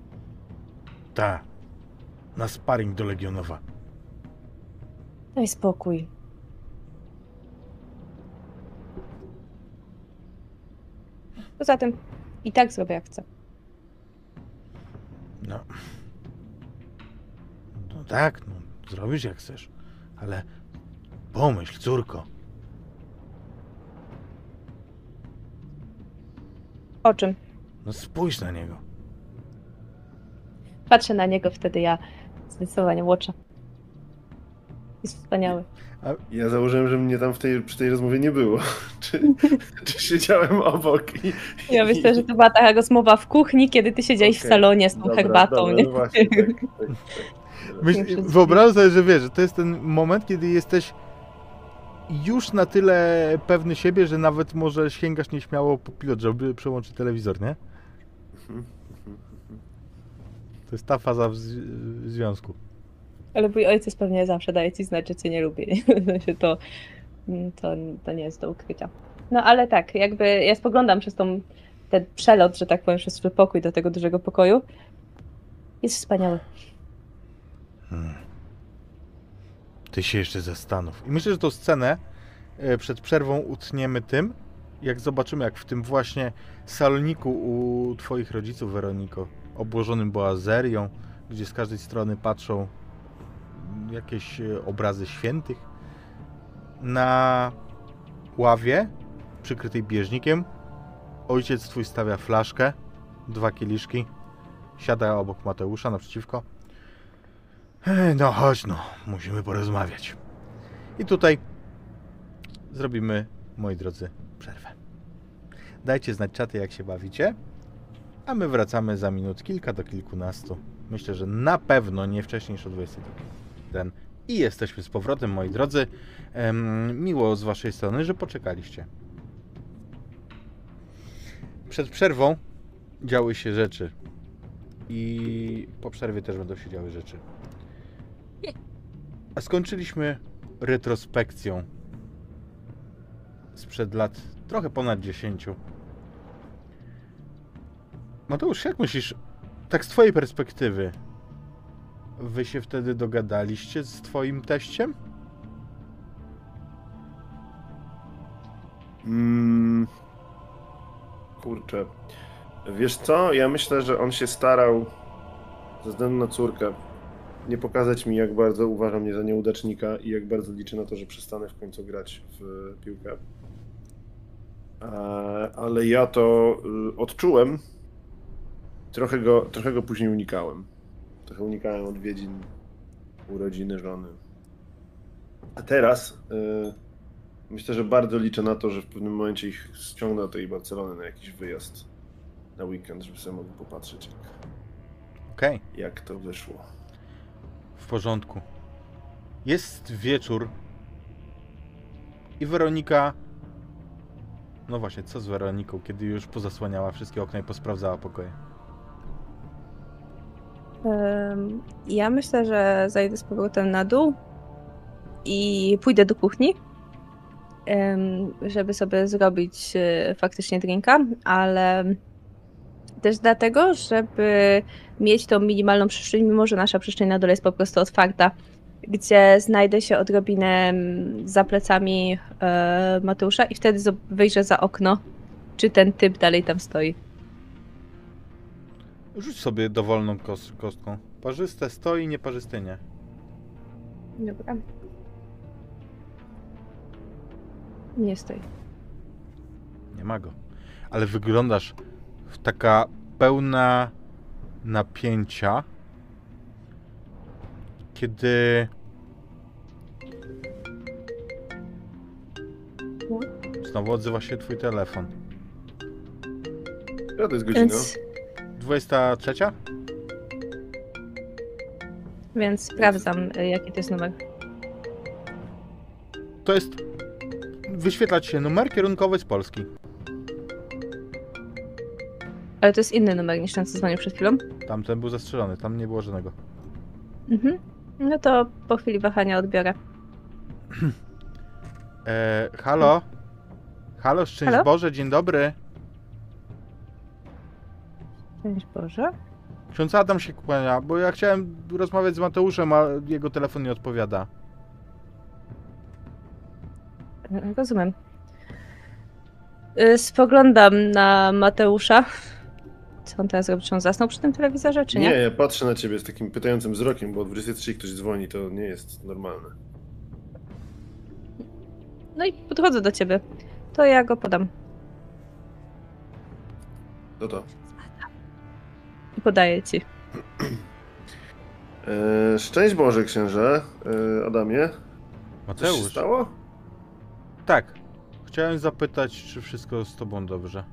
Ta. Na sparring do Legionowa. Daj spokój. Poza tym i tak zrobię jak chcę. No. No tak, no, zrobisz jak chcesz. Ale pomyśl, córko. O czym? No spójrz na niego. Patrzę na niego, wtedy ja zdecydowanie łoczę. Jest wspaniały. Ja założyłem, że mnie tam w tej, przy tej rozmowie nie było. Czy, czy siedziałem obok i... Ja myślę, że to była taka rozmowa w kuchni, kiedy ty siedziałeś w Okej, salonie z tą Dobra, herbatą. dobra, nie? no właśnie, tak, tak, tak. Myśl, wyobrażam sobie, że wiesz, że to jest ten moment, kiedy jesteś już na tyle pewny siebie, że nawet może sięgasz nieśmiało po pilot, żeby przełączyć telewizor, nie? Mhm. To jest ta faza w, z- w związku. Ale mój ojciec pewnie zawsze daje ci znać, że cię nie lubi. W sensie to, to, to nie jest do ukrycia. No ale tak, jakby ja spoglądam przez tą, ten przelot, że tak powiem, przez swój pokój do tego dużego pokoju. Jest wspaniały. Hmm. Ty się jeszcze zastanów. I myślę, że tą scenę e, przed przerwą utniemy tym, jak zobaczymy, jak w tym właśnie saloniku u twoich rodziców, Weroniko, obłożonym boazerią, gdzie z każdej strony patrzą jakieś e, obrazy świętych, na ławie przykrytej bieżnikiem ojciec twój stawia flaszkę dwa kieliszki. Siada obok Mateusza naprzeciwko. No chodź no, musimy porozmawiać. I tutaj zrobimy, moi drodzy, przerwę. Dajcie znać czaty, jak się bawicie. A my wracamy za minut kilka do kilkunastu. Myślę, że na pewno nie wcześniej niż o 21. I jesteśmy z powrotem, moi drodzy. Miło z waszej strony, że poczekaliście. Przed przerwą działy się rzeczy. I po przerwie też będą się działy rzeczy. A skończyliśmy retrospekcją sprzed lat trochę ponad 10. Mateusz, jak myślisz, tak z twojej perspektywy, wy się wtedy dogadaliście z twoim teściem? Mm, kurczę. Wiesz co? Ja myślę, że on się starał ze względu na córkę nie pokazać mi, jak bardzo uważa mnie za nieudacznika i jak bardzo liczy na to, że przestanę w końcu grać w piłkę. E, Ale ja to y, odczułem. Trochę go, trochę go później unikałem. Trochę unikałem odwiedzin urodziny żony. A teraz y, myślę, że bardzo liczę na to, że w pewnym momencie ich ściągnę do tej Barcelony na jakiś wyjazd na weekend, żeby sobie mogli popatrzeć, jak, Okej. jak to wyszło. W porządku. Jest wieczór i Weronika. No właśnie, co z Weroniką, kiedy już pozasłaniała wszystkie okna i posprawdzała pokoje? Ja myślę, że zajdę z powrotem na dół i pójdę do kuchni, żeby sobie zrobić e, faktycznie drinka, ale też dlatego, żeby mieć tą minimalną przestrzeń, mimo że nasza przestrzeń na dole jest po prostu otwarta, gdzie znajdę się odrobinę mm, za plecami e, Mateusza i wtedy wyjrzę za okno, czy ten typ dalej tam stoi. Rzuć sobie dowolną kos- kostką. Parzyste stoi, nieparzyste nie. Dobra. Nie stoi. Nie ma go. Ale wyglądasz w taka pełna napięcia, kiedy. Znowu odzywa się twój telefon. Ja to jest godzina. Więc, 23? więc sprawdzam, y, jaki to jest numer. To jest. Wyświetla ci się numer kierunkowy z Polski. Ale to jest inny numer niż ten, co dzwonił przed chwilą. Tamten był zastrzelony, tam nie było żadnego. Mhm. No to po chwili wahania odbiorę. E, halo? Halo, szczęść Halo? Boże, dzień dobry. Szczęść Boże. Ksiądz Adam się kłania, bo ja chciałem rozmawiać z Mateuszem, a jego telefon nie odpowiada. Rozumiem. Y, Spoglądam na Mateusza. Co on teraz robi? Czy on zasnął przy tym telewizorze, czy nie? Nie, ja patrzę na ciebie z takim pytającym wzrokiem, bo o 23 ktoś dzwoni, to nie jest normalne. No i podchodzę do ciebie. To ja go podam. To to. I podaję ci. E, szczęść Boże, księże. E, Adamie. Coś się Mateusz? stało? Tak. Chciałem zapytać, czy wszystko z tobą dobrze.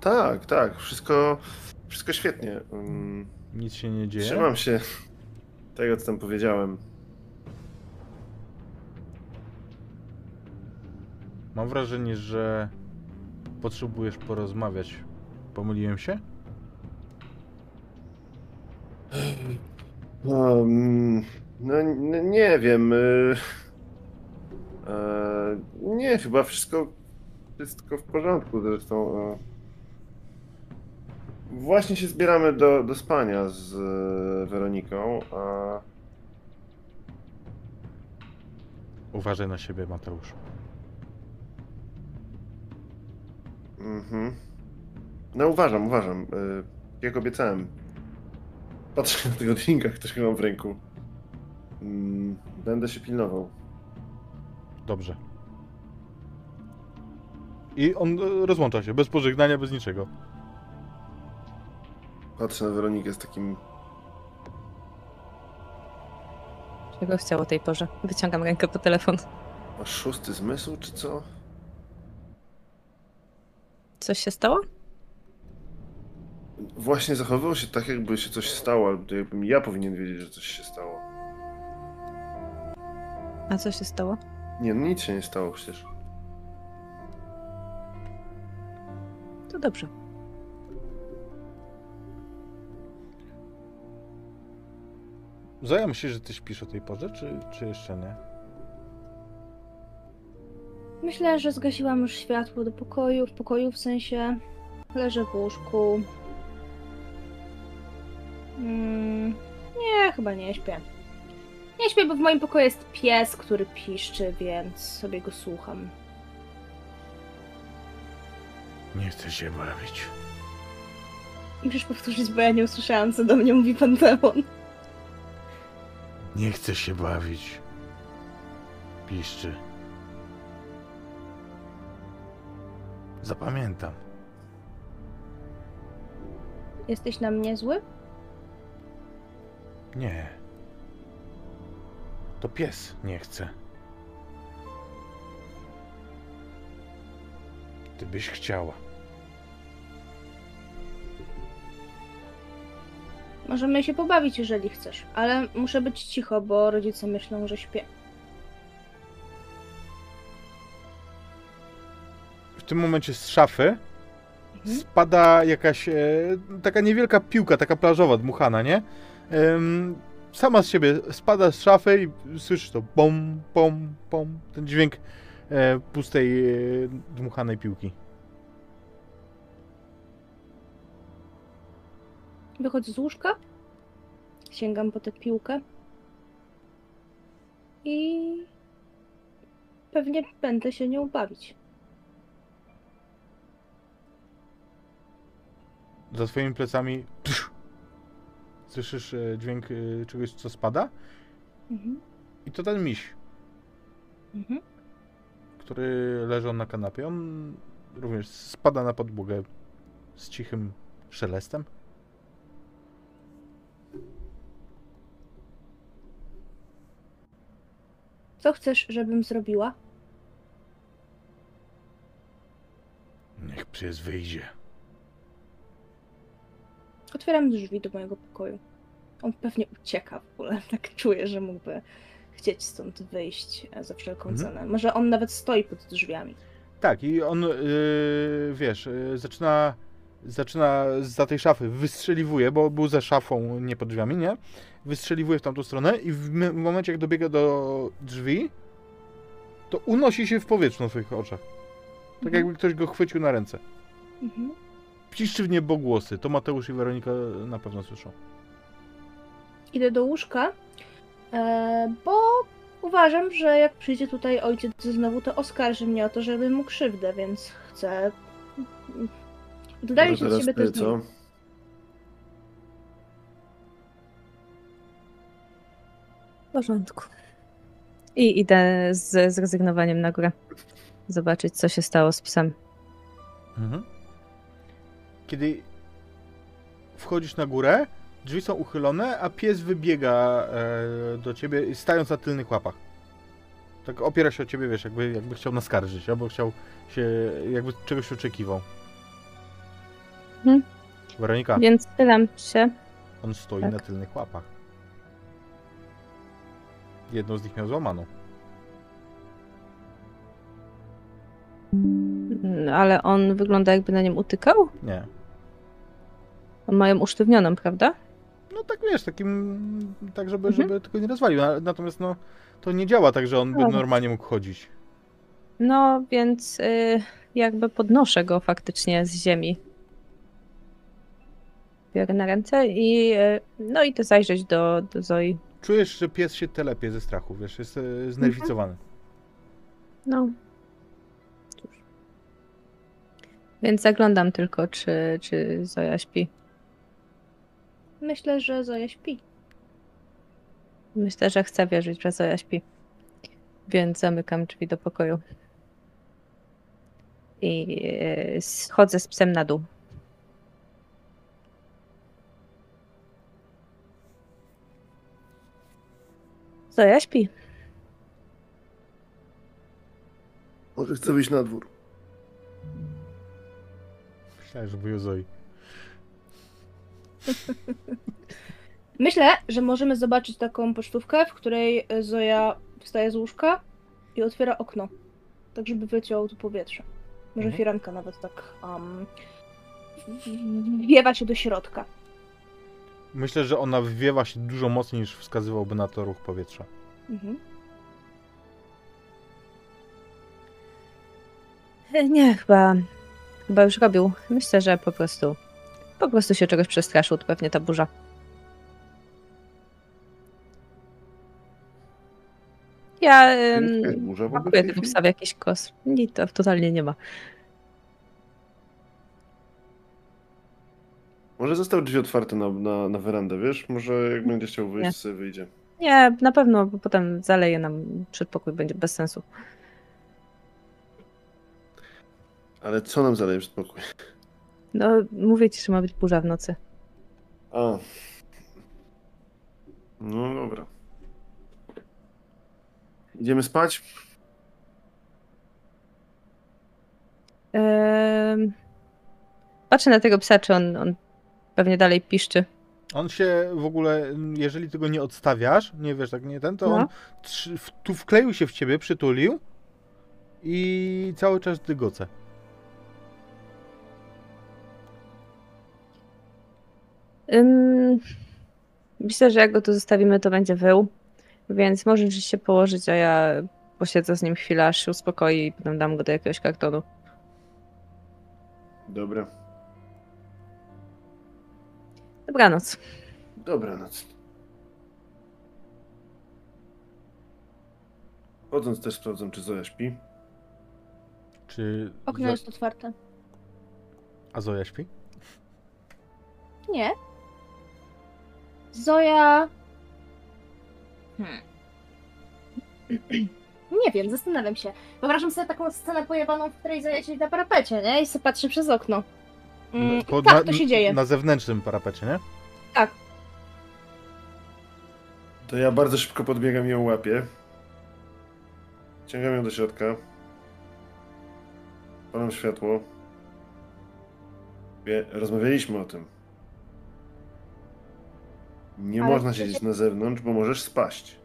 Tak, tak. Wszystko, wszystko świetnie. Mm, Nic się nie dzieje? Trzymam się tego, co tam powiedziałem. Mam wrażenie, że potrzebujesz porozmawiać. Pomyliłem się? Um, no, nie wiem. y, e, nie, chyba wszystko, wszystko w porządku zresztą. e. Właśnie się zbieramy do, do spania z e, Weroniką. A Uważaj na siebie, Mateusz. Mhm. No uważam, uważam. y, Jak obiecałem. Patrzę na tego drinka, który mam w ręku. Mm, Będę się pilnował. Dobrze. I on e, rozłącza się, bez pożegnania, bez niczego. Patrzę na Weronikę z takim... Czego chciał o tej porze? Wyciągam rękę po telefon. Masz szósty zmysł, czy co? Coś się stało? Właśnie zachowywał się tak, jakby się coś stało, albo jakbym ja powinien wiedzieć, że coś się stało. A co się stało? Nie, no nic się nie stało przecież. To dobrze. Zoja, myślisz, że ty śpisz o tej porze, czy, czy jeszcze nie? Myślę, że zgasiłam już światło do pokoju, w pokoju w sensie leżę w łóżku. Mm, nie, chyba nie śpię. Nie śpię, bo w moim pokoju jest pies, który piszczy, więc sobie go słucham. Nie chcę się bawić. Musisz powtórzyć, bo ja nie usłyszałam, co do mnie mówi pan demon. Nie chcę się bawić. Piszczy. Zapamiętam. Jesteś na mnie zły? Nie. To pies nie chce. Ty byś chciała. Możemy się pobawić, jeżeli chcesz, ale muszę być cicho, bo rodzice myślą, że śpię. W tym momencie z szafy Mhm. spada jakaś e, taka niewielka piłka, taka plażowa, dmuchana, nie? Sama z siebie spada z szafy i słyszysz to pom, pom, pom, ten dźwięk e, pustej, e, dmuchanej piłki. Wychodzę z łóżka, sięgam po tę piłkę i pewnie będę się nią bawić. Za twoimi plecami psz, słyszysz e, dźwięk e, czegoś, co spada Mhm. i to ten miś, Mhm. który leżał na kanapie. On również spada na podłogę z cichym szelestem. Co chcesz, żebym zrobiła? Niech pies wyjdzie. Otwieram drzwi do mojego pokoju. On pewnie ucieka w ogóle. Tak czuję, że mógłby chcieć stąd wyjść e, za wszelką Mhm. cenę. Może on nawet stoi pod drzwiami. Tak, i on, yy, wiesz, yy, zaczyna, zaczyna za tej szafy, wystrzeliwuje, bo był za szafą, nie pod drzwiami, nie? Wystrzeliwuje w tamtą stronę i w, w momencie, jak dobiega do drzwi, to unosi się w powietrzu na twoich oczach. Tak Mhm. jakby ktoś go chwycił na ręce. Mhm. Piszczy w niebo głosy. To Mateusz i Weronika na pewno słyszą. Idę do łóżka, e, bo uważam, że jak przyjdzie tutaj ojciec znowu, to oskarży mnie o to, żebym mu krzywdę, więc chcę oddalić Może od siebie też co? W porządku. I idę z zrezygnowaniem na górę. Zobaczyć, co się stało z psem. Mhm. Kiedy wchodzisz na górę, drzwi są uchylone, a pies wybiega e, do ciebie, stając na tylnych łapach. Tak opiera się o ciebie, wiesz, jakby, jakby chciał naskarżyć, albo chciał się, jakby czegoś oczekiwał. Mhm. Weronika, Więc pytam się. on stoi tak. na tylnych łapach. Jedną z nich miał złamaną. Ale on wygląda jakby na nim utykał? Nie. On ma ją usztywnioną, prawda? No tak wiesz, takim, tak żeby, Mhm. żeby tylko nie rozwalił. Na- Natomiast no, to nie działa tak, że on by No. normalnie mógł chodzić. No, więc y, jakby podnoszę go faktycznie z ziemi. Biorę na ręce i y, no idę zajrzeć do, do Zoi. Czujesz, że pies się telepie ze strachu, wiesz, jest e, znerwicowany. No. Cóż. Więc zaglądam tylko, czy, czy Zoja śpi. Myślę, że Zoja śpi. Myślę, że chcę wierzyć, że Zoja śpi. Więc zamykam drzwi do pokoju. i e, schodzę z psem na dół. Zoja śpi. Może chcę wyjść na dwór. Myślałem, że wuju Zoi. Myślę, że możemy zobaczyć taką pocztówkę, w której Zoja wstaje z łóżka i otwiera okno. Tak, żeby wleciało tu powietrze. Może Mhm. firanka nawet tak um, wiewa się do środka. Myślę, że ona wywiewa się dużo mocniej niż wskazywałby na to ruch powietrza. Mhm. E, Nie, chyba, chyba już robił. Myślę, że po prostu, po prostu się czegoś przestraszył, to pewnie ta burza. Ja pakuję tej tego chwili? psa w jakiś kos. Nie, to totalnie nie ma. Może zostały drzwi otwarte na, na, na werandę, wiesz? Może jak będzie chciał wyjść, sobie wyjdzie. Nie, na pewno, bo potem zaleje nam przedpokój, będzie bez sensu. Ale co nam zaleje spokój? No, mówię ci, że ma być burza w nocy. A. No dobra. Idziemy spać? Ym, patrzę na tego psa, czy on, on pewnie dalej piszczy. On się w ogóle, jeżeli ty go nie odstawiasz, nie wiesz, tak nie ten, to No. on trzy- w- tu wkleił się w ciebie, przytulił i cały czas dygoce. Myślę, że jak go tu zostawimy, to będzie wył. Więc możesz się położyć, a ja posiedzę z nim chwilę, aż się uspokoi i potem dam go do jakiegoś kartonu. Dobra. Dobranoc. Dobranoc. Chodząc też sprawdzam, czy Zoja śpi. Czy Okno Zo- jest otwarte. A Zoja śpi? Nie. Zoja. Hmm. Nie wiem, zastanawiam się. Wyobrażam sobie taką scenę pojebaną, w której Zoja siedzi na parapecie, nie? I sobie patrzy przez okno. Mm, Po- tak, na, to się dzieje. Na zewnętrznym parapecie, nie? Tak. To ja bardzo szybko podbiegam i ją łapię. Ciągam ją do środka. Palam światło. Rozmawialiśmy o tym. Nie Ale można siedzieć na zewnątrz, bo możesz spaść.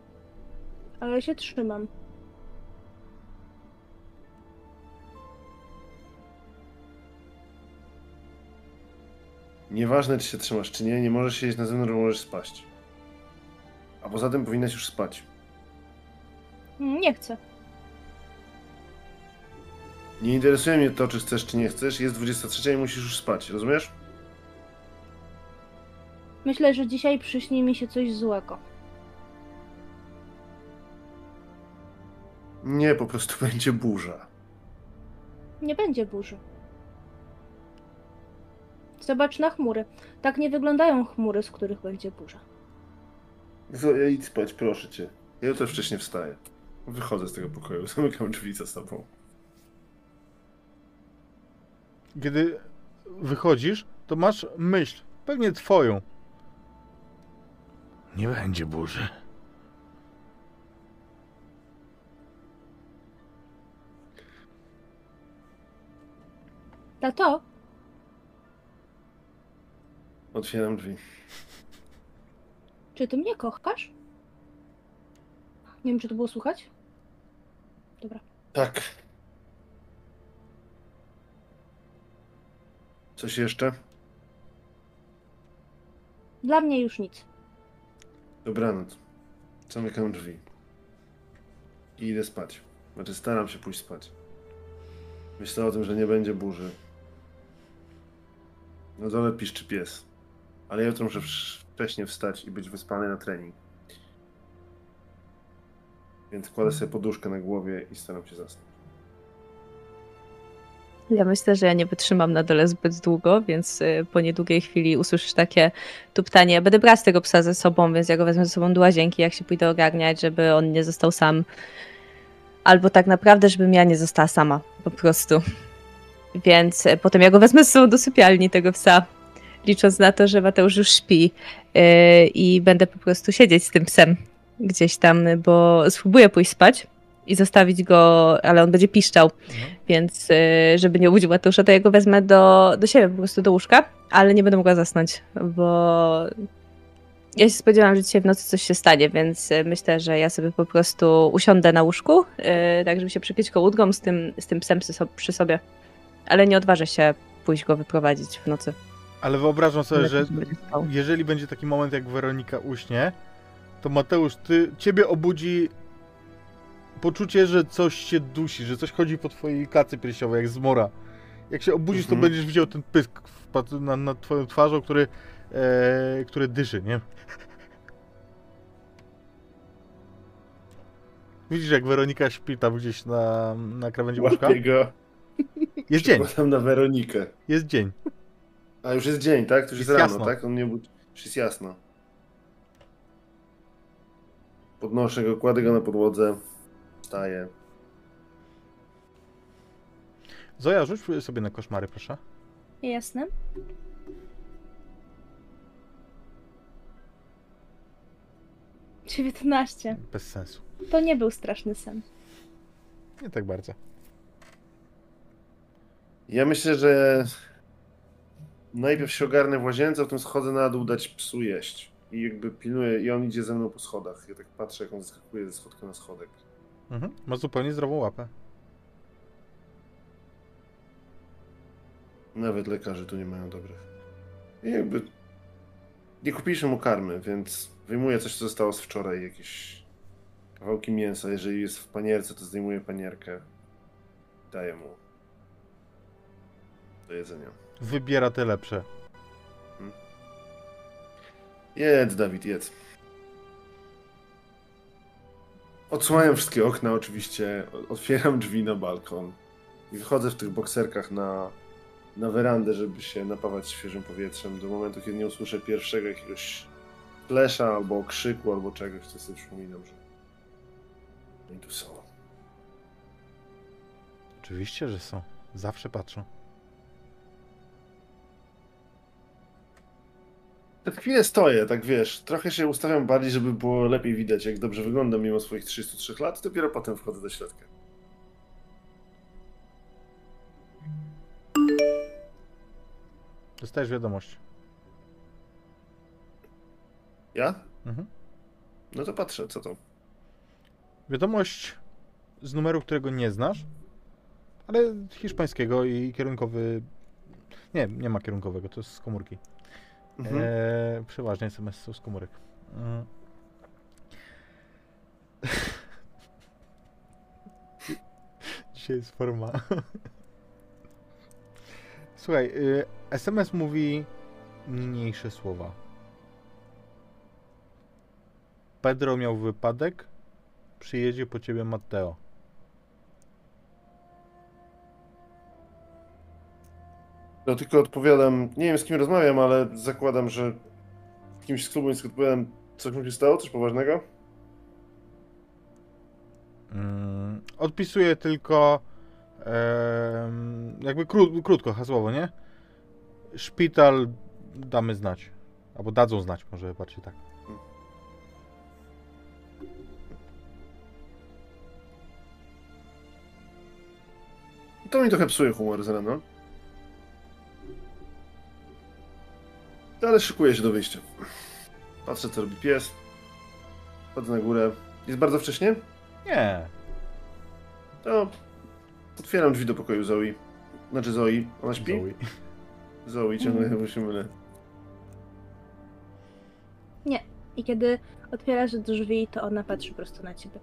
Ale się trzymam. Nieważne, czy się trzymasz, czy nie, nie możesz siedzieć na zewnątrz, bo możesz spaść. A poza tym powinnaś już spać. Nie chcę. Nie interesuje mnie to, czy chcesz, czy nie chcesz. Jest 23 i musisz już spać, rozumiesz? Myślę, że dzisiaj przyśni mi się coś złego. Nie, po prostu będzie burza. Nie będzie burzy. Zobacz na chmury. Tak nie wyglądają chmury, z których będzie burza. Zoja, idź spać, proszę cię. Ja jutro wcześniej wstaję. Wychodzę z tego pokoju, zamykam drzwi za sobą. Kiedy wychodzisz, to masz myśl, pewnie twoją. Nie będzie burzy. Tato, Otwieram drzwi. czy ty mnie kochasz? Nie wiem, czy to było słuchać. Dobra. Tak. Coś jeszcze? Dla mnie już nic. Dobranoc. Zamykam drzwi. I idę spać. Znaczy staram się pójść spać. Myślę o tym, że nie będzie burzy. Na dole piszczy pies. Ale jutro muszę wsz- wcześnie wstać i być wyspany na trening. Więc kładę sobie poduszkę na głowie i staram się zasnąć. Ja myślę, że ja nie wytrzymam na dole zbyt długo, więc y, po niedługiej chwili usłyszysz takie tuptanie. Będę brać tego psa ze sobą, więc ja go wezmę ze sobą do łazienki, jak się pójdę ogarniać, żeby on nie został sam. Albo tak naprawdę, żebym ja nie została sama, po prostu. Więc e, potem ja go wezmę z sobą do sypialni tego psa, licząc na to, że Mateusz już śpi yy, i będę po prostu siedzieć z tym psem gdzieś tam, bo spróbuję pójść spać i zostawić go, ale on będzie piszczał, Mhm. więc yy, żeby nie obudził Mateusza, to ja go wezmę do, do siebie po prostu do łóżka, ale nie będę mogła zasnąć, bo ja się spodziewałam, że dzisiaj w nocy coś się stanie, więc y, myślę, że ja sobie po prostu usiądę na łóżku, yy, tak żeby się przykryć kołódką z tym, z tym psem przy so- przy sobie. Ale nie odważę się pójść go wyprowadzić w nocy. Ale wyobrażam sobie, że jeżeli będzie taki moment, jak Weronika uśnie, to Mateusz, ty, ciebie obudzi poczucie, że coś się dusi, że coś chodzi po twojej klacy piersiowej, jak zmora. Jak się obudzisz, Mhm. to będziesz widział ten pysk na, na twoją twarzą, który, e, który dyszy, nie? Widzisz, jak Weronika śpi tam gdzieś na, na krawędzi łóżka? Go. Jest dzień, Przekładam na Weronikę. jest dzień. A już jest dzień, tak? To już jest, Jest rano, jasno. tak? On nie budzi. Już jest jasno. Podnoszę go, kładę go na podłodze. Wstaję. Zoja, rzuć sobie na koszmary, proszę. Jasne. Dziewiętnaście. Bez sensu. To nie był straszny sen. Nie tak bardzo. Ja myślę, że najpierw się ogarnę w łazience, a potem schodzę na dół dać psu jeść. I jakby pilnuję, i on idzie ze mną po schodach. Ja tak patrzę, jak on zeskakuje ze schodka na schodek. Mhm. Ma zupełnie zdrową łapę. Nawet lekarze tu nie mają dobrych. I jakby nie kupiliśmy mu karmy, więc wyjmuję coś, co zostało z wczoraj, jakieś kawałki mięsa. Jeżeli jest w panierce, to zdejmuję panierkę. Daję mu do jedzenia. Wybiera te lepsze. Jedz, Dawid, jedz. Odsłaniam wszystkie okna oczywiście, otwieram drzwi na balkon i wychodzę w tych bokserkach na, na werandę, żeby się napawać świeżym powietrzem do momentu, kiedy nie usłyszę pierwszego jakiegoś flesza albo okrzyku albo czegoś, to sobie przypominam, że oni tu są. Oczywiście, że są. Zawsze patrzą. Tak chwilę stoję, tak wiesz, trochę się ustawiam bardziej, żeby było lepiej widać, jak dobrze wyglądam mimo swoich 33 lat, dopiero potem wchodzę do środka. Dostajesz wiadomość. Ja? Mhm. No to patrzę, co to? Wiadomość z numeru, którego nie znasz, ale hiszpańskiego i kierunkowy. Nie, nie ma kierunkowego, to jest z komórki. Mhm. E, przeważnie SMS są z komórek. Mm. Dzisiaj jest forma. Słuchaj, y, SMS mówi mniejsze słowa. Pedro miał wypadek, przyjedzie po ciebie Matteo. No tylko odpowiadam, nie wiem z kim rozmawiam, ale zakładam, że kimś z klubu więc odpowiadam, coś mu się stało, coś poważnego? Mm, odpisuję tylko em, jakby kró, krótko, hasłowo, nie? Szpital damy znać. Albo dadzą znać, może bardziej tak. To mi trochę psuje humor z rana. Ale szykuję się do wyjścia. Patrzę, co robi pies. Chodzę na górę. Jest bardzo wcześnie? Nie. To otwieram drzwi do pokoju Zoe. Znaczy Zoe. Ona śpi? Zoe. Zoe, ciągle chyba się mylę. I kiedy otwierasz drzwi, to ona patrzy prosto na ciebie.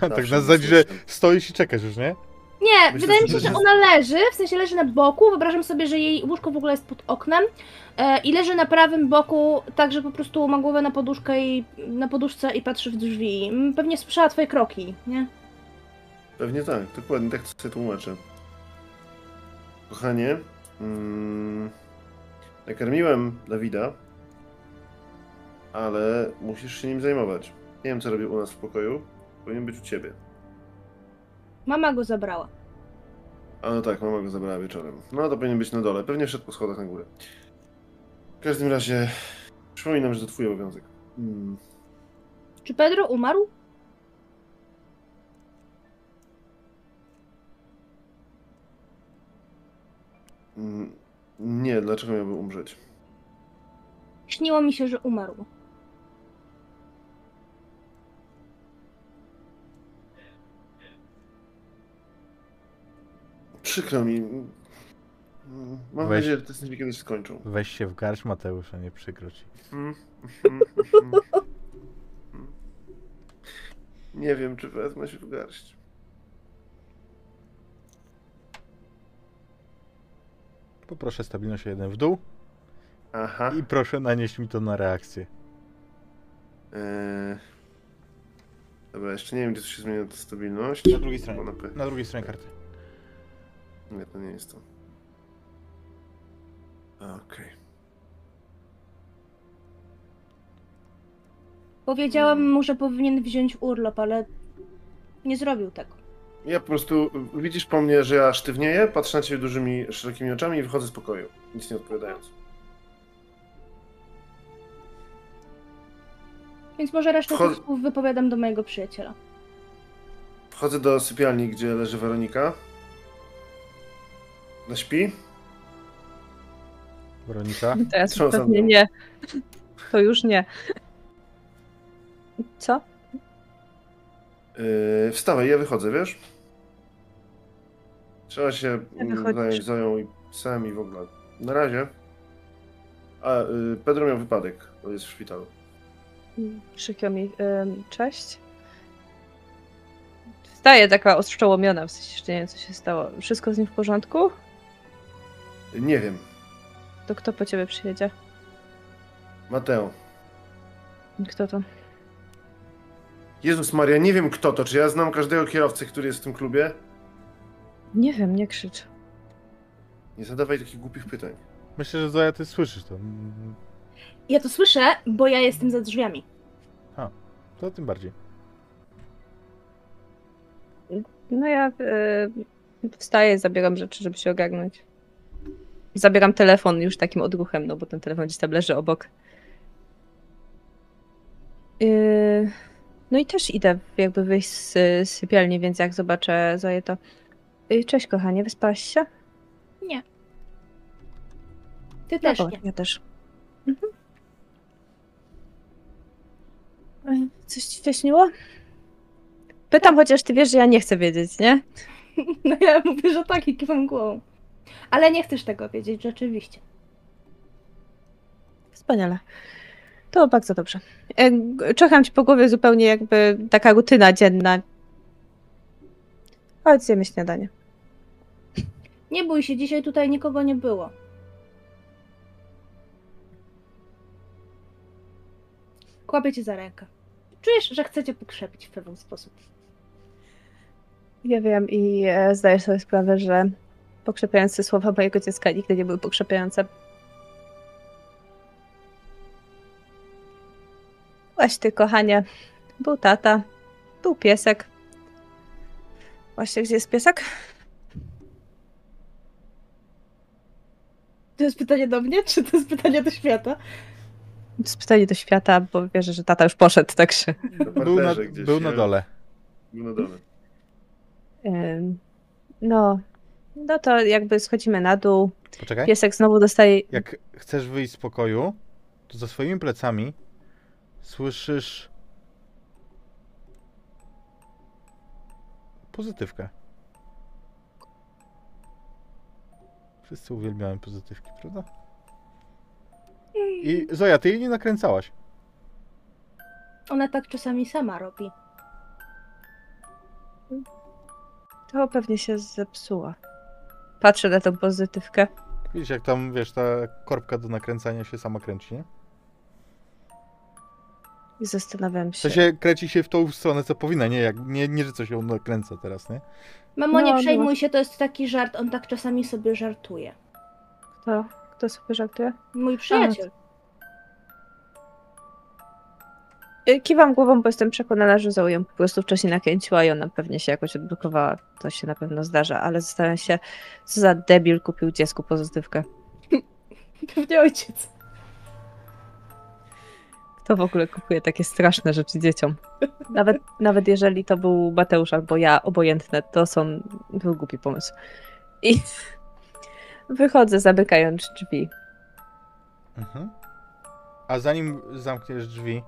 tak na zasadzie, że stoisz i czekasz już, nie? Nie, Myślę, wydaje mi się, że ona leży, w sensie leży na boku. Wyobrażam sobie, że jej łóżko w ogóle jest pod oknem e, i leży na prawym boku, tak że po prostu ma głowę na poduszkę i na poduszce i patrzy w drzwi. Mm, Pewnie słyszała twoje kroki, nie? Pewnie tak, dokładnie, tak sobie tłumaczę. Kochanie, mm, nakarmiłem Dawida, ale musisz się nim zajmować. Nie wiem, co robię u nas w pokoju, powinien być u ciebie. Mama go zabrała. A no tak, mama go zabrała wieczorem. No to powinien być na dole. Pewnie wszedł po schodach na górę. W każdym razie przypominam, że to twój obowiązek. Hmm. Czy Pedro umarł? Mm, Nie, dlaczego miałby umrzeć? Śniło mi się, że umarł. Przykro mi. Mam Weź. nadzieję, że te sny kiedyś skończą. Weź się w garść, Mateusz, a nie przykro ci. Mm, mm, mm. Nie wiem, czy wezmę się w garść. Poproszę stabilność o jeden w dół Aha. i proszę nanieść mi to na reakcję. Eee... Dobra, jeszcze nie wiem, gdzie to się zmienia ta stabilność. Na drugiej stronie. Na drugiej stronie karty. Nie, to nie jest to. Okej. Powiedziałam mu, że powinien wziąć urlop, ale nie zrobił tego. Ja po prostu, widzisz po mnie, że ja sztywnieję, patrzę na ciebie dużymi, szerokimi oczami i wychodzę z pokoju, nic nie odpowiadając. Więc może resztę Wchod- tych słów wypowiadam do mojego przyjaciela. Wchodzę do sypialni, gdzie leży Weronika. No śpi? Weronika? Teraz Trząsam pewnie nie. To już nie. Co? Yy, wstawaj, ja wychodzę, wiesz? Trzeba się mm, zająć Zoją i psem i w ogóle. Na razie. A, yy, Pedro miał wypadek, bo jest w szpitalu. Przykro mi. Ym, cześć. Wstaje taka ostrzołomiona, w sensie, że nie wiem, co się stało. Wszystko z nim w porządku? Nie wiem. To kto po ciebie przyjedzie? Mateo. Kto to? Jezus Maria, nie wiem kto to. Czy ja znam każdego kierowcę, który jest w tym klubie? Nie wiem, nie krzycz. Nie zadawaj takich głupich pytań. Myślę, że Zoja, ty słyszysz to. Ja to słyszę, bo ja jestem za drzwiami. To tym bardziej. No ja y, wstaję, zabieram rzeczy, żeby się ogarnąć. Zabieram telefon już takim odruchem, no bo ten telefon gdzieś tam leży obok. Y, no i też idę jakby wyjść z, sypialni, więc jak zobaczę Zoję, to... Y, Cześć kochanie, wyspałaś się? Ty też o, nie. Ja też. Mhm. Coś ci się śniło? Pytam, chociaż ty wiesz, że ja nie chcę wiedzieć, nie? No ja mówię, że tak i kiwam głową. Ale nie chcesz tego wiedzieć, rzeczywiście. Wspaniale. To bardzo dobrze. E, Czekam ci po głowie zupełnie jakby taka rutyna dzienna. Chodź, zjemy śniadanie. Nie bój się, dzisiaj tutaj nikogo nie było. Kłapię cię za rękę. Czujesz, że chcecie pokrzepić w pewien sposób. Ja wiem i e, zdaję sobie sprawę, że pokrzepiające słowa mojego dziecka nigdy nie były pokrzepiające. Właśnie ty, kochanie. Był tata, był piesek. Właśnie, gdzie jest piesek? To jest pytanie do mnie, czy to jest pytanie do świata? To jest pytanie do świata, bo wierzę, że tata już poszedł, także... Był na, gdzieś. był na dole. Był na dole. No, no to jakby schodzimy na dół. Poczekaj. Piesek znowu dostaje. Jak chcesz wyjść z pokoju, to za swoimi plecami słyszysz pozytywkę. Wszyscy uwielbiają pozytywki, prawda? I Zoja, ty jej nie nakręcałaś. Ona tak czasami sama robi. To pewnie się zepsuła. Patrzę na tą pozytywkę. Widzisz, jak tam, wiesz, ta korbka do nakręcania się sama kręci, nie? I zastanawiam się. sensie kręci się w tą stronę, co powinna, nie, jak, nie, nie że coś ją nakręca teraz, nie? Mamo, No, nie no. przejmuj się, to jest taki żart, on tak czasami sobie żartuje. Kto, kto sobie żartuje? Mój przyjaciel. Kiwam głową, bo jestem przekonana, że Zoe ją po prostu wcześniej nakręciła i ona pewnie się jakoś odblokowała. To się na pewno zdarza, ale zastanawiam się, co za debil kupił dziecku pozytywkę. Pewnie ojciec. Kto w ogóle kupuje takie straszne rzeczy dzieciom? Nawet, nawet jeżeli to był Mateusz albo ja, obojętne, to są. To był głupi pomysł. I wychodzę, zamykając drzwi. Mhm. A zanim zamkniesz drzwi,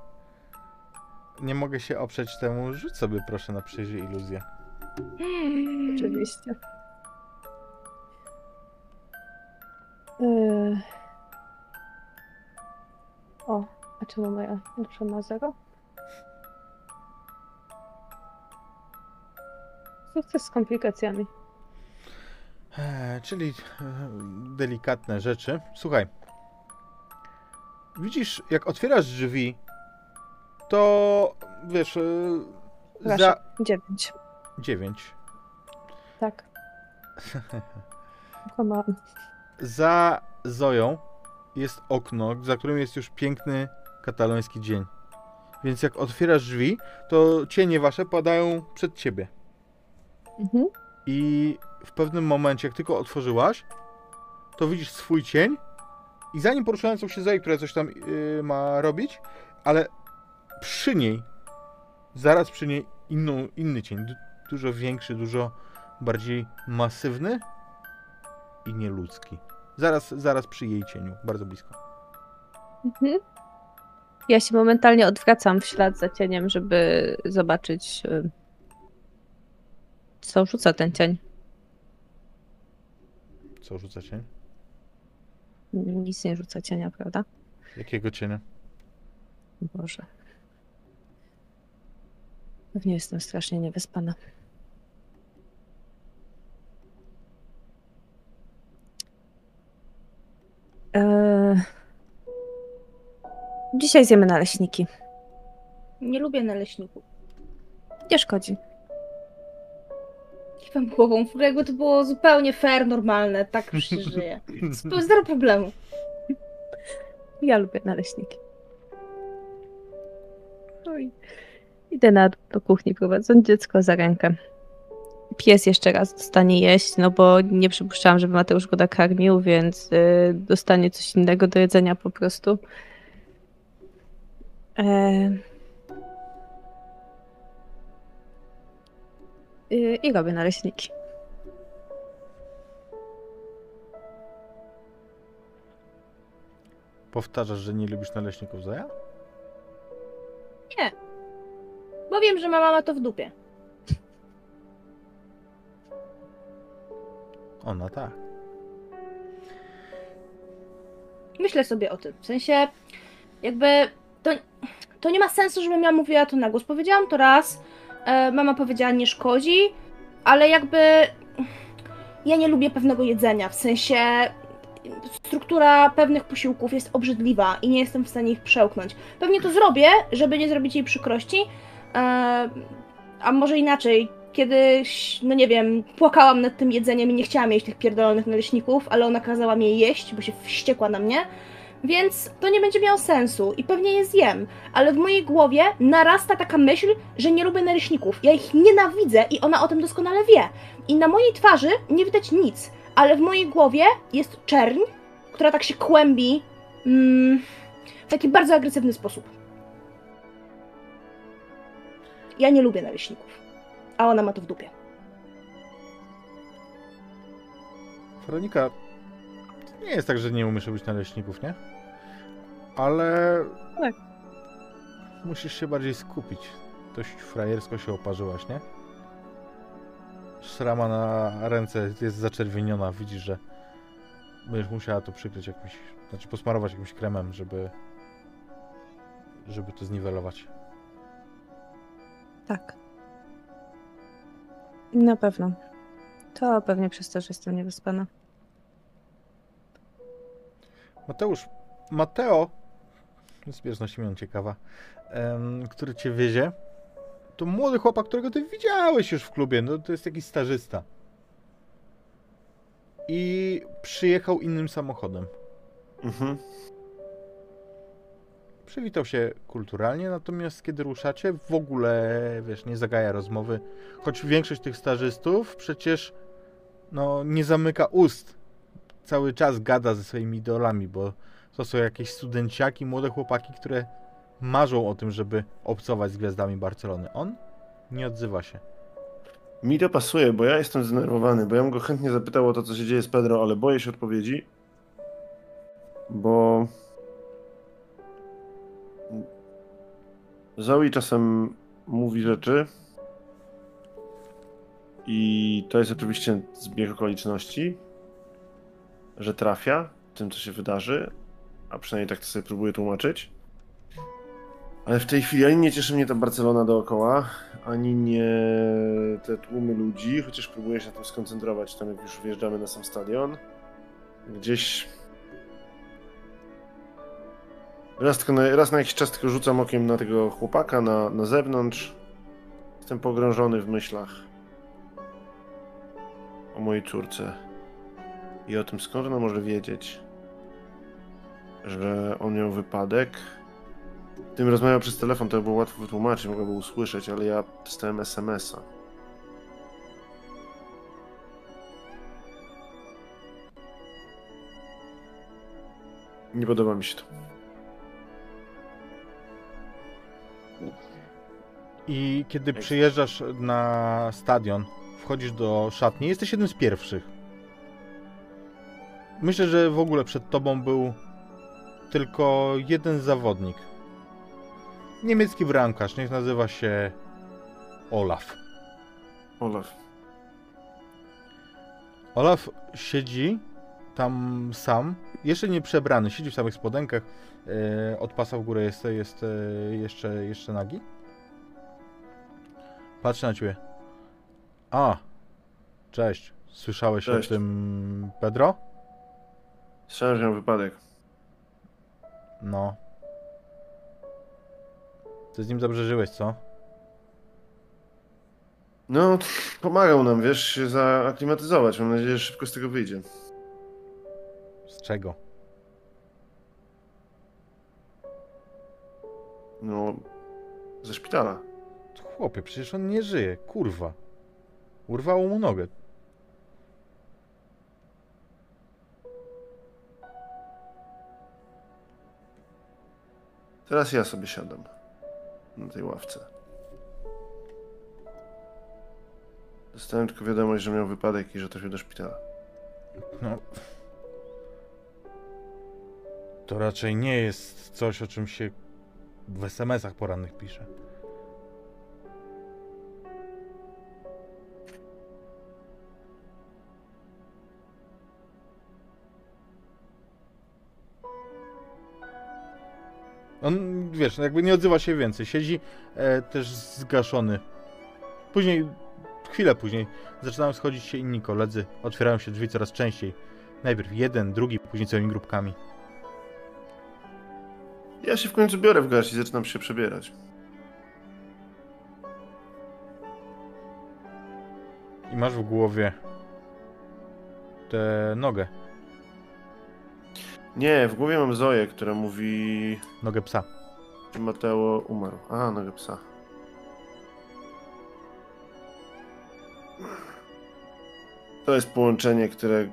nie mogę się oprzeć temu, rzuć sobie proszę na przyjrzyj iluzję. Oczywiście. Yy... O, a czemu moja dusza ma zero? Sukces z komplikacjami. Eee, czyli e, delikatne rzeczy. Słuchaj. Widzisz, jak otwierasz drzwi, to wiesz, Proszę, za dziewięć. 9. Tak. Za Zoją jest okno, za którym jest już piękny kataloński dzień. Więc jak otwierasz drzwi, to cienie wasze padają przed ciebie. Mhm. I w pewnym momencie, jak tylko otworzyłaś, to widzisz swój cień i za nim poruszającą się Zoe, która coś tam yy, ma robić, ale przy niej, zaraz przy niej inną, inny cień, du- dużo większy, dużo bardziej masywny i nieludzki. Zaraz, zaraz przy jej cieniu, bardzo blisko. Mhm. Ja się momentalnie odwracam w ślad za cieniem, żeby zobaczyć, y, co rzuca ten cień. Co rzuca cień? Nic nie rzuca cienia, prawda? Jakiego cienia? Boże. Pewnie jestem strasznie niewyspana. Eee... Dzisiaj zjemy naleśniki. Nie lubię naleśników. Nie szkodzi. Kiwam głową, jakby to było zupełnie fair, normalne, tak już się żyje. Zupełnie Zero problemu. Ja lubię naleśniki. Oj. Idę na do kuchni, prowadząc dziecko za rękę. Pies jeszcze raz dostanie jeść, no bo nie przypuszczałam, żeby Mateusz go nakarmił, więc y, dostanie coś innego do jedzenia po prostu. E... Y, I robię naleśniki. Powtarzasz, że nie lubisz naleśników Zoja? Bo wiem, że mama ma to w dupie. Ona tak. Myślę sobie o tym. W sensie, jakby to, to nie ma sensu, żebym ja mówiła to na głos. Powiedziałam to raz, e, mama powiedziała nie szkodzi, ale jakby ja nie lubię pewnego jedzenia. W sensie struktura pewnych posiłków jest obrzydliwa i nie jestem w stanie ich przełknąć. Pewnie to zrobię, żeby nie zrobić jej przykrości, a może inaczej. Kiedyś, no nie wiem, płakałam nad tym jedzeniem i nie chciałam jeść tych pierdolonych naleśników, ale ona kazała mi je jeść, bo się wściekła na mnie. Więc to nie będzie miało sensu i pewnie je zjem, ale w mojej głowie narasta taka myśl, że nie lubię naleśników. Ja ich nienawidzę i ona o tym doskonale wie. I na mojej twarzy nie widać nic, ale w mojej głowie jest czerń, która tak się kłębi mm, w taki bardzo agresywny sposób. Ja nie lubię naleśników, a ona ma to w dupie. Weronika, to nie jest tak, że nie umiesz robić naleśników, nie? Ale... Tak. Musisz się bardziej skupić. Dość frajersko się oparzyłaś, nie? Szrama na ręce jest zaczerwieniona. Widzisz, że będziesz musiała to przykryć jakimś... Znaczy posmarować jakimś kremem, żeby... Żeby to zniwelować. Tak. Na pewno. To pewnie przez to, że jestem niewyspana. Mateusz, Mateo, zbieżność imion ciekawa, em, który cię wiezie, to młody chłopak, którego ty widziałeś już w klubie, no to jest jakiś stażysta. I przyjechał innym samochodem. Mhm. Przywitał się kulturalnie, natomiast kiedy ruszacie, w ogóle, wiesz, nie zagaja rozmowy. Choć większość tych stażystów przecież, no, nie zamyka ust. Cały czas gada ze swoimi idolami, bo to są jakieś studenciaki, młode chłopaki, które marzą o tym, żeby obcować z gwiazdami Barcelony. On nie odzywa się. Mi to pasuje, bo ja jestem zdenerwowany, bo ja bym go chętnie zapytał o to, co się dzieje z Pedro, ale boję się odpowiedzi, bo Zoe czasem mówi rzeczy i to jest oczywiście zbieg okoliczności, że trafia tym, co się wydarzy, a przynajmniej tak to sobie próbuję tłumaczyć. Ale w tej chwili ani nie cieszy mnie ta Barcelona dookoła, ani nie te tłumy ludzi, chociaż próbuję się na tym skoncentrować, tam jak już wjeżdżamy na sam stadion. Gdzieś Raz, tylko na, raz na jakiś czas tylko rzucam okiem na tego chłopaka na, na zewnątrz. Jestem pogrążony w myślach o mojej córce i o tym, skąd ona może wiedzieć, że on miał wypadek. Tym rozmawiał przez telefon, to było łatwo wytłumaczyć, mogłem usłyszeć, ale ja dostałem SMS-a. Nie podoba mi się to. I kiedy przyjeżdżasz na stadion, wchodzisz do szatni, jesteś jednym z pierwszych. Myślę, że w ogóle przed tobą był tylko jeden zawodnik. Niemiecki bramkarz, niech nazywa się Olaf. Olaf. Olaf siedzi tam sam, jeszcze nie przebrany, siedzi w samych spodenkach, od pasa w górę jest, jest e, jeszcze, jeszcze nagi. Patrzę na ciebie. A, cześć. Słyszałeś Cześć. o tym Pedro? Słyszałem, że wypadek. No. Ty z nim dobrze żyłeś, co? No, pomagał nam, wiesz, się zaaklimatyzować. Mam nadzieję, że szybko z tego wyjdzie. Z czego? No, ze szpitala. Chłopie, przecież on nie żyje, kurwa. Urwało mu nogę. Teraz ja sobie siadam na tej ławce. Dostałem tylko wiadomość, że miał wypadek i że trafił do szpitala. No. To raczej nie jest coś, o czym się w SMS-ach porannych pisze. On, wiesz, jakby nie odzywa się więcej. Siedzi e, też zgaszony. Później, chwilę później, zaczynają schodzić się inni koledzy. Otwierają się drzwi coraz częściej. Najpierw jeden, drugi, później całymi grupkami. Ja się w końcu biorę w garść i zaczynam się przebierać. I masz w głowie tę nogę, Nie, w głowie mam Zoję, która mówi, nogę psa. że Mateo umarł. A, nogę psa. To jest połączenie, które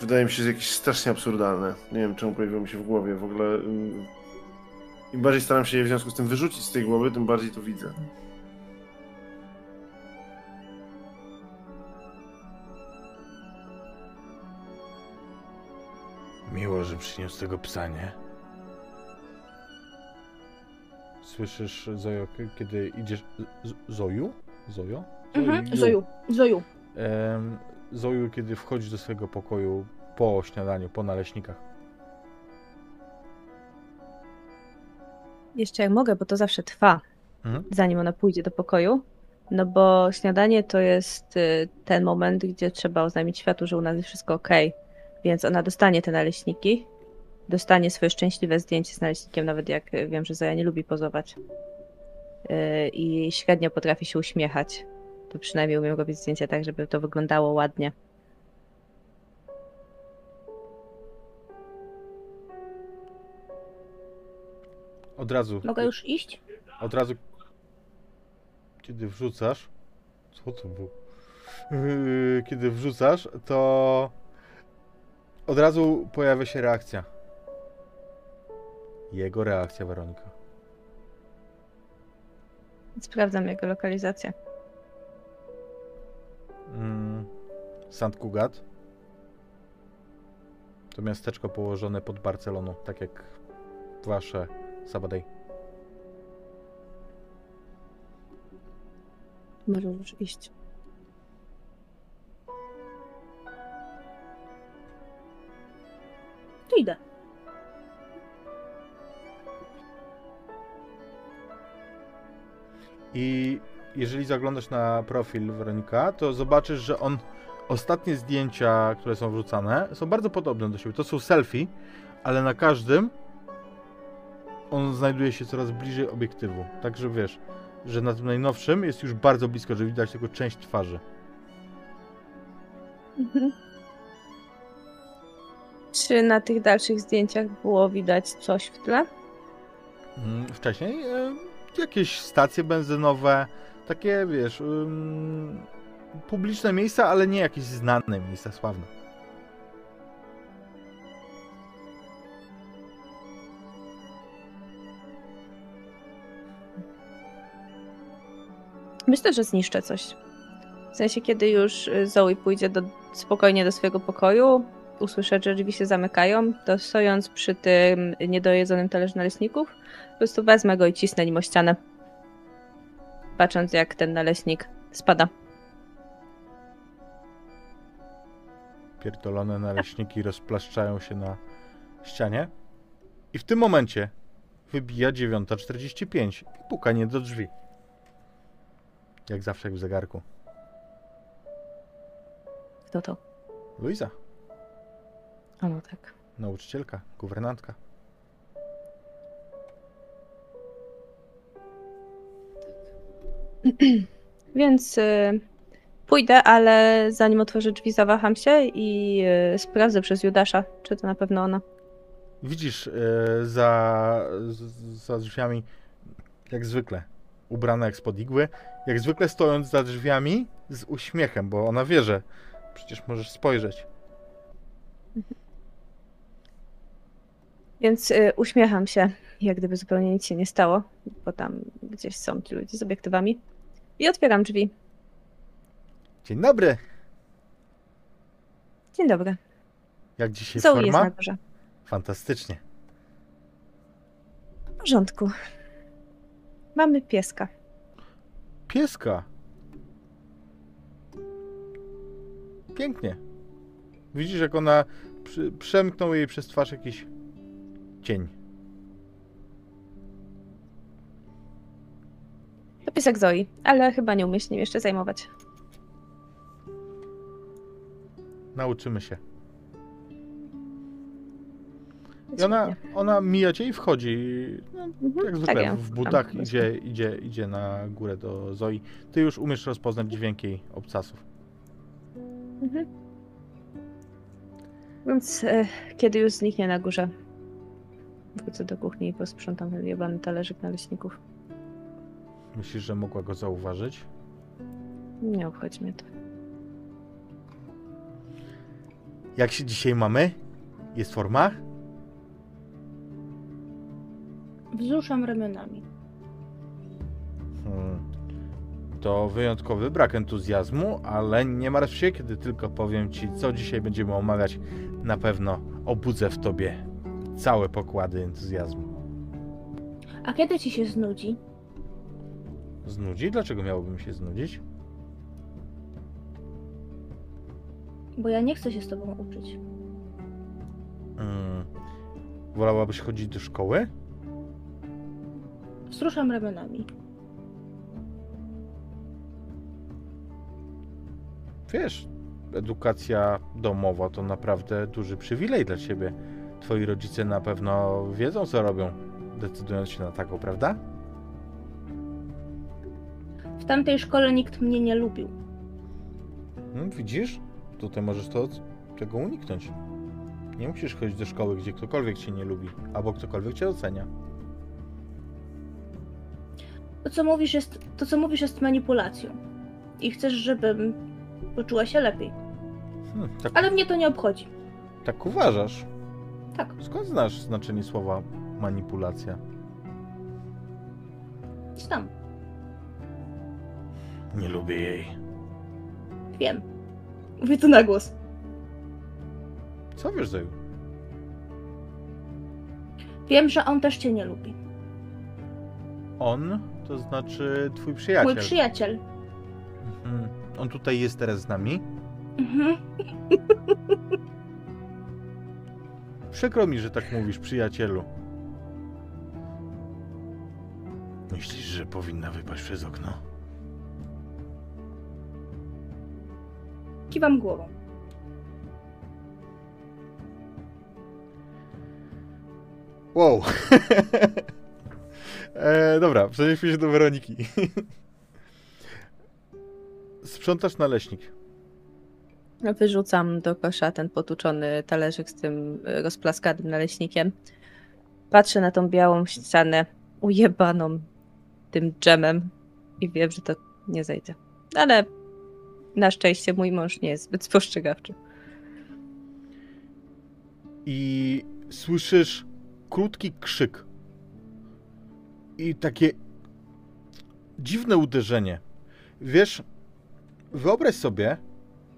wydaje mi się że jakieś strasznie absurdalne. Nie wiem, czemu pojawiło mi się w głowie. W ogóle im bardziej staram się je w związku z tym wyrzucić z tej głowy, tym bardziej to widzę. Miło, że przyniósł tego psa, nie? Słyszysz, Zojo, kiedy idziesz... Z- Zoju? Zojo? Mhm, Zoju, Zoju. Em, Zoju, kiedy wchodzi do swojego pokoju po śniadaniu, po naleśnikach. Jeszcze jak mogę, bo to zawsze trwa, Mhm. zanim ona pójdzie do pokoju. No bo śniadanie to jest y, ten moment, gdzie trzeba oznajmić światu, że u nas jest wszystko ok. Więc ona dostanie te naleśniki, dostanie swoje szczęśliwe zdjęcie z naleśnikiem, nawet jak y, wiem, że Zoja nie lubi pozować. Y, I średnio potrafi się uśmiechać. To przynajmniej umiem robić zdjęcia tak, żeby to wyglądało ładnie. od razu, Mogę już iść? od razu, kiedy wrzucasz, co to było? Yy, Kiedy wrzucasz, to od razu pojawia się reakcja. Jego reakcja, Weronika. Sprawdzam jego lokalizację. Mm, Sant Cugat. To miasteczko położone pod Barceloną, tak jak wasze Sabadell. Może już iść. Jeżeli zaglądasz na profil Weronika, to zobaczysz, że on ostatnie zdjęcia, które są wrzucane, są bardzo podobne do siebie. To są selfie, ale na każdym on znajduje się coraz bliżej obiektywu. Także wiesz, że na tym najnowszym jest już bardzo blisko, że widać tylko część twarzy. Mhm. Czy na tych dalszych zdjęciach było widać coś w tle? Mm, Wcześniej e, jakieś stacje benzynowe, takie wiesz, ym, publiczne miejsca, ale nie jakieś znane miejsca, sławne. Myślę, że zniszczę coś. W sensie, kiedy już y, Zoe pójdzie do, spokojnie do swojego pokoju, usłyszę, że drzwi się zamykają, to stojąc przy tym niedojedzonym talerzu naleśników, po prostu wezmę go i cisnę nim o ścianę. Patrząc, jak ten naleśnik spada. Pierdolone naleśniki rozplaszczają się na ścianie. I w tym momencie wybija 9.45 i pukanie do drzwi. Jak zawsze w zegarku. Kto to? Luiza, O, no tak. nauczycielka, guwernantka. Więc y, pójdę, ale zanim otworzę drzwi, zawaham się i y, sprawdzę przez Judasza, czy to na pewno ona. Widzisz e, za, z- za drzwiami, jak zwykle, ubrana jak spod igły, jak zwykle stojąc za drzwiami z uśmiechem, bo ona wie, że przecież możesz spojrzeć. Więc y, uśmiecham się, jak gdyby zupełnie nic się nie stało, bo tam gdzieś są ci ludzie z obiektywami. I otwieram drzwi. Dzień dobry! Dzień dobry. Jak dzisiaj Zoe jest forma? na górze. Fantastycznie. W porządku. Mamy pieska. Pieska. Pięknie. Widzisz, jak ona przy, przemknął jej przez twarz jakiś cień. Piesek Zoe, ale chyba nie umie się nim jeszcze zajmować. Nauczymy się. I ona, ona mija cię i wchodzi. No, Mhm, jak zwykle ja w tam butach myślę. idzie, idzie, idzie na górę do Zoi. Ty już umiesz rozpoznać dźwięk jej obcasów. Mhm. Więc e, kiedy już zniknie na górze, wrócę do kuchni i posprzątam jebany talerzyk naleśników. Myślisz, że mogła go zauważyć? Nie obchodzi mnie to. Jak się dzisiaj mamy? Jest forma? Wzruszam ramionami. Hmm. To wyjątkowy brak entuzjazmu, ale nie martw się, kiedy tylko powiem ci, co dzisiaj będziemy omawiać. Na pewno obudzę w tobie całe pokłady entuzjazmu. A kiedy ci się znudzi? Znudzi? Dlaczego miałbym się znudzić? Bo ja nie chcę się z tobą uczyć. Hmm. Wolałabyś chodzić do szkoły? Wzruszam ramionami. Wiesz, edukacja domowa to naprawdę duży przywilej dla ciebie. Twoi rodzice na pewno wiedzą, co robią, decydując się na taką, prawda? W tamtej szkole nikt mnie nie lubił. Hmm, widzisz? Tutaj możesz to, tego uniknąć. Nie musisz chodzić do szkoły, gdzie ktokolwiek cię nie lubi, albo ktokolwiek cię ocenia. To co mówisz jest, to, co mówisz jest manipulacją. I chcesz, żebym poczuła się lepiej. Hmm, tak, Ale mnie to nie obchodzi. tak uważasz? Tak. Skąd znasz znaczenie słowa manipulacja? Znam. Nie lubię jej. Wiem. Mówię to na głos. Co wiesz, Zeju? Wiem, że on też cię nie lubi. On, to znaczy twój przyjaciel. Mój przyjaciel. Mhm. On tutaj jest teraz z nami. Mhm. Przykro mi, że tak mówisz, przyjacielu. Myślisz, że powinna wypaść przez okno? Kiwam głową. Wow. e, dobra, przenieśmy się do Weroniki. Sprzątasz naleśnik. Wyrzucam do kosza ten potłuczony talerzyk z tym y, rozplaskanym naleśnikiem. Patrzę na tą białą ścianę ujebaną tym dżemem i wiem, że to nie zejdzie. Ale na szczęście mój mąż nie jest zbyt spostrzegawczy. i słyszysz krótki krzyk i takie dziwne uderzenie. Wiesz, wyobraź sobie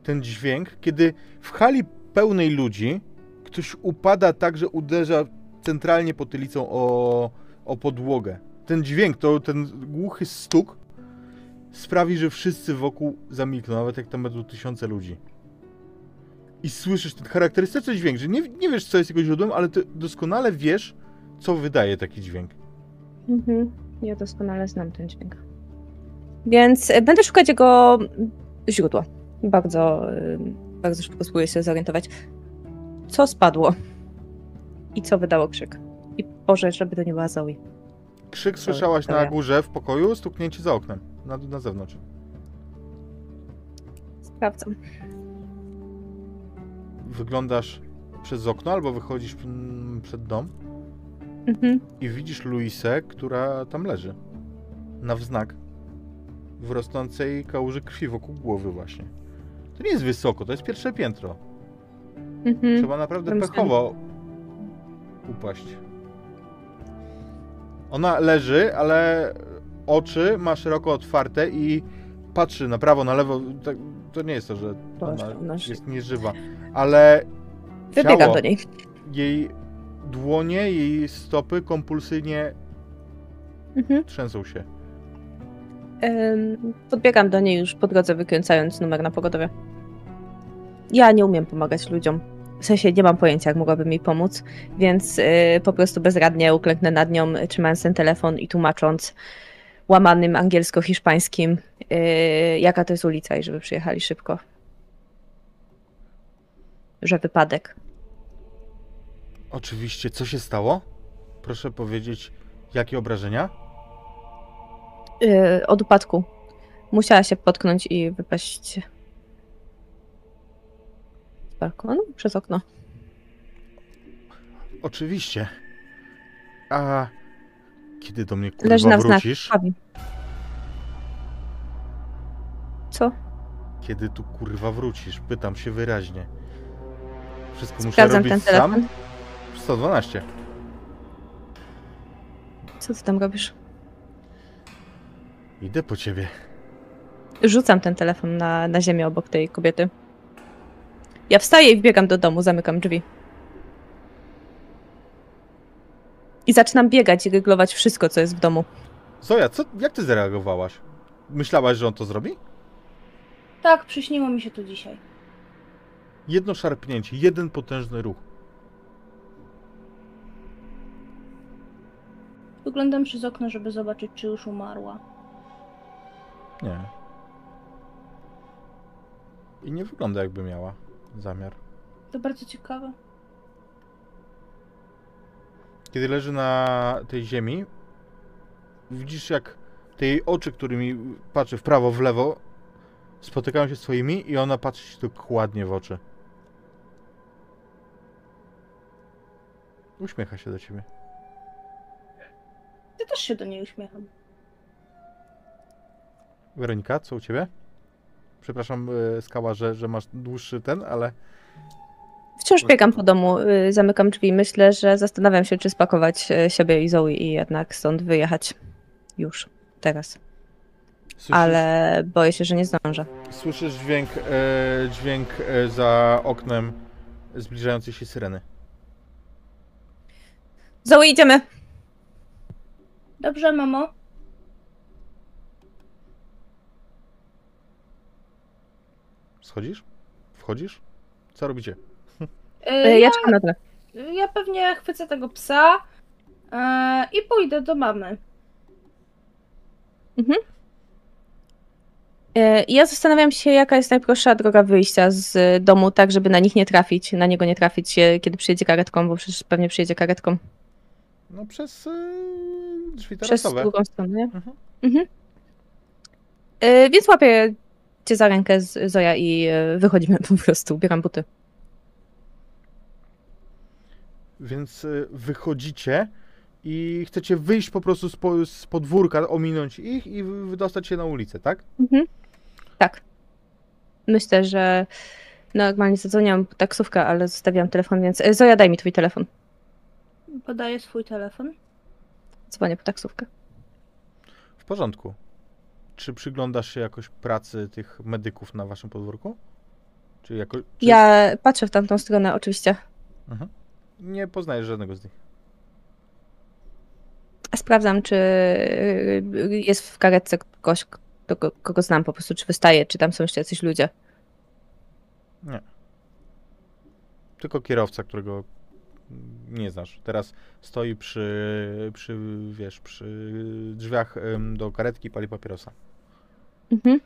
ten dźwięk, kiedy w hali pełnej ludzi ktoś upada tak, że uderza centralnie potylicą o, o podłogę. Ten dźwięk, to ten głuchy stuk sprawi, że wszyscy wokół zamilkną, nawet jak tam będą tysiące ludzi i słyszysz ten charakterystyczny dźwięk, że nie, nie wiesz, co jest jego źródłem, ale ty doskonale wiesz, co wydaje taki dźwięk. Mhm. Ja doskonale znam ten dźwięk. Więc y, będę szukać jego źródła. Bardzo, y, bardzo szybko spróbuję się zorientować, co spadło i co wydało krzyk. I Boże, żeby to nie była Zoe. Krzyk słyszałaś na górze w pokoju, stuknięcie za oknem, na, na zewnątrz. Sprawdzam. Wyglądasz przez okno albo wychodzisz przed dom Mhm. i widzisz Luisę, która tam leży. Na wznak w rosnącej kałuży krwi wokół głowy właśnie. To nie jest wysoko, to jest pierwsze piętro. Mhm. Trzeba naprawdę pechowo upaść. Ona leży, ale oczy ma szeroko otwarte i patrzy na prawo, na lewo. Tak, to nie jest to, że ona ży- jest nieżywa, ale Wybiegam do niej. jej dłonie, jej stopy kompulsyjnie Mhm. trzęsą się. Podbiegam do niej już po drodze, wykręcając numer na pogodowie. Ja nie umiem pomagać ludziom. W sensie nie mam pojęcia, jak mogłabym jej pomóc, więc y, po prostu bezradnie uklęknę nad nią, trzymając ten telefon i tłumacząc łamanym angielsko-hiszpańskim, y, jaka to jest ulica i żeby przyjechali szybko. Że wypadek. Oczywiście, co się stało? Proszę powiedzieć, jakie obrażenia? Y, od upadku. Musiała się potknąć i wypaść z balkonu przez okno. Oczywiście. A kiedy do mnie kurwa Leży na wrócisz? Co? Kiedy tu kurwa wrócisz? Pytam się wyraźnie. Wszystko muszę robić ten sam? telefon. 112. Co ty tam robisz? Idę po ciebie. Rzucam ten telefon na, na ziemię obok tej kobiety. Ja wstaję i wbiegam do domu, zamykam drzwi. I zaczynam biegać i ryglować wszystko, co jest w domu. Zoja, co, jak ty zareagowałaś? Myślałaś, że on to zrobi? Tak, przyśniło mi się to dzisiaj. Jedno szarpnięcie, jeden potężny ruch. Wyglądam przez okno, żeby zobaczyć, czy już umarła. Nie. I nie wygląda jakby miała zamiar. To bardzo ciekawe. Kiedy leży na tej ziemi, widzisz jak te jej oczy, którymi patrzy w prawo, w lewo, spotykają się z twoimi i ona patrzy ci dokładnie w oczy. Uśmiecha się do ciebie. Ja też się do niej uśmiecham. Weronika, co u ciebie? Przepraszam, e, Skała, że, że masz dłuższy ten, ale Wciąż biegam po domu, y, zamykam drzwi. Myślę, że zastanawiam się, czy spakować y, siebie i Zoe i jednak stąd wyjechać. Już, teraz. słyszysz, Ale boję się, że nie zdążę. słyszysz dźwięk, e, dźwięk e, za oknem zbliżającej się syreny. Zoe, idziemy! Dobrze, mamo. Schodzisz? Wchodzisz? Co robicie? Y, Y, Ja czekam na tyle. Ja pewnie chwycę tego psa e, i pójdę do mamy. Y, Ja zastanawiam się, jaka jest najprostsza droga wyjścia z domu, tak żeby na nich nie trafić, na niego nie trafić, y, kiedy przyjedzie karetką, bo przecież pewnie przyjedzie karetką. No przez e, drzwi Przez tarasowe. drugą stronę, nie? Mhm. Mhm. Y, Więc łapię cię za rękę, z- Zoja, i y, wychodzimy po prostu, ubieram buty. Więc e, wychodzicie i chcecie wyjść po prostu z, po, z podwórka, ominąć ich i wy- wydostać się na ulicę, tak? Mhm. Tak. Myślę, że normalnie zadzwoniłam po taksówkę, ale zostawiłam telefon, więc y, Zoja, daj mi twój telefon. Podaję swój telefon. Dzwonię po taksówkę. W porządku. Czy przyglądasz się jakoś pracy tych medyków na waszym podwórku? Czy jako, czy Ja patrzę w tamtą stronę, oczywiście. Mhm. Nie poznajesz żadnego z nich. Sprawdzam, czy y, jest w karetce ktoś, kogo, kogo znam po prostu, czy wystaje, czy tam są jeszcze jacyś ludzie. Tylko kierowca, którego nie znasz. Teraz stoi przy, przy wiesz, przy drzwiach do karetki i pali papierosa. Mhm.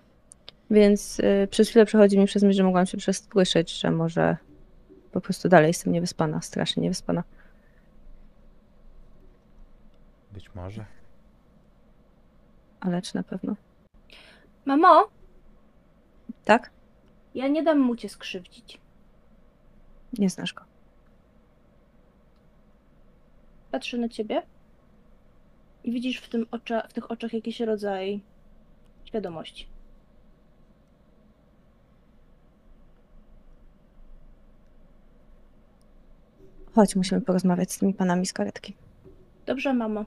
Więc y, przez chwilę przechodzi mi przez myśl, że mogłam się przesłyszeć, że może po prostu dalej jestem niewyspana, strasznie niewyspana. Być może. Ale czy na pewno? Mamo, Tak? ja nie dam mu cię skrzywdzić. Nie znasz go. Patrzę na ciebie i widzisz w, tym ocza, w tych oczach jakiś rodzaj świadomości. Chodź, musimy porozmawiać z tymi panami z karetki. Dobrze, mamo.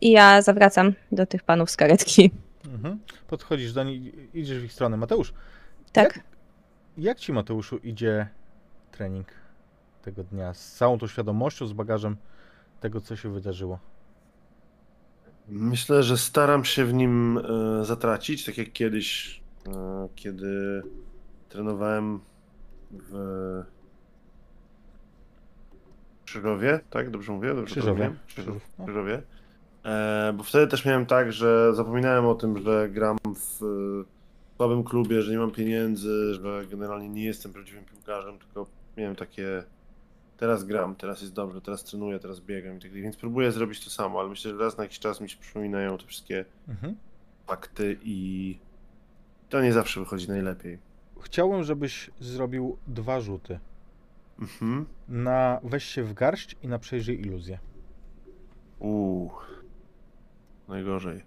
I ja zawracam do tych panów z karetki. Mhm. Podchodzisz do nich, idziesz w ich stronę. Mateusz, Tak. Jak, jak ci, Mateuszu, idzie trening tego dnia? Z całą tą świadomością, z bagażem tego, co się wydarzyło? Myślę, że staram się w nim e, zatracić, tak jak kiedyś, e, kiedy trenowałem w Krzyżowie, tak? Dobrze mówię? Dobrze Krzyżowie. Krzyżów, no. Krzyżowie. E, bo wtedy też miałem tak, że zapominałem o tym, że gram w e, słabym klubie, że nie mam pieniędzy, że generalnie nie jestem prawdziwym piłkarzem, tylko miałem takie teraz gram, teraz jest dobrze, teraz trenuję, teraz biegam i tak dalej. Więc próbuję zrobić to samo, ale myślę, że raz na jakiś czas mi się przypominają te wszystkie Mhm. fakty i to nie zawsze wychodzi najlepiej. Chciałem, żebyś zrobił dwa rzuty. Mhm. Na weź się w garść i na przejrzyj iluzję. Uuu. Najgorzej.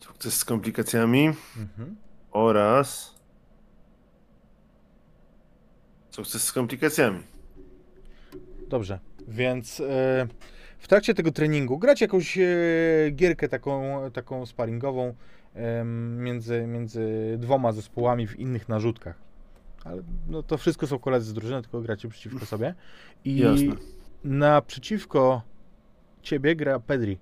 Sukces z komplikacjami Mhm. oraz sukces z komplikacjami. Dobrze, więc e, w trakcie tego treningu grać jakąś e, gierkę taką, taką sparingową między, między dwoma zespołami w innych narzutkach. Ale no, to wszystko są koledzy z drużyny, tylko gracie przeciwko sobie. I Jasne. naprzeciwko ciebie gra Pedri.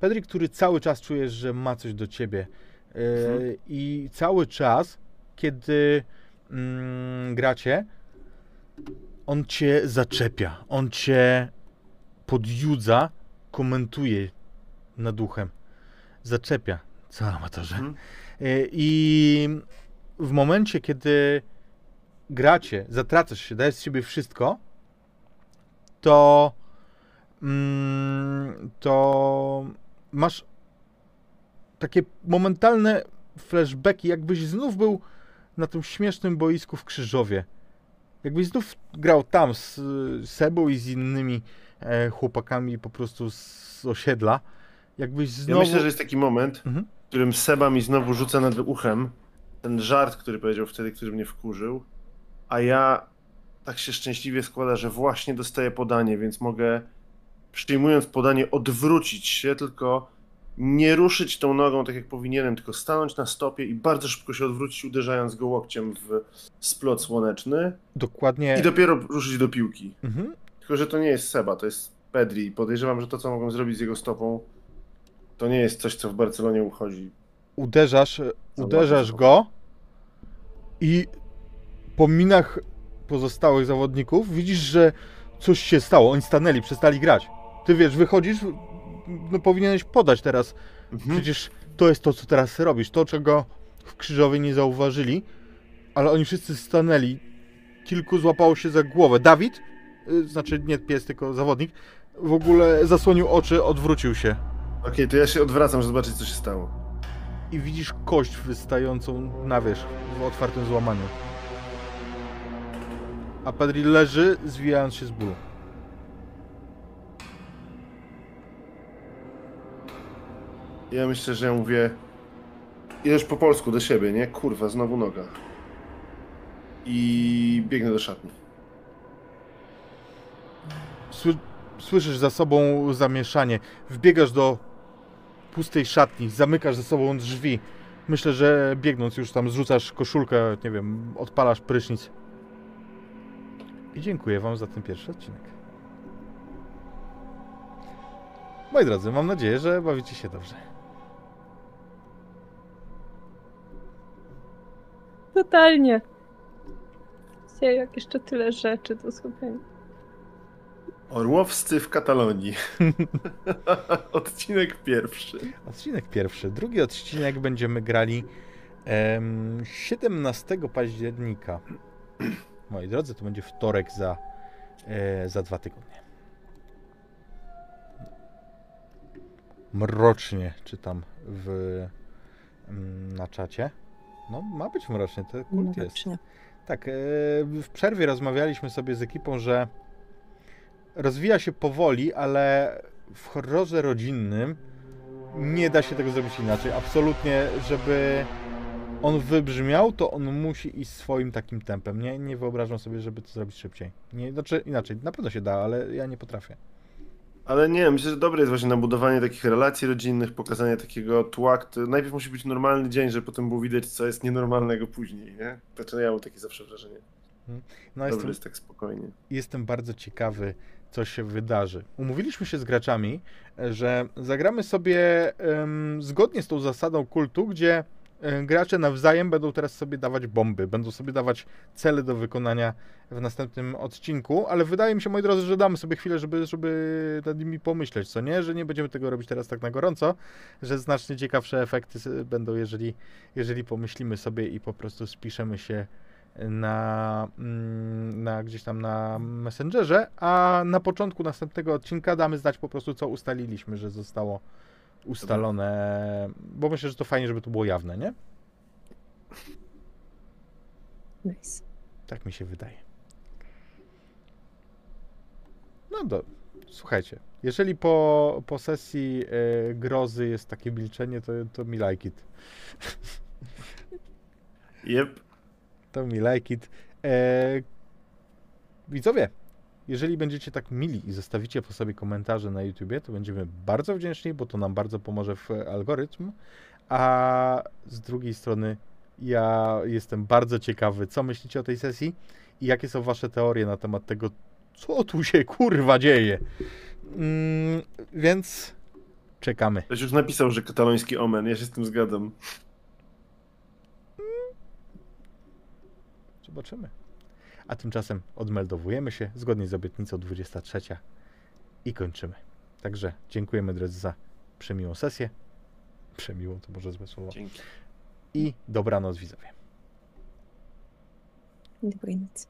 Pedri, który cały czas czujesz, że ma coś do ciebie. E, Mhm. I cały czas, kiedy mm, gracie, on cię zaczepia, on cię podjudza, komentuje nad uchem. Zaczepia. Co, amatorze? Mhm. E, I w momencie, kiedy gracie, zatracasz się, dajesz z siebie wszystko, to mm, to masz takie momentalne flashbacki, jakbyś znów był na tym śmiesznym boisku w Krzyżowie. Jakbyś znów grał tam z Sebą i z innymi e, chłopakami po prostu z osiedla, jakbyś Ja znowu... myślę, że jest taki moment, Mhm. Którym Seba mi znowu rzuca nad uchem ten żart, który powiedział wtedy, który mnie wkurzył, a ja tak się szczęśliwie składa, że właśnie dostaję podanie, więc mogę przyjmując podanie odwrócić się, tylko nie ruszyć tą nogą tak jak powinienem, tylko stanąć na stopie i bardzo szybko się odwrócić, uderzając go łokciem w splot słoneczny Dokładnie... i dopiero ruszyć do piłki. Mhm. Tylko, że to nie jest Seba, to jest Pedri podejrzewam, że to, co mogą zrobić z jego stopą, to nie jest coś, co w Barcelonie uchodzi. uderzasz, Za uderzasz go i po minach pozostałych zawodników widzisz, że coś się stało. Oni stanęli, przestali grać. Ty wiesz, wychodzisz, no powinieneś podać teraz. Przecież to jest to, co teraz robisz. To, czego w Krzyżowej nie zauważyli, ale oni wszyscy stanęli. Kilku złapało się za głowę. Dawid, y, znaczy nie pies, tylko zawodnik, w ogóle zasłonił oczy, odwrócił się. Okej, to ja się odwracam, żeby zobaczyć, co się stało. i widzisz kość wystającą na wierzch w otwartym złamaniu. A Pedri leży, zwijając się z bólu. Ja myślę, że ja mówię. Idziesz po polsku do siebie, nie? Kurwa, znowu noga. I biegnę do szatni. Sły słyszysz za sobą zamieszanie. Wbiegasz do pustej szatni, zamykasz za sobą drzwi. Myślę, że biegnąc już tam zrzucasz koszulkę, nie wiem, odpalasz prysznic. I dziękuję Wam za ten pierwszy odcinek. Moi drodzy, mam nadzieję, że bawicie się dobrze. Totalnie. Dzisiaj jak jeszcze tyle rzeczy do słuchania. Orłowscy w Katalonii. Odcinek pierwszy. Odcinek pierwszy. Drugi odcinek będziemy grali em, 17 października. Moi drodzy, to będzie wtorek za, e, za dwa tygodnie. Mrocznie czytam w, mm, na czacie. No, ma być mrocznie, to kult jest. Mrocznie. Tak, e, w przerwie rozmawialiśmy sobie z ekipą, że rozwija się powoli, ale w horrorze rodzinnym nie da się tego zrobić inaczej. Absolutnie, żeby on wybrzmiał, to on musi iść swoim takim tempem. Nie, nie wyobrażam sobie, żeby to zrobić szybciej. Nie, znaczy inaczej, na pewno się da, ale ja nie potrafię. Ale nie, myślę, że dobre jest właśnie nabudowanie takich relacji rodzinnych, pokazanie takiego tła. który- Najpierw musi być normalny dzień, żeby potem było widać, co jest nienormalnego później, nie? Znaczy ja mam takie zawsze wrażenie. No, Dobry jestem, jest tak spokojnie. jestem bardzo ciekawy, co się wydarzy. Umówiliśmy się z graczami, e, że zagramy sobie zgodnie z tą zasadą kultu, gdzie e, gracze nawzajem będą teraz sobie dawać bomby, będą sobie dawać cele do wykonania w następnym odcinku, ale wydaje mi się, moi drodzy, że damy sobie chwilę, żeby, żeby nad nimi pomyśleć, co nie? Że nie będziemy tego robić teraz tak na gorąco, że znacznie ciekawsze efekty będą, jeżeli, jeżeli pomyślimy sobie i po prostu spiszemy się na, mm, na gdzieś tam na Messengerze, a na początku następnego odcinka damy znać po prostu, co ustaliliśmy, że zostało ustalone, bo myślę, że to fajnie, żeby to było jawne, nie? Nice. Tak mi się wydaje. No do, słuchajcie, jeżeli po, po sesji e, grozy jest takie milczenie, to, to mi like it. Jep. To mi like it. E, widzowie, jeżeli będziecie tak mili i zostawicie po sobie komentarze na YouTubie, to będziemy bardzo wdzięczni, bo to nam bardzo pomoże w algorytm. A z drugiej strony, ja jestem bardzo ciekawy, co myślicie o tej sesji i jakie są wasze teorie na temat tego, co tu się kurwa dzieje. Mm, więc czekamy. Ktoś już napisał, że kataloński omen, ja się z tym zgadzam. Zobaczymy. A tymczasem odmeldowujemy się zgodnie z obietnicą 23 i kończymy. Także dziękujemy drodzy za przemiłą sesję. Przemiłą to może złe słowo. Dzięki. I dobranoc widzowie. Dobrej nocy.